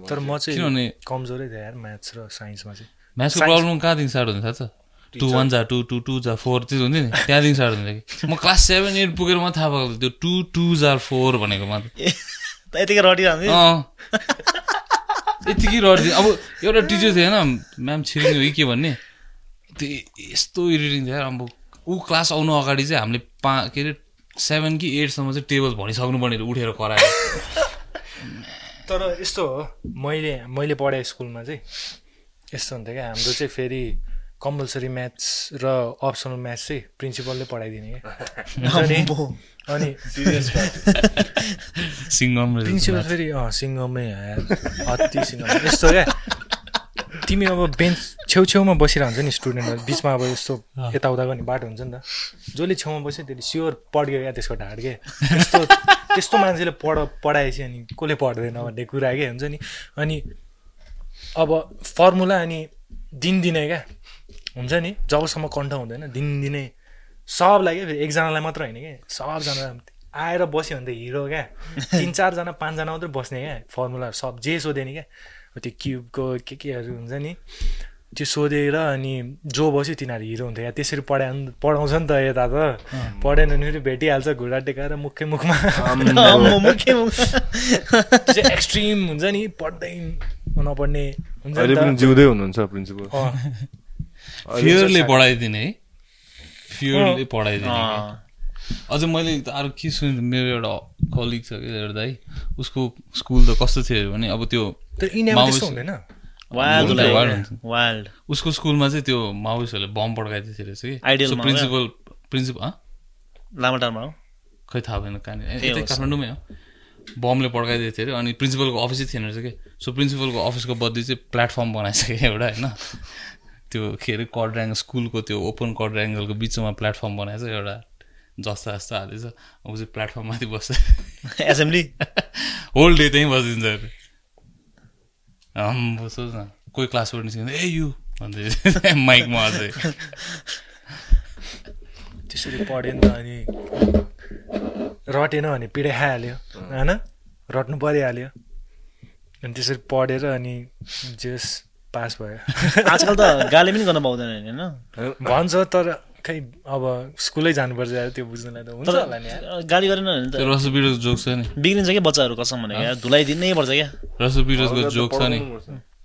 तर म चाहिँ किनभने- कमजोरै थिएँ यार म्याथ्स र साइन्समा चाहिँ म्याथ्सको प्रब्लम कहाँदेखि स्टार्ट हुन्छ थाहा छ टु वान जा टू टू टू जा फोर त्यो हुन्थ्यो नि। त्यहाँदेखि स्टार्ट हुन्छ कि। म क्लास सेभेन एट पुगेर मात्रै थाहा भएको त्यो टू टू जार फोर भनेको मात्र। यतिकै रटिरहन्थ्यो अँ। यतिकै रड्थ्यो अब एउटा टिचर थियो होइन म्याम छिरिङ हो कि भन्ने? त्यो यस्तो इरिटिङ थियो अब ऊ क्लास आउनु अगाडि चाहिँ हामीले पा के अरे सेभेन कि एटसम्म चाहिँ टेबल भनिसक्नु पर्ने उठेर करायो। तर यस्तो हो मैले मैले पढाए स्कुलमा चाहिँ। यस्तो हुन्थ्यो क्या। हाम्रो चाहिँ फेरि कम्पलसरी म्याथ्स र अप्सनल म्याथ्स चाहिँ प्रिन्सिपलले पढाइदिने क्या। अनि सिङ्गम प्रिन्सिपल फेरि अँ सिङ्गमै यार। अति सिङ्गम। यस्तो क्या। तिमी अब बेन्च छेउछेउमा बसिरहन्छ नि स्टुडेन्टहरू। बिचमा अब यस्तो यताउता गर्ने बाटो हुन्छ नि त। जसले छेउमा बस्यो त्यसले स्योर पड्क्यो क्या त्यसको ढाड के। त्यस्तो त्यस्तो मान्छेले पढ पढाएपछि अनि कसले पढ्दैन भन्ने कुरा के हुन्छ नि। अनि अब फर्मुला अनि दिनदिनै क्या। हुन्छ नि? जबसम्म कन्ठ हुँदैन दिनदिनै सबलाई क्या फेरि एकजनालाई मात्र होइन कि? सबजना आएर बस्यो भने त हिरो क्या। तिन चारजना पाँचजना मात्रै बस्ने क्या फर्मुलाहरू सब जे सोधे नि क्या त्यो क्युबको के केहरू हुन्छ नि? त्यो सोधेर अनि जो बस्यो तिनीहरू हिरो हुन्थ्यो या त्यसरी पढाए पढाउँछ नि त यता त। पढेन भने फेरि भेटिहाल्छ घुँडा टेकाएर मुखै मुखमा। मुखे। एक्सट्रिम हुन्छ नि पढ्दै नपढ्ने हुन्छ जिउँदै हुनुहुन्छ प्रिन्सिपल। फियरले पढाइदिने है। फियरले पढाइदिने अझ मैले त अरू के सुने मेरो एउटा कलिग छ कि एउटा दाइ उसको स्कुल त कस्तो थियो भने अब त्यो उसको स्कुलमा चाहिँ त्यो माओिस्टहरूले बम पड्काइदिएको थियो रहेछ कि। प्रिन्सिपल प्रिन्सिपल अँ? लामाटारमा हो? खै थाहा भएन कहाँनिर। यतै। काठमाडौँमै हो। बमले पड्काइदिएको थियो अरे अनि प्रिन्सिपलको अफिसै थिएन रहेछ कि। सो प्रिन्सिपलको अफिसको बदली चाहिँ प्लेटफर्म बनाइसक्यो एउटा होइन? त्यो के अरे कड्राङ स्कुलको त्यो ओपन कड्राङ्गलको बिचमा प्लेटफर्म बनाएछ एउटा जस्ता जस्तो हालेछ। अब चाहिँ प्लेटफर्ममाथि बस्छ। एसेम्ब्ली होल डे त्यहीँ बसिदिन्छ अरे। आम्बो सोच न कोही क्लासबाट निस्किँदा ए यु! भन्दै माइकमा अझै। त्यसरी पढ्यो नि त अनि रटेन भने पिँढै खाइहाल्यो होइन? रट्नु परिहाल्यो। अनि त्यसरी पढेर अनि जेस पास भयो। आजकल त गाली पनि गर्न पाउँदैन नि होइन? भन्छ तर खै अब स्कुलै जानुपर्छ यार त्यो बुझ्नलाई त हुन्छ होला नि यार। गाली गरेन भने त रसुपिरोको जोक छ नि। बिग्रिन्छ कि बच्चाहरू कसम भनेको यार धुलाइदिनै पर्छ क्या। रसुपिरोको जोक छ नि।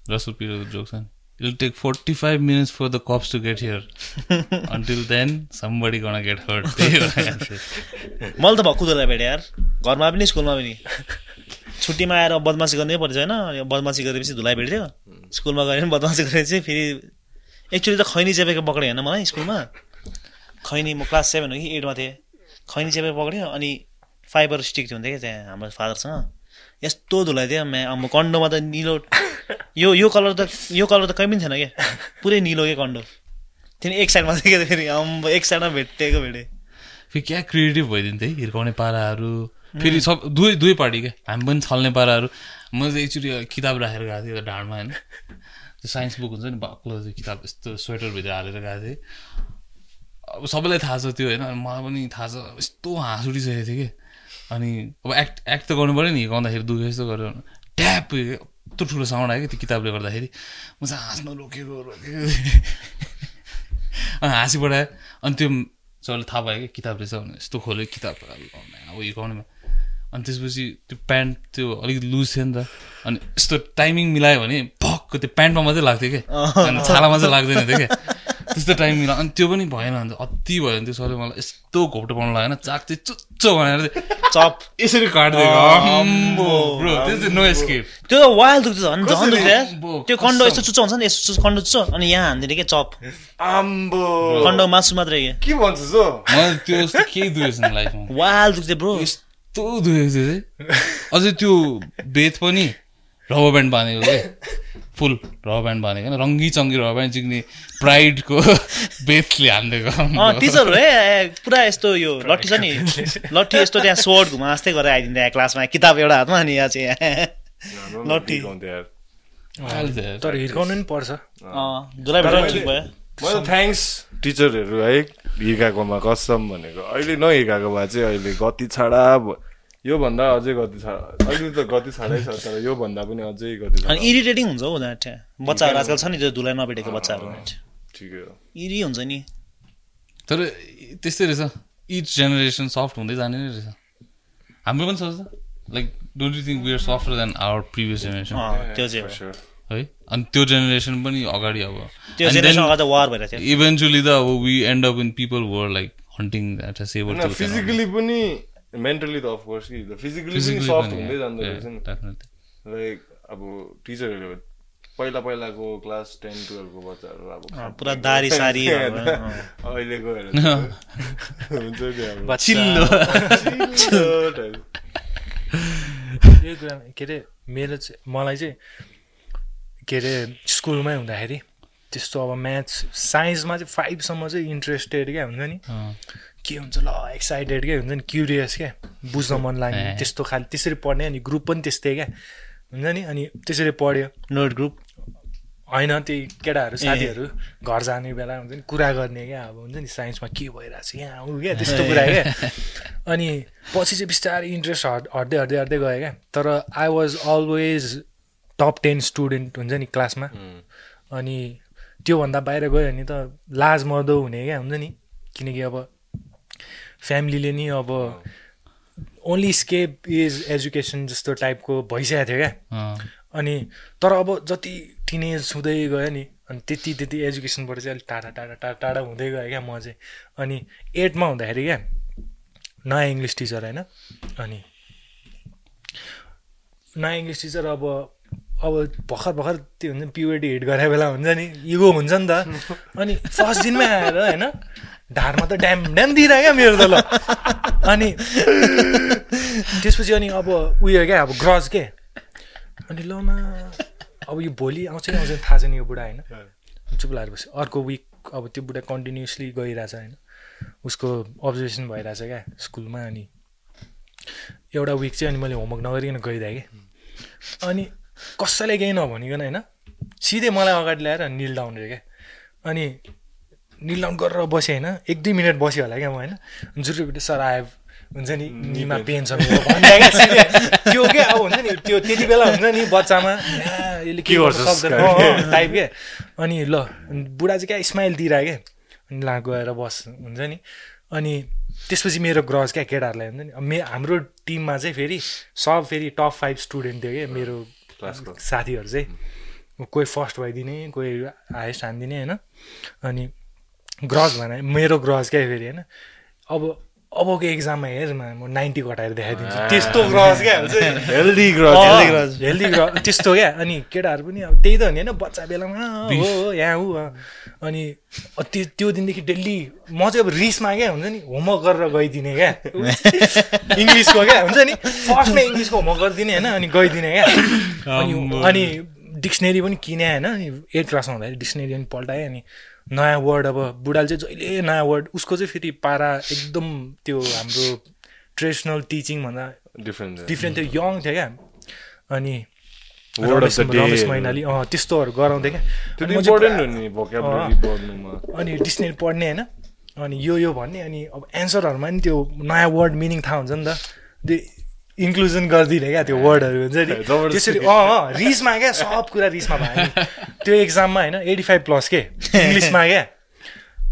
रसुपिरोको जोक छ नि। It'll take 45 minutes for the cops to get here. Until then, somebody gonna get hurt. मैले त भक्कु धुलाई भेटेँ यार। घरमा पनि स्कुलमा पनि। छुट्टीमा आएर बदमासी गर्नै पर्छ होइन? बदमासी गरेपछि धुलाइ भेट्थ्यो। स्कुलमा गएर पनि बदमासी गरेपछि फेरि एक्चुली त खैनी चेपेको पक्रियो होइन मलाई स्कुलमा? खैनी म क्लास सेभेन हो कि एटमा थिएँ। खैनी चेपेको पक्रियो अनि फाइबर स्टिक थियो हुन्थ्यो क्या त्यहाँ हाम्रो फादरसँग। यस्तो धुलाइ थियो म्या अब कन्डोमा त निलो यो यो कलर त यो कलर त कहीँ पनि थिएन क्या? पुरै निलो के कन्डो। त्यहाँदेखि एक साइडमा थियो क्या फेरि अम्ब एक साइडमा भेटेको भेटेँ। फेरि क्या क्रिएटिभ भइदिन्थ्यो है? हिर्काउने पाराहरू फेरि सब दुवै दुवै पार्टी क्या हामी पनि छल्ने पाराहरू। म चाहिँ एकचोटि किताब राखेर गएको थिएँ ढाडमा होइन। त्यो साइन्स बुक हुन्छ नि बाक्लो त्यो किताब यस्तो स्वेटरभित्र हालेर गएको थिएँ। अब सबैलाई थाहा छ त्यो होइन मलाई पनि थाहा छ। यस्तो हाँस उठिसकेको थियो कि। अनि अब एक्ट एक्ट त गर्नु पऱ्यो नि हिर्काउँदाखेरि दुःख यस्तो गरेर। ट्याप! यत्रो ठुलो साउन्ड आयो कि त्यो किताबले गर्दाखेरि। म चाहिँ हाँस्न रोकेको रोकेको। अनि हाँसी पठायो। अनि त्यो सबैले थाहा भयो कि किताब रहेछ भने यस्तो खोल्यो किताब। अब हिर्काउनेमा अनि त्यसपछि त्यो प्यान्ट त्यो अलिकति लुज थियो नि त। अनि यस्तो टाइमिङ मिलायो भने भक्क त्यो प्यान्टमा मात्रै लाग्थ्यो कि? अनि छालामा चाहिँ लाग्दैन थियो क्या त्यस्तो टाइम मिलायो। अनि त्यो पनि भएन चाहिँ अति भयो भने त्यो सरले मलाई यस्तो घोप्टो पाउनु लाग्यो चाक चाहिँ चुच्चो भनेर चप। यसरी ब्रो त्यो त वाइल्ड दुख्छ झन् झन् त्यो कन्डो यस्तो चुच्चो हुन्छ नि यस्तो कन्डो चुच्चो। अनि यहाँ हान्दिने के? चप। आम्बो कन्डो मासु मात्रै के? भन्छस् मलाई त्यो केही दुखेको छैन लाइफमा। वाइल्ड दुख्छ ब्रो। यस्तो दुखेको थियो चाहिँ अझै त्यो बेथ पनि रबर ब्यान्ड बाँधेको के? फुल रबर ब्यान्ड बाँधेको होइन। रङ्गी चङ्गी रबर ब्यान्ड चिक्ने प्राइडको बेथले हानिदिएको अँ टिचर हो है पुरा यस्तो यो लट्ठी छ नि। लट्ठी यस्तो त्यहाँ सोर्ट घुमा जस्तै गरेर आइदिन्छ यहाँ क्लासमा। किताब एउटा हातमा अनि यहाँ चाहिँ। लट्ठी। तर हिर्काउनु नि पर्छ। अँ धुलाइ भेटेर ठिक भयो। मैले थ्याङ्क्स टिचरहरू है हिर्काएकोमा कसम भनेको। अहिले नहिर्काएको भए चाहिँ अहिले गति छाडा योभन्दा अझै गति छाडा। अहिले त गति छाडै छ तर योभन्दा पनि अझै गति अनि इरिटेटिङ हुन्छ हौ त्यहाँ बच्चाहरू आजकल छ नि त्यो धुलाइ नभेटेको बच्चाहरू ठिकै हो। इरी हुन्छ नि। तर त्यस्तै रहेछ। इच जेनेरेसन सफ्ट हुँदै जाने नै रहेछ। हाम्रो पनि सोच्छ like don't you think we are softer than our previous generation त्यो चाहिँ अनि त्यो जेनेरेसन पनि अगाडि अब. इभेन्चुली त अब we end up in people were like hunting at a होइन फिजिकली पनि मेन्टली त अफकोर्स कि फिजिकली पनि सफ्ट हुँदै जाँदो रहेछ नि। लाइक अब टिचरहरू पहिला पहिलाको क्लास टेन टुवेल्भको बच्चाहरू अब पुरा दारी सारी भएर, अँ। अहिले गएर चाहिँ हुन्छ नि के अरे मेरो चाहिँ मलाई चाहिँ के अरे स्कुलमै हुँदाखेरि त्यस्तो अब म्याथ्स साइन्समा चाहिँ फाइभसम्म चाहिँ इन्ट्रेस्टेड क्या हुन्छ नि के हुन्छ ल एक्साइटेड क्या हुन्छ नि क्युरियस क्या बुझ्न मन लाग्ने। त्यस्तो खालि त्यसरी पढ्ने अनि ग्रुप पनि त्यस्तै क्या हुन्छ नि अनि त्यसरी पढ्यो नोट ग्रुप होइन त्यही केटाहरू साथीहरू घर जाने बेला हुन्छ नि कुरा गर्ने क्या अब हुन्छ नि साइन्समा के भइरहेको छ यहाँ आउँ क्या त्यस्तो कुरा क्या अनि पछि चाहिँ बिस्तारै इन्ट्रेस्ट हट हट्दै हट्दै हट्दै गयो क्या तर I was always top ten student हुन्छ नि क्लासमा अनि त्योभन्दा बाहिर गयो भने त लाज मर्दो हुने क्या हुन्छ नि? किनकि अब फ्यामिलीले नि अब ओन्ली स्केप इज एजुकेसन जस्तो टाइपको भइसकेको थियो क्या। अनि तर अब जति टिनेज हुँदै गयो नि अनि त्यति त्यति एजुकेसनबाट चाहिँ अलिक टाढा टाढा टाढा टाढा हुँदै गयो क्या म चाहिँ। अनि एटमा हुँदाखेरि क्या नयाँ इङ्ग्लिस टिचर होइन? अनि नयाँ इङ्ग्लिस टिचर अब अब भर्खर भर्खर त्यो हुन्छ नि प्युरिटी हिट गरे बेला हुन्छ नि इगो हुन्छ नि त। अनि फर्स्ट दिनमै आएर होइन ढाडमा त ड्याम ड्याम दिइरह्यो क्या मेरो त ल। अनि त्यसपछि अनि अब उयो क्या अब ग्रज के? अनि ल न अब यो भोलि आउँछ कि आउँछ थाहा छैन यो बुढा होइन। चुप लागेर बस्यो। अर्को विक अब त्यो बुढा कन्टिन्युसली गइरहेछ होइन। उसको अब्जर्भेसन भइरहेछ क्या स्कुलमा अनि। एउटा विक चाहिँ अनि मैले होमवर्क नगरिकन गइदिएँ कि। अनि कसैले केही नभनिकन होइन? सिधै मलाई अगाडि ल्याएर निल डाउन रे क्या। अनि निल डाउन गरेर बसेँ होइन? एक दुई मिनट बस्यो होला क्या म होइन? जुरुपिटी सर आयो हुन्छ नि निमा पेन छ त्यो क्या अब हुन्छ नि त्यो त्यति बेला हुन्छ नि बच्चामा यसले के गर्छ टाइप क्या अनि ल बुढा चाहिँ क्या स्माइल दिइरह्यो क्या। अनि ला गएर बस हुन्छ नि। अनि त्यसपछि मेरो ग्रज क्या केटाहरूलाई हुन्छ नि। मे हाम्रो टिममा चाहिँ फेरि सब फेरि टप फाइभ स्टुडेन्ट थियो क्या मेरो क्लासको साथीहरू चाहिँ कोही फर्स्ट भइदिने कोही हाइएस्ट हानिदिने होइन? अनि ग्रज भने मेरो ग्रज क्या फेरि होइन? अब अबको एक्जाममा हेर न म नाइन्टी घटाएर देखाइदिन्छु। त्यस्तो ग्रज क्या। Healthy grudge। हेल्दी ग्रज त्यस्तो क्या। अनि केटाहरू पनि अब त्यही त हो नि होइन? बच्चा बेलामा हो हो, यहाँ अँ। अनि त्यो त्यो दिनदेखि डेली म चाहिँ अब रिसमा क्या हुन्छ नि? होमवर्क गरेर गइदिने क्या। इङ्ग्लिसको क्या हुन्छ नि? फर्स्टमा इङ्ग्लिसको होमवर्क गरिदिने होइन? अनि गइदिने क्या। अनि अनि डिक्सनेरी पनि किने होइन? एट क्लासमा हुँदाखेरि डिक्सनेरी पनि पल्टाएँ अनि नयाँ वर्ड अब बुढाले चाहिँ जहिले नयाँ वर्ड उसको चाहिँ फेरि पारा एकदम त्यो हाम्रो ट्रेडिसनल टिचिङभन्दा डिफ्रेन्ट डिफ्रेन्ट थियो। यङ थियो क्या। अनि रमेश। मैनाली अँ त्यस्तोहरू गराउँथ्यो क्या। अनि डिक्सनेरी पढ्ने होइन। अनि यो यो भन्ने। अनि अब एन्सरहरूमा नि त्यो नयाँ वर्ड मिनिङ थाहा हुन्छ नि त। इन्क्लुजन गरिदिने क्या त्यो वर्डहरू हुन्छ नि। त्यसरी अँ अँ रिसमा क्या सब कुरा रिसमा भयो। त्यो एक्जाममा होइन एटी फाइभ प्लस के? इङ्ग्लिसमा क्या?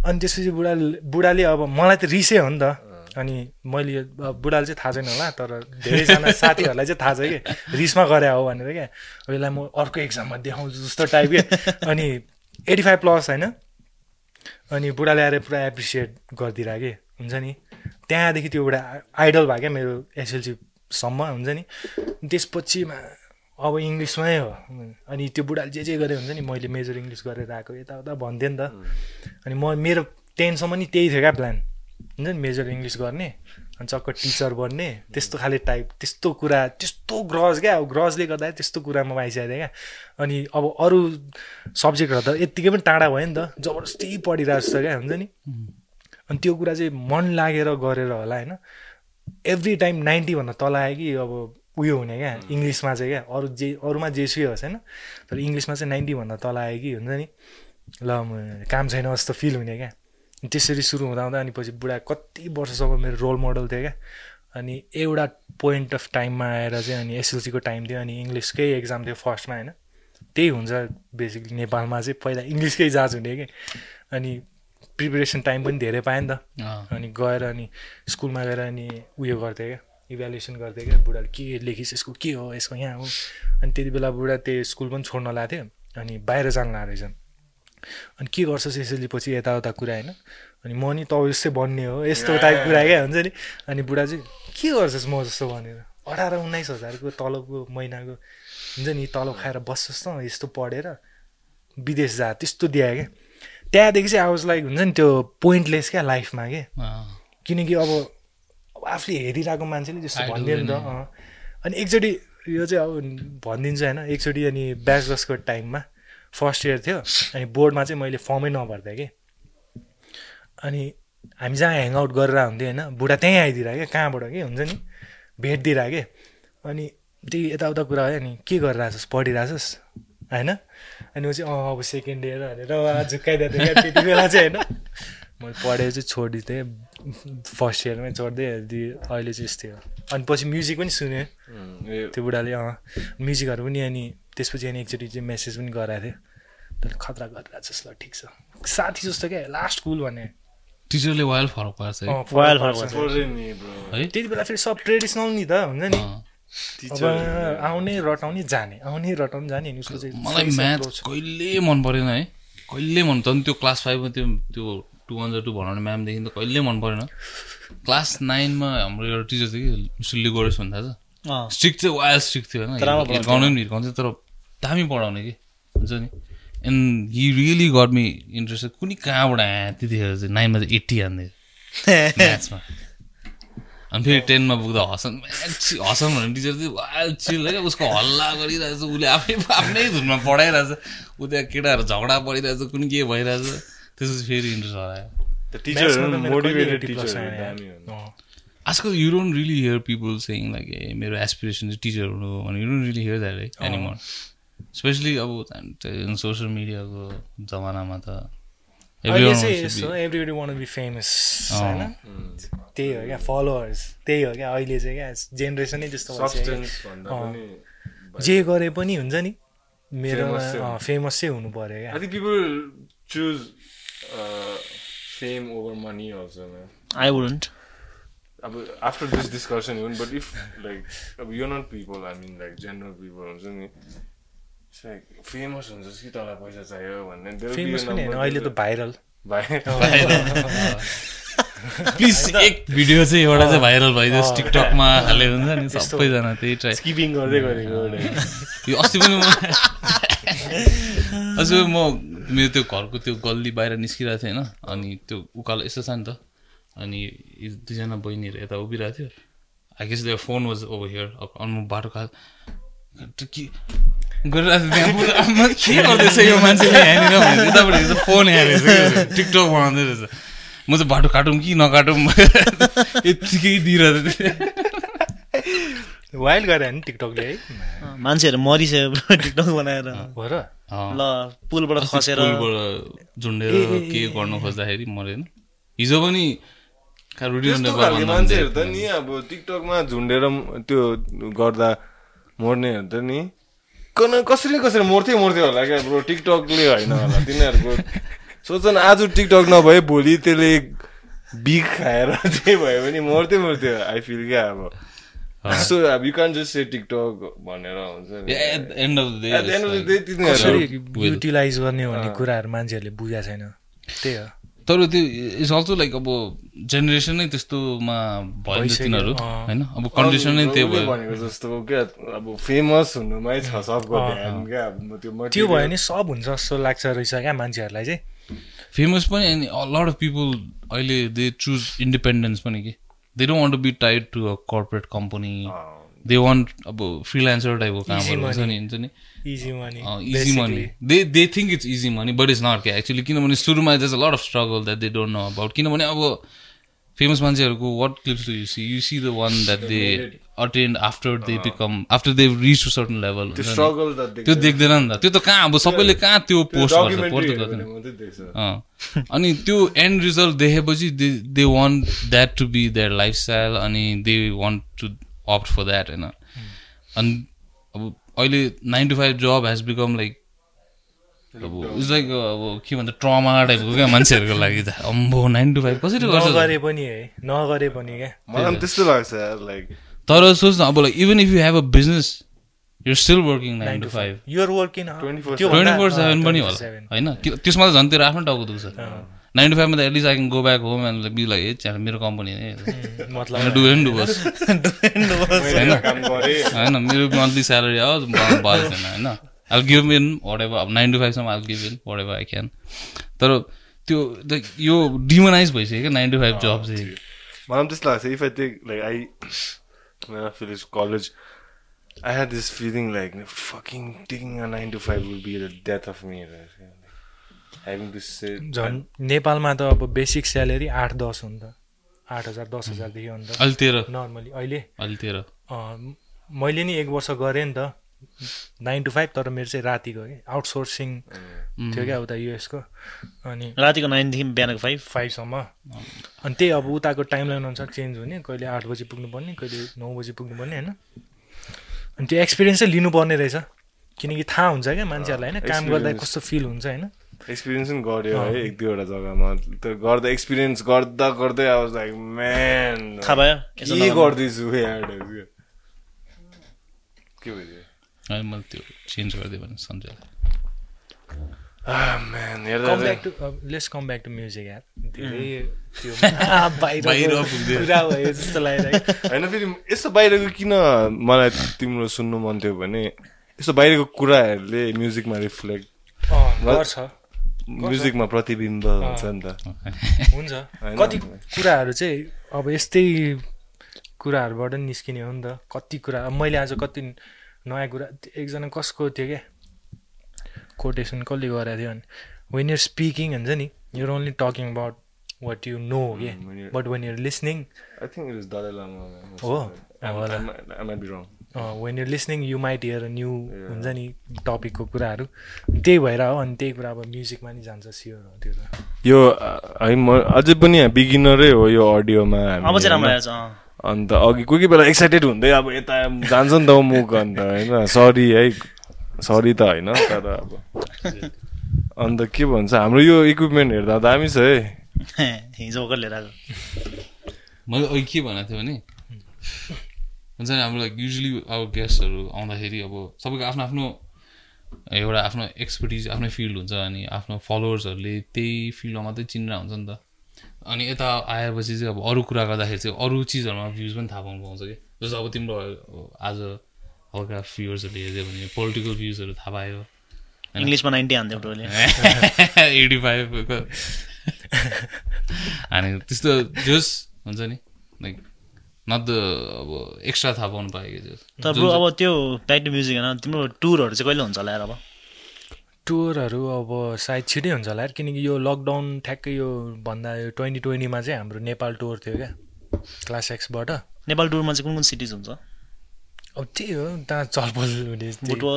अनि त्यसपछि बुढा बुढाले अब मलाई त रिसै हो नि त। अनि मैले बुढाले चाहिँ थाहा छैन होला तर धेरैजना साथीहरूलाई चाहिँ थाहा छ कि रिसमा गरे हो भनेर क्या। अब यसलाई म अर्को एक्जाममा देखाउँछु जस्तो टाइप के। अनि एटी फाइभ प्लस होइन। अनि बुढाले आएर पुरा एप्रिसिएट गरिदिएर कि। हुन्छ नि? त्यहाँदेखि त्यो एउटा आइडल भयो क्या मेरो एसएलसीसम्म हुन्छ नि। त्यसपछि मा- अब इङ्ग्लिसमै हो। अनि त्यो बुढाले जे जे गरे हुन्छ नि मैले मेजर इङ्ग्लिस गरेर आएको यताउता भन्थेँ नि त। अनि म मेरो टेनसम्म नि त्यही थियो क्या प्लान हुन्छ नि मेजर इङ्ग्लिस गर्ने अनि चक्क टिचर बन्ने त्यस्तो खाले टाइप त्यस्तो कुरा त्यस्तो ग्रज क्या। अब ग्रजले गर्दा त्यस्तो कुरामा आइसकेको थियो क्या। अनि अब अरू सब्जेक्टहरू त यत्तिकै पनि टाढा भयो नि त। जबरजस्ती पढिरहेको छ क्या हुन्छ नि। अनि त्यो कुरा चाहिँ मन लागेर गरेर होला होइन। एभ्री टाइम नाइन्टीभन्दा तल आयो कि अब उयो हुने क्या इङ्ग्लिसमा चाहिँ क्या अरू जे अरूमा जेसुकै होस् होइन। तर इङ्ग्लिसमा चाहिँ नाइन्टीभन्दा तल आयो कि हुन्छ नि ल काम छैन जस्तो फिल हुने क्या। त्यसरी सुरु हुँदा हुँदा अनि पछि बुढा कति वर्षसम्म मेरो रोल मोडल थियो क्या। अनि एउटा पोइन्ट अफ टाइममा आएर चाहिँ अनि एसएलसीको टाइम थियो अनि इङ्ग्लिसकै एक्जाम थियो फर्स्टमा होइन। त्यही हुन्छ बेसिकली नेपालमा चाहिँ पहिला इङ्ग्लिसकै जाँच हुने कि अनि प्रिपेरेसन टाइम पनि धेरै पाएँ नि त। अनि गएर अनि स्कुलमा गएर अनि उयो गर्थेँ क्या इभ्यालुएसन गर्थेँ क्या बुढाले के लेखिस् यसको के हो यसको यहाँ हो। अनि त्यति बेला बुढा त्यो स्कुल पनि छोड्न लाएको थियो अनि बाहिर जानु लाएको रहेछ अनि के गर्छस् यसरी पछि यताउता कुरा होइन। अनि म नि तँ जस्तै बन्ने हो यस्तो टाइप कुरा क्या हुन्छ नि। अनि बुढा चाहिँ के गर्छस् म जस्तो भनेर? अठार उन्नाइस हजारको तलबको महिनाको हुन्छ नि तलब खाएर बस्छस् त यस्तो पढेर विदेश जा त्यस्तो दिए क्या। त्यहाँदेखि चाहिँ आवाज लाइक हुन्छ नि त्यो पोइन्टलेस क्या लाइफमा के? किनकि अब अब आफूले हेरिरहेको मान्छेले जस्तो भनिदियो नि त। अनि एकचोटि यो चाहिँ अब भनिदिन्छु होइन एकचोटि अनि ब्याचलर्सको टाइममा फर्स्ट इयर थियो अनि बोर्डमा चाहिँ मैले फर्मै नभर्दा कि? अनि हामी जहाँ ह्याङआउट गरेर हुन्थ्यो होइन बुढा त्यहीँ आइदिएर क्या कहाँबाट के हुन्छ नि भेटिदिएर के? अनि त्यही यताउता कुरा भयो अनि के गरिरहेछस् पढिरहेछस् होइन? अनि म चाहिँ अँ अब सेकेन्ड इयर भनेर उहाँ झुक्काइदिएको थिएँ क्या त्यति बेला चाहिँ होइन। मैले पढेर चाहिँ छोडिदिएँ। फर्स्ट इयरमै छोडिदिएँ। दिदी अहिले चाहिँ यस्तै हो। अनि पछि म्युजिक पनि सुनेँ। त्यो बुढाले अँ म्युजिकहरू पनि अनि त्यसपछि अनि एकचोटि चाहिँ मेसेज पनि गराएको थियो। त्यसले खतरा गरिरहेको छ ल ठिक छ। साथी जस्तो क्या लास्ट स्कुल भने। टिचरले वाइल फरक पार्छ त्यति बेला फेरि सब ट्रेडिसनल नि त हुन्छ नि। आउने रटाउने जाने। आउने रटाउने जाने उसको चाहिँ मलाई म्याथ। कहिले मन परेन है। कहिले मन झन् त्यो क्लास फाइभमा त्यो त्यो टु वान टू भनाउने म्यामदेखि त कहिले मन परेन। क्लास नाइनमा हाम्रो एउटा टिचर थियो कि मिस्टर लिगोरेस भन्दा अँ। स्ट्रिक्ट चाहिँ वाइल स्ट्रिक्ट थियो होइन। हिर्काउने पनि हिर्काउँथ्यो तर दामी पढाउने कि। हुन्छ नि। And he really got me interested कुनै कहाँबाट आयो त्यतिखेर चाहिँ? नाइनमा चाहिँ एट्टी हान्दै म्याथ्समा अनि फेरि टेनमा पुग्दा हसन हसन भन्ने टिचर चाहिँ चिल क्या उसको हल्ला गरिरहेछ उसले आफै आफ्नै धुनमा पढाइरहेछ ऊ त्यहाँ केटाहरू झगडा परिरहेछ कुनै के भइरहेछ त्यसपछि फेरि इन्ट्रेस्ट हरायो The Maths teacher, मा त मेरो motivated कहिले 80 plus teacher, आएन यार। दामी हुन्छ। अँ। आजकल you don't really hear people saying like ए मेरो एसपिरेसन चाहिँ टिचर हुनु हो भने you don't really hear that है एनिमोर स्पेसली अब सोसियल मिडियाको जमानामा त अहिले everyone चाहिँ wants to यस्तो be- everybody wanna be famous. होइन त्यही हो क्या फलोवर्स त्यही हो क्या अहिले चाहिँ क्या जेनेरेसनै त्यस्तो जे गरे पनि हुन्छ नि मेरो। फेमस चाहिँ हुनु पऱ्यो क्या uh, over money also, man. I wouldn't अब after this discussion even, but if like अब you're not people, I mean like general people हुन्छ नि it's like famous हुन्छ कि तँलाई पैसा चाहियो भन्ने फेमस पनि होइन अहिले त भाइरल भाइ प्लिज एक भिडियो चाहिँ एउटा चाहिँ भाइरल भइदियोस्। टिकटकमा हाले हुन्छ नि। सबैजना त्यही ट्राई स्किपिङ गर्दै गरेको एउटा यो अस्ति पनि म अस्ति म मेरो त्यो घरको त्यो गल्ली बाहिर निस्किरहेको थिएँ होइन अनि त्यो उकालो यस्तो छ नि त अनि दुईजना बहिनीहरू यता उभिरहेको थियो I guess their phone was over here अनि म बाटो खा त्यो के गर्दैछ यो मान्छेले यहाँनिर भनेर यतापट्टि फोन हेरेछ कि टिकटक बनाउँदै रहेछ म चाहिँ बाटो काटौँ कि नकाटौँ यत्तिकै दिइरहेको थिएँ वाइल्ड गरे नि टिकटकले है मान्छेहरू मरिसक्यो टिकटक बनाएर। हो र। ल पुलबाट खसेर। पुलबाट झुन्डेर के गर्नु खोज्दाखेरि मरेन। हिजो पनि मान्छेहरू त नि अब टिकटकमा झुन्डेर त्यो गर्दा मर्नेहरू त नि। कन कसरी कसरी मर्थ्यो मर्थ्यो होला क्या ब्रो टिकटकले होइन होला तिनीहरूको। सोच न आज टिकटक नभए भोलि त्यसले बिग खाएर चाहिँ भयो भने मर्थ्यो मर्थ्यो। आई फिल क्या अब। सो अब you can just say TikTok भनेर हुन्छ. युटिलाइज गर्ने भन्ने। कुराहरू मान्छेहरूले बुझेको छैन। त्यही हो। तर त्यो इट्स अल्सो लाइक अब जेनेरेसन नै त्यस्तोमा भयो नि तिनीहरू। होइन अब कन्डिसन नै त्यो उसले भयो भनेको जस्तो क्या अब फेमस हुनुमै छ सबको ध्यान। क्या त्यो भयो भने सब हुन्छ जस्तो लाग्छ रहेछ क्या मान्छेहरूलाई चाहिँ फेमस पनि अनि लट अफ पिपल अहिले दे चुज इन्डिपेन्डेन्स पनि कि they don't want to be tied to a corporate company. They want अब फ्रिलान्सर टाइपको Easy कामहरू हुन्छ money. नि हुन्छ नि? Easy money easy money they they think it's easy money but it's not क्या एक्चुली किनभने सुरुमा just lot of struggle that they don't know about किनभने अब फेमस मान्छेहरूको what clips do you see you see the one that they attend after they become after they reach to certain level त्यो। देख्दैन नि त। त्यो त कहाँ अब सबैले कहाँ त्यो पोस्ट गर्छ? पोस्ट गर्दैन। अँ। अनि त्यो एन्ड रिजल्ट देखेपछि they they want that to be their lifestyle अनि they want to opt for that होइन? अनि अब अहिले nine to five job has become like अब इट्स लाइक अब के भन्छ ट्रमा टाइपको क्या मान्छेहरूको लागि त? अम्बो नाइन टु फाइभ कसरी गर्छ? नगरे पनि है नगरे पनि क्या। मलाई त्यस्तो लाग्छ लाइक तर सोच न अब like even if you have a business you still working nine to five you're working 24/7. Twenty four seven पनि होला होइन? त्यसमा त झन् तेरो आफ्नो टाउको दुख्छ। नाइन टु फाइभमा त at least I can go back home and be like a च्याल मेरो कम्पनी मतलब डु एन्ड डुबस। मैले काम गरेँ। होइन मेरो मन्थली स्यालेरी आओस् भयो छैन होइन। I give in whatever अब nine to फाइभसम्म I give in whatever I can तर त्यो यो डिमोनाइज भइसक्यो क्या नाइन टु फाइभ जब चाहिँ। मलाई पनि त्यस्तो लाग्छ। If I take like I I finished college, I had this feeling like fucking taking a nine to five would be the death of me. Right? Having to sit. झन् नेपालमा त अब basic salary आठ दस हो नि त। आठ हजार दस हजारदेखि हो नि त। अहिले? तेह्र नर्मली अहिले मैले नि एक वर्ष गरेँ नि त। नाइन टु फाइभ तर मेरो चाहिँ रातिको कि आउटसोर्सिङ थियो क्या उता युएसको अनि रातिको नाइनदेखि बिहानको फाइभ फाइभसम्म अनि त्यही अब उताको टाइमलाइन अनुसार चेन्ज हुने। कहिले आठ बजी पुग्नुपर्ने कहिले नौ बजी पुग्नुपर्ने होइन? अनि त्यो एक्सपिरियन्स चाहिँ लिनुपर्ने रहेछ। किनकि थाहा हुन्छ क्या मान्छेहरूलाई होइन? काम गर्दा. कस्तो फिल हुन्छ होइन? एक्सपिरियन्स पनि गऱ्यो है एक दुईवटा जग्गामा। त्यो गर्दा एक्सपिरियन्स गर्दा गर्दै आवाज लाइक म्यान थाहा भयो? के। गर्दैछु के भइदियो अनि मैले त्यो चेन्ज गरिदिएँ भने म्यान हेर्दा come back to let's come back to music यार। धेरै त्यो आ, बाहिर बाहिर पुग्दै। कुरा भयो जस्तो लागिरहेको होइन फेरि यस्तो बाहिरको किन मलाई तिम्रो सुन्नु मन थियो भने यस्तो बाहिरको कुराहरूले म्युजिकमा रिफ्लेक्ट गर्छ। म्युजिकमा प्रतिबिम्ब हुन्छ नि त। हुन्छ? कति कुराहरू चाहिँ अब यस्तै कुराहरूबाट निस्किने हो नि त। कति कुरा मैले आज कति नयाँ कुरा एकजना कसको थियो क्या कोटेसन कसले गरेको थियो भने वेन युर स्पिकिङ हुन्छ नि you're only talking about what you know हो क्या when you're- but when you're listening I think it is Dalai Lama हो? When you're listening you might hear new हुन्छ नि टपिकको कुराहरू। त्यही भएर हो अनि त्यही कुरा अब म्युजिकमा नि जान्छ स्योर हो त्यो त। यो है म अझै पनि बिगिनरै हो यो अडियोमा हामी, अब चाहिँ राम्रो होइन? आएछ अँ। अन्त अघि कोही कोही बेला एक्साइटेड हुँदै अब यता जान्छ नि त मुख अन्त होइन? सरी है। सरी त होइन? तर अब अन्त के भन्छ हाम्रो यो इक्विपमेन्ट हेर्दा दामी छ है। हिजो लिएर आएको मैले अघि के भनेको थिएँ भने हुन्छ नि हाम्रो लाइक युजली अब गेस्टहरू आउँदाखेरि अब सबैको आफ्नो आफ्नो एउटा आफ्नो एक्सपर्टिज आफ्नै फिल्ड हुन्छ अनि आफ्नो फलोवर्सहरूले त्यही फिल्डमा मात्रै चिनेर हुन्छ नि त। अनि यता आएपछि चाहिँ अब अरू कुरा गर्दाखेरि चाहिँ अरू चिजहरूमा भ्युज पनि थाहा पाउनु पाउँछ कि? जस्तो अब तिम्रो आज हल्का भ्युवर्सहरूले हेऱ्यो भने पोलिटिकल भ्युजहरू थाहा पायो। इङ्ग्लिसमा नाइन्टी हान्थ्यो ब्रोले। एटी फाइभको अनि त्यस्तो जोस् हुन्छ नि लाइक नट द अब एक्स्ट्रा थाहा पाउनु पायो कि तर ब्रो अब त्यो ब्याक टु म्युजिक होइन तिम्रो टुरहरू चाहिँ कहिले हुन्छ होला यार अब? टुरहरू अब सायद छिटै हुन्छ होला यार किनकि यो लकडाउन ठ्याक्कै यो भन्दा यो ट्वेन्टी ट्वेन्टीमा चाहिँ हाम्रो नेपाल टुर थियो क्या क्लास एक्सबाट नेपाल टुरमा चाहिँ कुन कुन सिटिज हुन्छ? अब त्यही हो त्यहाँ चलपल हुने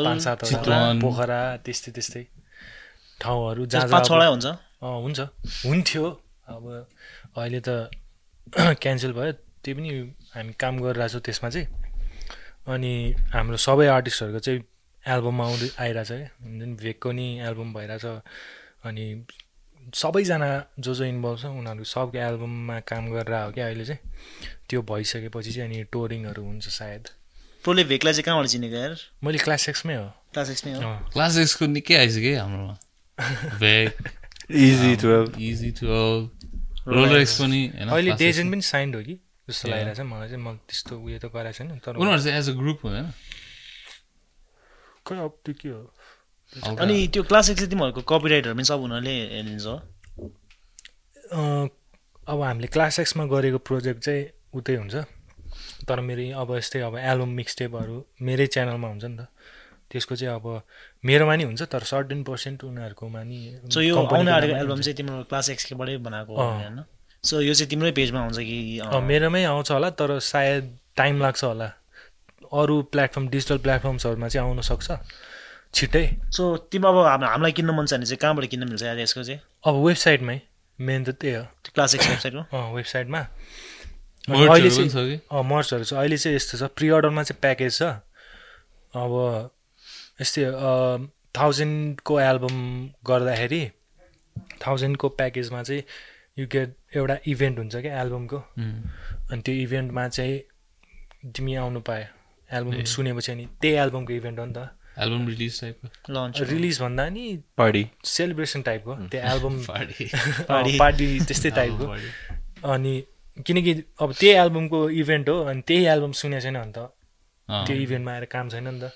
पाँच सातवटा। पोखरा त्यस्तै त्यस्तै ठाउँहरू जहाँ पाँच छवटा अब- हुन्छ? अँ हुन्छ। हुन्थ्यो। अब अहिले त क्यान्सल भयो त्यही पनि हामी काम गरिरहेको छौँ त्यसमा चाहिँ। अनि हाम्रो सबै आर्टिस्टहरूको चाहिँ एल्बम आउँदै आइरहेछ हुन्छ नि भेकको नि एल्बम भइरहेछ। अनि सबैजना जो जो इन्भल्भ छ उनीहरू सबको एल्बममा काम गरेर हो क्या अहिले चाहिँ। त्यो भइसकेपछि चाहिँ अनि टोरिङहरू हुन्छ सायद। प्रोले भेकलाई चाहिँ कहाँबाट चिनेको यार? मैले क्लास एक्समै हो। क्लास एक्स नै हो। क्लास एक्सको निकै आइसक्यो है हाम्रोमा। भेक easy twelve easy twelve roller x पनि अहिले Class X डेजेन पनि साइन्ड हो कि? जस्तो लागिरहेछ मलाई चाहिँ मलाई त्यस्तो उयो त गराएको छैन तर उनीहरू चाहिँ एज अ ग्रुप हुँदैन। खै अब त्यो के हो? अनि त्यो क्लास एक्स चाहिँ तिमीहरूको कपिराइटहरू पनि सब उनीहरूले हेरिदिन्छ हो अँ, अब हामीले क्लास एक्समा गरेको प्रोजेक्ट चाहिँ उतै हुन्छ। तर मेरो अब यस्तै अब एल्बम मिक्सटेपहरू मेरै च्यानलमा हुन्छ नि त। त्यसको चाहिँ अब मेरोमा नि हुन्छ तर सर्टेन पर्सेन्ट उनीहरूकोमा नि यो आउने आँटेको एल्बम। चाहिँ तिम्रो क्लास एक्सकेबाटै बनाएको। होइन? सो यो चाहिँ तिम्रै पेजमा हुन्छ कि मेरोमै आउँछ होला तर सायद टाइम लाग्छ होला। अरू प्लेटफर्म डिजिटल प्लेटफर्म्सहरूमा चाहिँ आउन सक्छ। छिट्टै। सो तिम्रो अब हाम- हामीलाई किन्न मन छ भने चाहिँ कहाँबाट किन्न मिल्छ यार यसको चाहिँ? अब वेबसाइटमै मेन त त्यही हो। त्यो क्लास एक्स वेबसाइटको अँ वेबसाइटमा। Merch अहिले चाहिँ छ कि? अँ मर्चहरू छ। अहिले चाहिँ यस्तो छ। प्रि अर्डरमा चाहिँ प्याकेज छ। अब यस्तै थाउजन्डको एल्बम गर्दाखेरि थाउजन्डको प्याकेजमा चाहिँ यु गेट एउटा इभेन्ट हुन्छ क्या एल्बमको उम्. अनि त्यो इभेन्टमा चाहिँ तिमी आउनु पायो एल्बम सुनेपछि अनि त्यही एल्बमको इभेन्ट हो नि त। एल्बम रिलिज टाइपको लन्च रिलिज भन्दा नि पार्टी सेलिब्रेसन टाइपको त्यो एल्बम पार्टी त्यस्तै टाइपको। अनि किनकि अब त्यही एल्बमको इभेन्ट हो अनि त्यही एल्बम सुनेको छैन भने त अँ। त्यो इभेन्टमा आएर काम छैन नि त।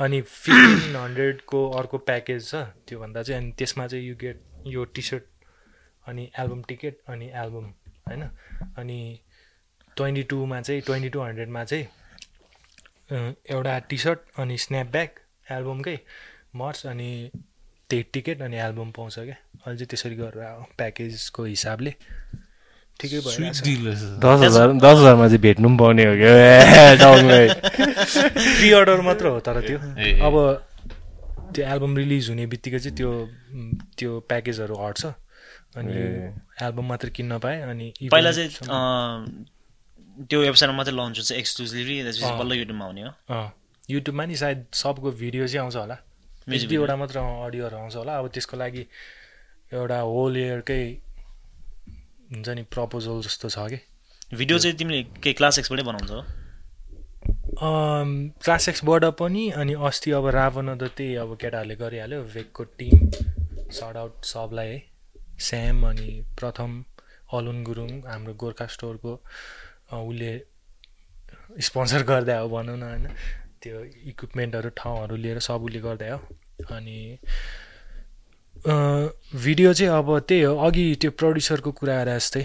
अनि फिफ्टिन हन्ड्रेडको अर्को प्याकेज छ त्योभन्दा चाहिँ अनि त्यसमा चाहिँ यु गेट यो टी सर्ट अनि एल्बम टिकट अनि एल्बम होइन? अनि ट्वेन्टी टूमा चाहिँ ट्वेन्टी टू हन्ड्रेडमा चाहिँ एउटा टी सर्ट अनि स्न्याप ब्याग एल्बमकै मर्च अनि त्यही टिकट अनि एल्बम पाउँछ क्या। अहिले चाहिँ त्यसरी गरेर प्याकेजको हिसाबले। ठिकै स्विट भइरहेछ डिल रहेछ। दस हजार दस हजारमा चाहिँ भेट्नु पनि पाउने हो क्या। अर्डर मात्र हो तर त्यो। अब त्यो एल्बम रिलिज हुने बित्तिकै चाहिँ त्यो त्यो प्याकेजहरू हट्छ। अनि एल्बम मात्र किन्न पाएँ अनि पहिला चाहिँ त्यो वेबसाइटमा मात्रै लन्च हुन्छ अँ। बल्ल युट्युबमा आउने हो। युट्युबमा नि सायद सबको भिडियो चाहिँ आउँछ होला। दुईवटा मात्र अडियोहरू आउँछ होला। अब त्यसको लागि एउटा होल इयरकै हुन्छ नि प्रपोजल जस्तो छ कि? भिडियो चाहिँ तिमीले के क्लास एक्सबाटै बनाउँछ क्लास एक्सबाट पनि अनि अस्ति अब रावण त त्यही अब केटाहरूले गरिहाल्यो भेकको टिम सर्ट आउट सबलाई है। स्याम अनि प्रथम अलुन गुरुङ हाम्रो गोर्खा स्टोरको उसले स्पोन्सर गर्दा हो भनौँ न होइन। त्यो इक्विपमेन्टहरू ठाउँहरू लिएर सब उसले गर्दा हो। अनि भिडियो चाहिँ अब त्यही हो। अघि त्यो प्रड्युसरको कुरा गरे जस्तै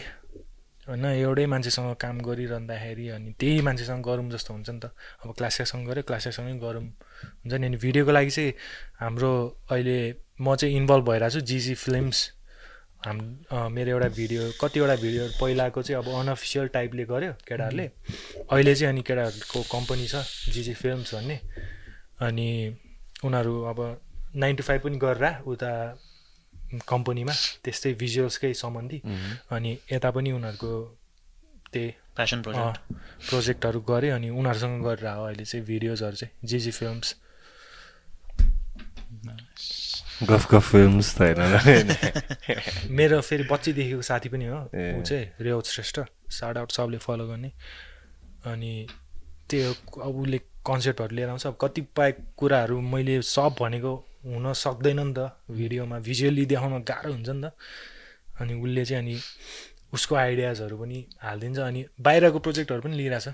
होइन एउटै मान्छेसँग काम गरिरहँदाखेरि अनि त्यही मान्छेसँग गरौँ जस्तो हुन्छ नि त। अब क्लासेससँग गऱ्यो क्लासेसँगै गरौँ। हुन्छ नि अनि भिडियोको लागि चाहिँ हाम्रो अहिले म चाहिँ इन्भल्भ भइरहेको छु जिजी फिल्म्स। हाम मेरो एउटा भिडियो कतिवटा भिडियो पहिलाको चाहिँ अब अनअफिसियल टाइपले गऱ्यो केटाहरूले। अहिले चाहिँ अनि केटाहरूको कम्पनी छ जिजी फिल्म्स भन्ने। अनि उनीहरू अब नाइन टु फाइभ पनि गरेर उता कम्पनीमा त्यस्तै भिजुअल्सकै सम्बन्धी। अनि यता पनि उनीहरूको त्यही प्यासन प्रोजेक्ट प्रोजेक्टहरू गऱ्यो अनि उनीहरूसँग गरेर हो अहिले चाहिँ भिडियोजहरू चाहिँ जिजी फिल्म्स गफ गफ फिल्म्स त होइन मेरो फेरि बच्चीदेखिको साथी पनि हो। ऊ चाहिँ रेवत श्रेष्ठ सार्ट आउट सबले फलो गर्ने। अनि त्यो अब उसले कन्सेप्टहरू लिएर आउँछ। अब कतिपय कुराहरू मैले सब भनेको हुन सक्दैन नि त। भिडियोमा भिजुअली देखाउन गाह्रो हुन्छ नि त। अनि उसले चाहिँ अनि उसको आइडियाजहरू पनि हालिदिन्छ। अनि बाहिरको प्रोजेक्टहरू पनि लिइरहेछ।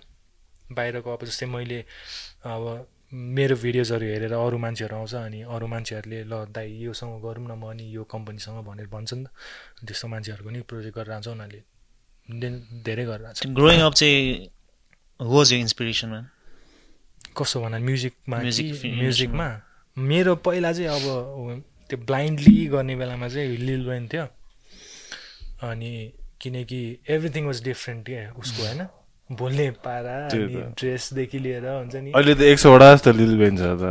बाहिरको अब जस्तै मैले अब मेरो भिडियोजहरू हेरेर अरू मान्छेहरू आउँछ अनि अरू मान्छेहरूले ल दाइ योसँग गरौँ न म अनि यो कम्पनीसँग भनेर भन्छ नि त। त्यस्तो मान्छेहरूको नि प्रोजेक्ट गरेर आउँछ उनीहरूले। दे- धेरै गरेर आएको छ ग्रोइङ अप चाहिँ वाज यो इन्सपिरेसन म्यान कस्तो भन म्युजिकमा म्युजिकमा? मेरो पहिला चाहिँ अब त्यो ब्लाइन्डली गर्ने बेलामा चाहिँ लिल वेन थियो। अनि किनकि एभ्रिथिङ वाज डिफ्रेन्ट क्या उसको होइन? बोल्ने पारा। ड्रेसदेखि लिएर हुन्छ नि। अहिले त एक सौवटा जस्तो लिल वेन छ त।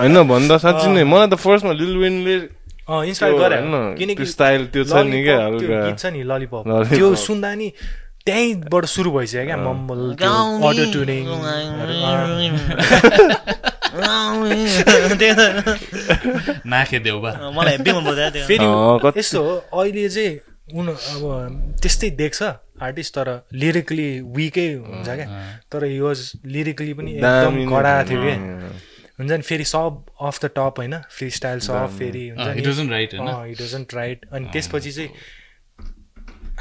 होइन भन्दा साँच्ची नै मलाई त फर्स्टमा लिल वेनले अँ इन्सपायर त्यो गरे किनकि त्यो style त्यो छ नि क्या। गीत छ नि ललिपप। त्यो सुन्दा नि त्यहीँबाट सुरु भइसक्यो क्या मम्बल अटो ट्युनिङ फेरि यस्तो हो अहिले चाहिँ उन अब त्यस्तै देख्छ। आर्टिस्ट तर लिरिकली विकै हुन्छ क्या। तर यो लिरिकली पनि एकदम कडा। थियो क्या। हुन्छ नि फेरि सब अफ द टप होइन फ्री स्टाइल सब फेरि हुन्छ राइट अनि त्यसपछि चाहिँ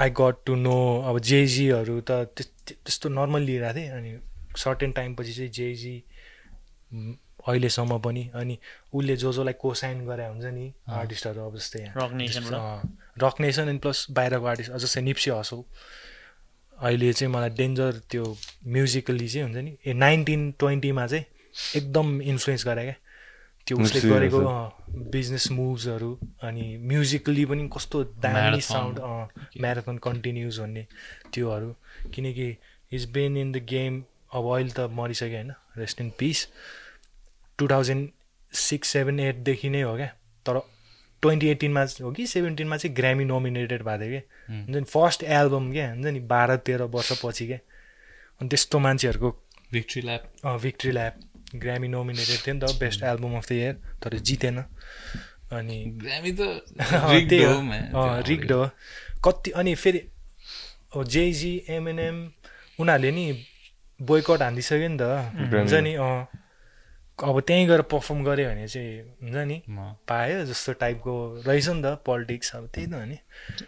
आई गट टु नो अब जेजीहरू त त्यस- त्यस्तो नर्मल लिइरहेको थिएँ। अनि सर्टेन टाइमपछि चाहिँ जेजी अहिलेसम्म पनि अनि उसले जो जोलाई कोसाइन गरे हुन्छ नि आर्टिस्टहरू अब जस्तै यहाँ। रक नेसनबाट रक नेसन अनि प्लस बाहिरको आर्टिस्ट जस्तै निप्सी हसौ अहिले चाहिँ मलाई डेन्जर त्यो म्युजिकली चाहिँ हुन्छ नि ए नाइन्टिन ट्वेन्टीमा चाहिँ एकदम इन्फ्लुएन्स गरे क्या त्यो उसले गरेको। बिजनेस मुभ्सहरू अनि म्युजिकली पनि कस्तो दामी। साउन्ड म्याराथन कन्टिन्युज भन्ने त्योहरू किनकि is been in the game अब अहिले त मरिसक्यो होइन rest in peace two thousand six seven एटदेखि नै हो क्या तर ट्वेन्टी एटिनमा हो कि सेभेन्टिनमा चाहिँ ग्रामी नोमिनेटेड भएको थियो क्या हुन्छ नि फर्स्ट एल्बम क्या हुन्छ नि बाह्र तेह्र वर्षपछि क्या अनि त्यस्तो मान्छेहरूको Victory Lap Victory Lap Grammy nominated थियो नि त best album of the year तर जितेन। अनि ग्रामी त त्यही हो, rigged हो कति अनि फेरि जेजी एमएनएम उनीहरूले नि बोयकट हानिदिइसक्यो नि त। हुन्छ नि अँ। अब त्यहीँ गएर पर्फर्म गऱ्यो भने चाहिँ हुन्छ नि। पायो जस्तो टाइपको रहेछ नि त पोलिटिक्स अब त्यही त हो नि।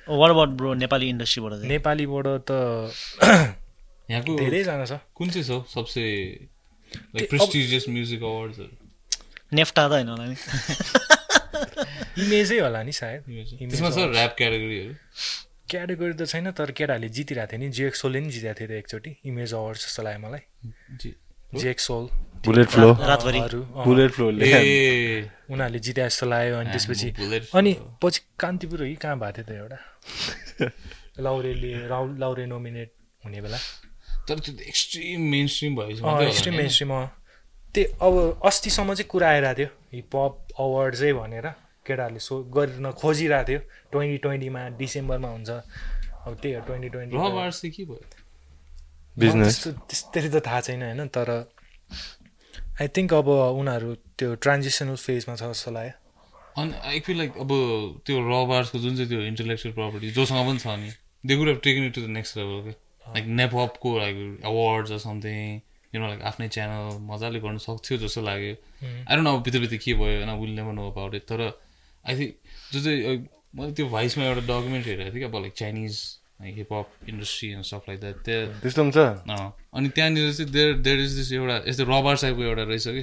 वाट अबाउट ब्रो नेपाली इन्डस्ट्रीबाट नेपालीबाट त यहाँको धेरैजना छ। कुन चाहिँ छ सबसे प्रेस्टिजियस म्युजिक अवार्ड्सहरू नेफ्टा त होइन होला नि। इमेजै होला नि सायद। त्यसमा छ। ऱ्याप क्याटेगोरीहरू क्याटेगोरी त छैन तर केटाहरूले जितिरहेको थियो नि जेएक्सोलले नि जितेको थियो त एकचोटि। इमेज अवार्ड जस्तो लाग्यो मलाई। जी- जेएक्सोल बुलेट फ्लो बुलेट फ्लोले ए। उनीहरूले जिते जस्तो लाग्यो अनि त्यसपछि अनि। पछि कान्तिपुर हो कि कहाँ भएको थियो त एउटा? लाउरेले राउ लाउरे नोमिनेट हुने बेला। तर त्यो त एक्सट्रिम मेन स्ट्रिम होला एक्सट्रिम मेन स्ट्रिम त्यही अब अस्तिसम्म चाहिँ कुरा आइरहेको थियो। हिपहप अवार्ड्सै भनेर केटाहरूले सो गरिन खोजिरहेको थियो। ट्वेन्टी ट्वेन्टीमा डिसेम्बरमा हुन्छ। अब त्यही हो ट्वेन्टी ट्वेन्टी चाहिँ के भयो? बिजनेस त्यसरी त थाहा छैन होइन तर आई थिङ्क अब उनीहरू त्यो ट्रान्जिसनल फेजमा छ जस्तो लाग्यो। अनि आई फिल लाइक अब त्यो र बार्सको जुन चाहिँ त्यो इन्टेलेक्चुअल प्रपर्टी जोसँग पनि छ नि they could have taken it to the next level के like नेपअपको like awards something you know like आफ्नै च्यानल मजाले गर्न सक्थ्यो जस्तो लाग्यो। आई डोन्ट नो अब भित्र भित्र के भयो होइन will never know about it तर आई थिङ्क जो चाहिँ मैले त्यो भाइसमा एउटा डकुमेन्ट हेरेको थिएँ कि अब like Chinese hip hop industry and stuff like that त्यहाँ त्यस्तो पनि छ अँ, अनि त्यहाँनिर चाहिँ देयर देयर इज दिस एउटा यस्तो रबर टाइपको एउटा रहेछ कि?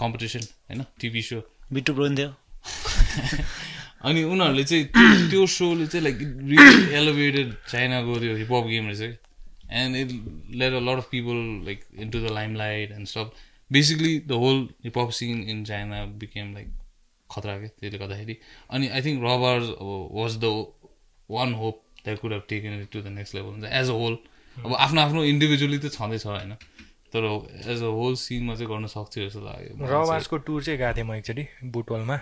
कम्पिटिसन होइन? टिभी सो बिटु थियो अनि उनीहरूले चाहिँ त्यो- सोले चाहिँ लाइक रियली एलोभेटेड चाइनाको त्यो हिपहप गेम रहेछ कि? And it let a lot of people like into the limelight and stuff basically the whole hip hop scene in China became like खतरा के? त्यसले गर्दाखेरि। अनि I think rubber was the one hope that could have taken it to the next level as a whole अब आफ्नो आफ्नो individually त छँदैछ होइन? तर एज अ होल सिनमा चाहिँ गर्न सक्थ्यो जस्तो लाग्यो। रवार्सको टुर चाहिँ गएको थिएँ म एकचोटि बुटवलमा.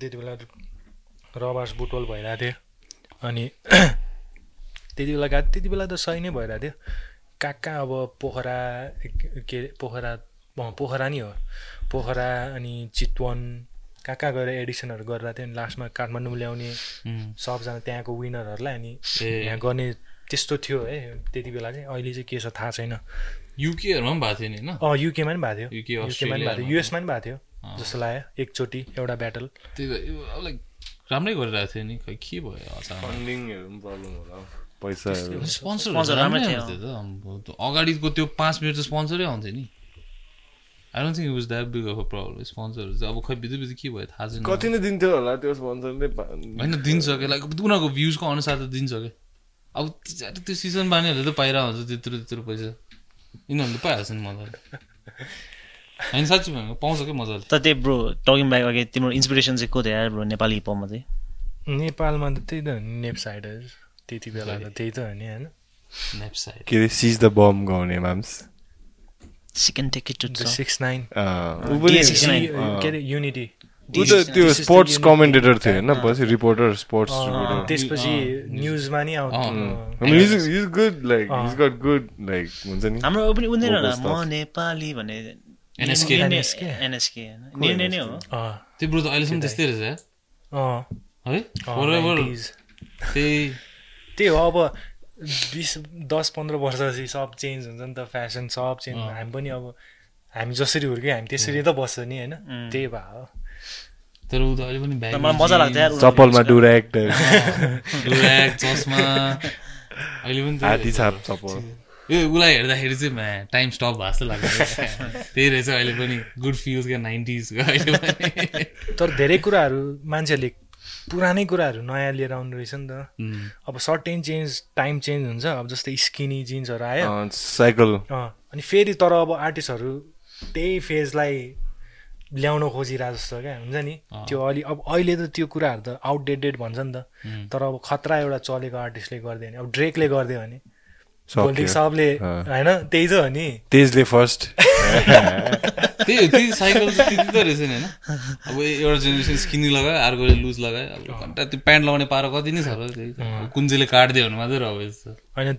त्यति बेला रबार्स बुटवल भइरहेको थियो। अनि त्यति बेला गएको त्यति बेला त सही नै भइरहेको थियो। कहाँ कहाँ अब पोखरा के पोखरा पोखरा नि हो। पोखरा अनि चितवन कहाँ कहाँ गएर एडिसनहरू गरिरहेको थियो अनि लास्टमा काठमाडौँ ल्याउने. सबजना त्यहाँको विनरहरूलाई अनि यहाँ गर्ने त्यस्तो थियो है त्यति बेला चाहिँ। अहिले चाहिँ के छ थाहा छैन। युकेहरूमा पनि भएको थियो नि होइन? अँ युकेमा पनि भएको थियो। युकेमा पनि भएको थियो। युएसमा पनि भएको थियो। जस्तो लाग्यो। एकचोटि एउटा ब्याटल त्यही लाइक राम्रै गरिरहेको थियो नि। खै के भयो अचानक? फन्डिङहरू पनि प्रब्लम होला। हौ। पैसाहरू। स्पोन्सर राम्रै थियो। अगाडिको त्यो पाँच मिनट त स्पोन्सरै आउँथ्यो नि। I don't think it was that big of a problem स्पोन्सरहरू चाहिँ अब खै बित्दै बित्दै के भयो थाहा छैन कति नै दिन्थ्यो होला त्यो स्पोन्सरले होइन दिन्छ क्या लाइक उनीहरूको भ्युजको अनुसार त दिन्छ क्या अब त्यो त्यो सिजन बानीहरूले त पाइरहेको हुन्छ त्यत्रो त्यत्रो पैसा यिनीहरूले पाइहाल्छ नि मजाले होइन साँच्ची भनेको पाउँछ क्या मजाले तर त्यही ब्रो टकिङ ब्याक अघि तिम्रो इन्सपिरेसन चाहिँ को थियो यार ब्रो नेपाली हिपहपमा चाहिँ नेपालमा त त्यही त हो नि नेप साइडर त्यति बेला त त्यही त हो नि होइन नेप साइड के अरे सिज द बम गाउने माम्स सिकन take it the six nine. के अरे युनिटी ऊ त त्यो स्पोर्ट्स. कमेन्टेटर थियो होइन? पछि रिपोर्टर स्पोर्ट्स रिपोर्टर त्यसपछि न्युजमा नि आउँथ्यो good like he's got good like हुन्छ नि? हाम्रो पनि उनीहरू म. नेपाली भने NSK. एनएसके एनएसके निर्णय नै हो। अँ, त्यो ब्रो त अहिलेसम्म त्यस्तै रहेछ? है? अँ, है? अँ, Forever. 90s। त्यही त्यही हो अब बिस दस पन्ध्र वर्षपछि सब चेन्ज हुन्छ नि त फेसन सब चेन्ज। हामी पनि अब हामी जसरी हुर्क्यो हामी त्यसरी त बस्छ नि होइन. त्यही भयो तर ऊ त अहिले पनि मजा लाग्छ चप्पलमा उसको- डुराक ब्ल्याक चस्मा। अहिले पनि। छाप चप्पल। यो उसलाई हेर्दाखेरि चाहिँ म्या टाइम स्टप भएको जस्तो लाग्छ त्यही रहेछ अहिले पनि। गुड फिल्स क्या नाइन्टिजको अहिले पनि। तर धेरै कुराहरू मान्छेहरूले पुरानै कुराहरू नयाँ लिएर आउनु रहेछ नि त। अब सर्टेन चेन्ज टाइम चेन्ज हुन्छ। अब जस्तै स्किनी जिन्सहरू आयो। साइकल अनि फेरि तर अब आर्टिस्टहरू त्यही फेजलाई ल्याउन खोजिरहेको जस्तो क्या हुन्छ नि। त्यो अलि अब अहिले त त्यो कुराहरू त आउटडेटेड भन्छ नि त। तर अब खतरा एउटा चलेको आर्टिस्टले गरिदियो भने अब ड्रेकले गरिदियो भने सबले अँ। होइन त्यही त हो नि तेजले फर्स्ट त्यही हो त्यही साइकल चाहिँ त्यति त रहेछ नि होइन? अब एउटा जेनेरेसन स्किनी लगायो अर्कोले लुज लगायो अब घन्टा त्यो प्यान्ट लगाउने पारो कति नै छ र। अब कुन चाहिँले काटिदियो भने मात्रै रह्यो यस्तो। होइन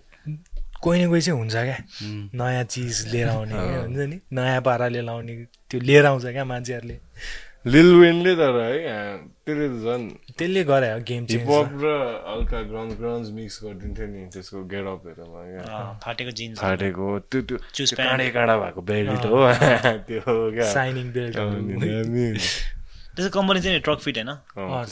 कोही न कोही चाहिँ हुन्छ क्या। नयाँ चिज लिएर आउने हुन्छ नि? नयाँ पाराले लाउने त्यो लिएर आउँछ क्या मान्छेहरूले। लिल वेनले तर है त्यसले त झन् त्यसले गरे हो गेम हिपहप र हल्का ग्राउन्ड ग्राउन्ड मिक्स गरिदिन्थ्यो नि त्यसको गेटअपहरूमा फाटेको जिन्स फाटेको त्यो त्यो त्यो काँडे काँडा भएको बेल्ट हो। त्यो क्या। Signing belt. त्यसको कम्पनी चाहिँ ट्रक फिट होइन?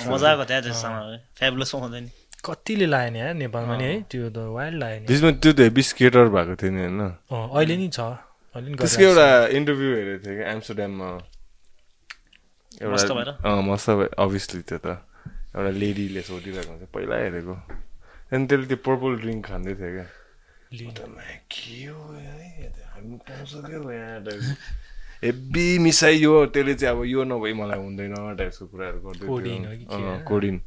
मजाको थियो त्यसको सामान फ्याबुलस पाउँछ नि। कतिले लायो नि है नेपालमा नि है त्यो त वाइल्ड लायो नि त्यसमा त्यो त हेभी स्केटर भएको थियो नि होइन। अँ, अहिले नि छ। अहिले नि त्यसको एउटा इन्टरभ्यू हेरेको थिएँ कि एम्स्टरड्याममा अँ मस्त भयो अभियसली त्यो त। एउटा लेडीले सोधिरहेको हुन्छ पहिला हेरेको। त्यहाँदेखि त्यसले त्यो पर्पल ड्रिङ्क खाँदै थियो क्या। लिन। त म्या, के हो है हामी पाउँछ क्या हो यहाँ टाइप हेब्बी मिसाइयो त्यसले चाहिँ अब यो नभई मलाई हुँदैन टाइपको कुराहरू गर्दै कोडिन थियो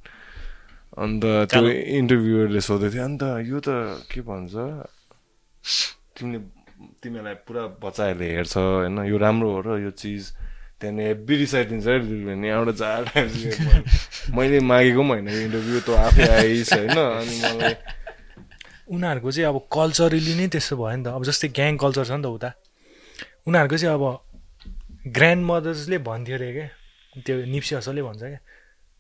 अन्त त्यो इन्टरभ्युरले सोधेको थियो अन्त यो त के भन्छ? तिमीले तिमीलाई पुरा बच्चाहरूले हेर्छ होइन? यो राम्रो हो र यो चिज। त्यहाँदेखि हेब्बी रिसाइदिन्छ भने यहाँबाट चार मैले मागेको पनि होइन इन्टरभ्यू त आफै आइस होइन अनि मलाई उनीहरूको चाहिँ अब कल्चरली नै त्यस्तो भयो नि त। अब जस्तै ग्याङ कल्चर छ नि त उता। उनीहरूको चाहिँ अब ग्रान्ड मदर्सले भन्थ्यो अरे क्या त्यो निप्सी हसलले भन्छ क्या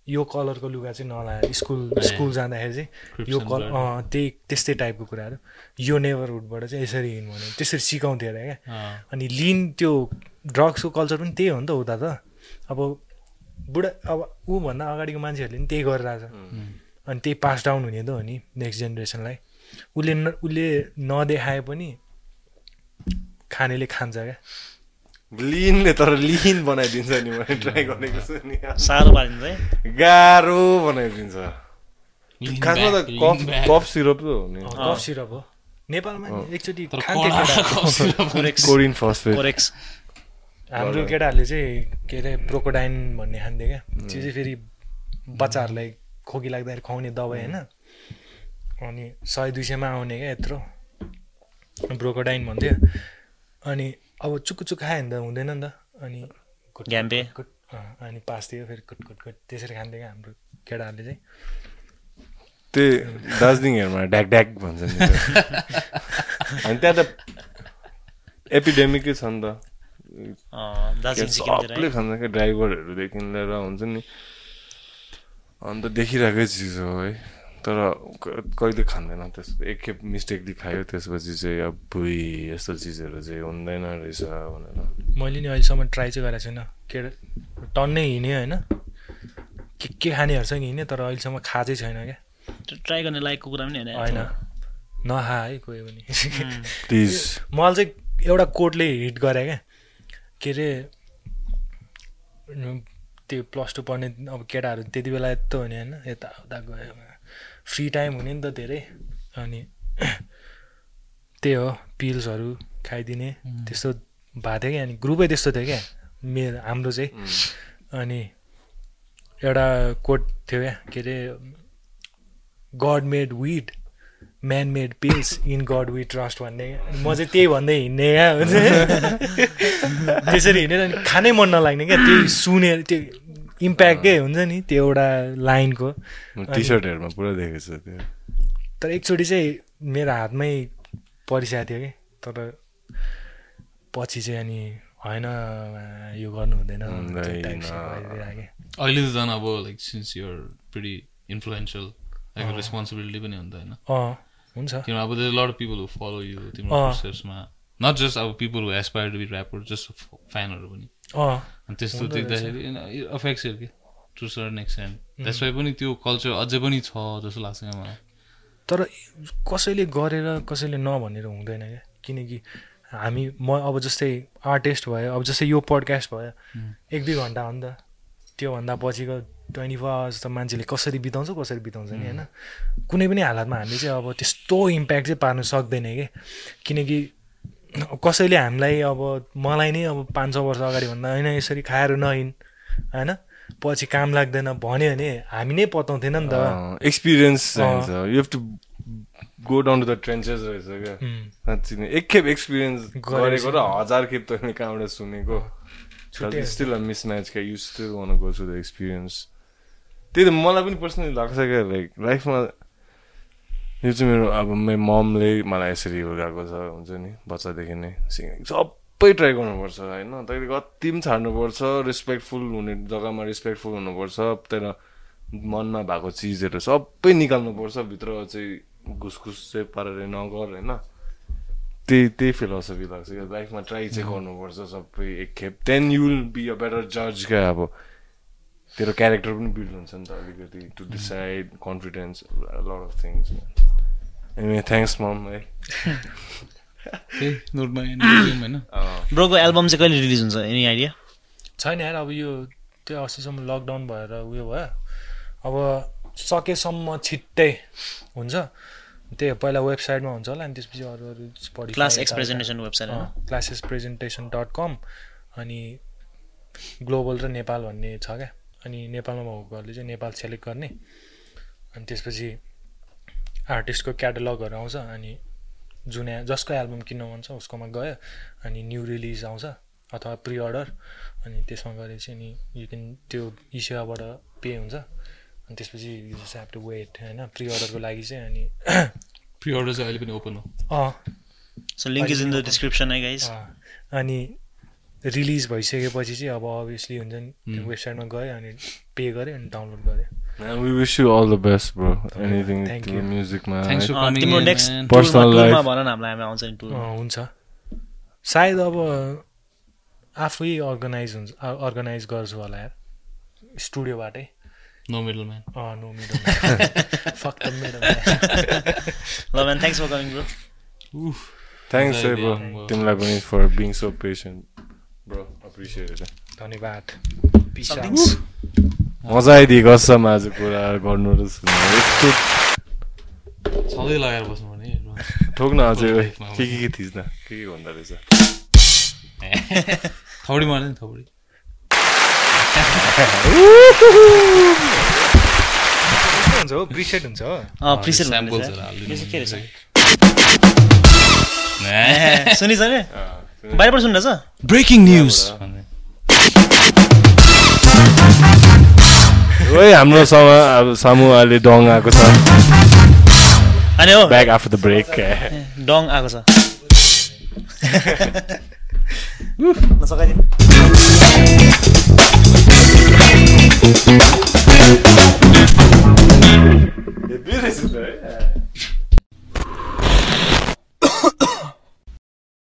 यो कलरको लुगा चाहिँ नलाएर स्कुल स्कुल जाँदाखेरि चाहिँ यो कलर अँ त्यही त्यस्तै टाइपको कुराहरू। यो नेबरहुडबाट चाहिँ यसरी हिँड्नु भन्यो। त्यसरी सिकाउँथ्यो अरे क्या। अनि लिन त्यो ड्रग्सको कल्चर पनि त्यही हो नि त उता त। अब बुढा अब ऊभन्दा अगाडिको मान्छेहरूले पनि त्यही गरिरहेछ। अनि त्यही पास डाउन हुने त हो नि नेक्स्ट जेनेरेसनलाई। उसले न उसले नदेखाए पनि खानेले खान्छ क्या। लिनले तर लिन बनाइदिन्छ नि मैले ट्राई गरेको छु नि साह्रो पारिन्छ है गाह्रो बनाइदिन्छ खासमा त कफ. कफ सिरप त हो नि कफ सिरप हो नेपालमा एकचोटि कोरिन फस्फेट हाम्रो केटाहरूले चाहिँ के अरे ब्रोकोडाइन भन्ने खान्थे क्या त्यो चाहिँ फेरि बच्चाहरूलाई खोकी लाग्दाखेरि खुवाउने दबाई होइन अनि सय दुई सयमा आउने क्या यत्रो ब्रोकोडाइन भन्थ्यो अनि अब चुक्कु चुक्क खायो भने त हुँदैन नि त। अनि घ्याम्पे। कुट अनि पास दियो फेरि कुट कुट कुट त्यसरी खान्थ्यो क्या हाम्रो केटाहरूले चाहिँ। त्यही दार्जिलिङहरूमा ढ्याक ढ्याक भन्छ। अनि त्यहाँ त एपिडेमिकै छ नि त। सबले है खान्छ क्या ड्राइभरहरूदेखि लिएर हुन्छ नि। अन्त देखिरहेकै चिज हो है। तर कहिले खाँदैन त्यस्तो एकखेप मिस्टेकली खायो त्यसपछि चाहिँ अब बुई यस्तो चिजहरू चाहिँ हुँदैन रहेछ भनेर। मैले नि अहिलेसम्म ट्राई चाहिँ गरेको छैन। के अरे टन्नै हिँडेँ होइन। के के खानेहरूसँग हिँडेँ तर अहिलेसम्म खा चाहिँ छैन क्या। ट्राई गर्ने लायकको कुरा पनि होइन होइन। नखा है कोही पनि। प्लिज। मलाई चाहिँ एउटा कोटले हिट गरे क्या। के अरे त्यो प्लस टू पढ्ने अब केटाहरू त्यति बेला यस्तो हुने होइन यताउता गयो। फ्री टाइम हुने नि त धेरै। अनि त्यही हो पिल्सहरू खाइदिने त्यस्तो भएको थियो क्या। अनि ग्रुपै त्यस्तो थियो क्या मेरो हाम्रो चाहिँ। अनि एउटा कोट थियो क्या के अरे God made weed man made pills in God we trust भन्ने। म चाहिँ त्यही भन्दै हिँड्ने क्या। त्यसरी हिँडेर अनि खानै मन नलाग्ने क्या त्यही सुनेर त्यो इम्प्याक्टकै हुन्छ नि त्यो एउटा लाइनको टी सर्टहरूमा पुरा देखेको छ त्यो। तर एकचोटि चाहिँ मेरो हातमै परिसकेको थियो कि। तर पछि चाहिँ अनि होइन यो गर्नु हुँदैन। अहिले त झन् अब like since you're pretty influential like responsibility पनि हुन्छ होइन। अँ हुन्छ। तिम्रो अब lot of people who follow you तिम्रो। प्रोसेसमा नट जस्ट अब people who aspire to be rapper just फ्यानहरू पनि। अनि त्यस्तो। देख्दाखेरि अफेक्ट्स कि? To certain extent that's why पनि त्यो कल्चर अझै पनि छ जस्तो लाग्छ क्या मलाई। तर कसैले गरेर कसैले नभनेर हुँदैन क्या। किनकि हामी म अब जस्तै आर्टिस्ट भयो अब जस्तै यो पडकास्ट भयो एक दुई घन्टा हो नि त। त्योभन्दा पछिको ट्वेन्टी फोर आवर्स त मान्छेले कसरी बिताउँछ कसरी बिताउँछ नि होइन? कुनै पनि हालतमा हामीले चाहिँ अब त्यस्तो इम्प्याक्ट चाहिँ पार्नु सक्दैन कि किनकि कसैले हामीलाई अब मलाई नै अब पाँच छ वर्ष अगाडि भन्दा होइन यसरी खाएर नहिन् होइन? पछि काम लाग्दैन भन्यो भने हामी नै पताउँथेन नि त। Experience you to go down to the trenches रहेछ क्या। उम्, साँच्ची नै एकखेप एक्सपिरियन्स गरेको र हजार खेप तैँले कहाँबाट सुनेको। स्टिल अ मिसम्याच क्या। You still wanna go to the experience त्यही त मलाई पनि पर्सनली लाग्छ क्या लाइक लाइफमा यो चाहिँ मेरो अब मेरो ममले मलाई यसरी हुर्काएको छ हुन्छ नि बच्चादेखि नै। सिङ्गिङ सबै ट्राई गर्नुपर्छ होइन। तैँले कति पनि छाड्नुपर्छ रेस्पेक्टफुल हुने जग्गामा रेस्पेक्टफुल हुनुपर्छ तर मनमा भएको चिजहरू सबै निकाल्नुपर्छ भित्र चाहिँ घुसघुस चाहिँ पारेर नगर होइन। त्यही त्यही फिलोसफी लाग्छ क्या। लाइफमा ट्राई चाहिँ गर्नुपर्छ सबै एकखेप then you will be a better जज क्या अब। तेरो क्यारेक्टर पनि बिल्ड हुन्छ नि त अलिकति to decide confidence lot of things anyway thanks मम है ब्रोको एल्बम चाहिँ कहिले रिलिज हुन्छ एनी आइडिया छैन यार अब यो त्यो अस्तिसम्म लकडाउन भएर उयो भयो अब सकेसम्म छिट्टै हुन्छ त्यही हो, पहिला वेबसाइटमा हुन्छ होला अनि त्यसपछि अरू अरू class presentation website classes presentation dot com अनि ग्लोबल र नेपाल भन्ने छ क्या अनि नेपालमा भएकोहरूले चाहिँ नेपाल सेलेक्ट गर्ने अनि त्यसपछि आर्टिस्टको क्याटलगहरू आउँछ अनि जुन जसको एल्बम किन्न मन छ उसकोमा गयो अनि न्यू रिलिज आउँछ अथवा प्रि अर्डर अनि त्यसमा गएर चाहिँ नि यु क्यान त्यो इसेवाबाट पे हुन्छ। अनि त्यसपछि you just have to wait होइन? प्रि अर्डरको लागि चाहिँ अनि प्रि अर्डर चाहिँ अहिले पनि ओपन हो। अँ। So link is in the description है गाइज अनि रिलिज भइसकेपछि चाहिँ अब अभियसली हुन्छ नि. वेबसाइटमा गयो अनि पे गरेँ अनि डाउनलोड गरेँ Man, we wish you all the best, bro. Anything Thank to you. music, man. Thanks for अँ, coming तिम्रो नेक्स्ट man. Personal टुरमा life. भन न हामीलाई हामी आउँछ नि टुर हुन्छ सायद अब आफै अर्गनाइज हुन्छ अर्गनाइज गर्छु होला यार स्टुडियोबाटै no middle man uh no middle fuck the middle ल man thanks for coming bro bro. idea, bro. Timलाई पनि for being so patient. Bro, appreciate it. धन्यवाद Peace out. Somethings? मजा आइदियो कसम आज कुरा गर्नु र सुन्नु यस्तो सधैँ लगाएर बस्नु भने ठोक्न अझै के के के थिच्न के के भन्दा रहेछ थौडी मार्ने नि थौडी हुन्छ हो प्रिसेट हुन्छ हो अँ प्रिसेट सुनिस अरे बाहिरबाट सुन्दैछ ब्रेकिङ न्युज ओइ हाम्रो अब सामु डङ आएको छ। अनि हो? ब्याक आफ्टर द ब्रेक डङ आएको छ। बिरेछु त है।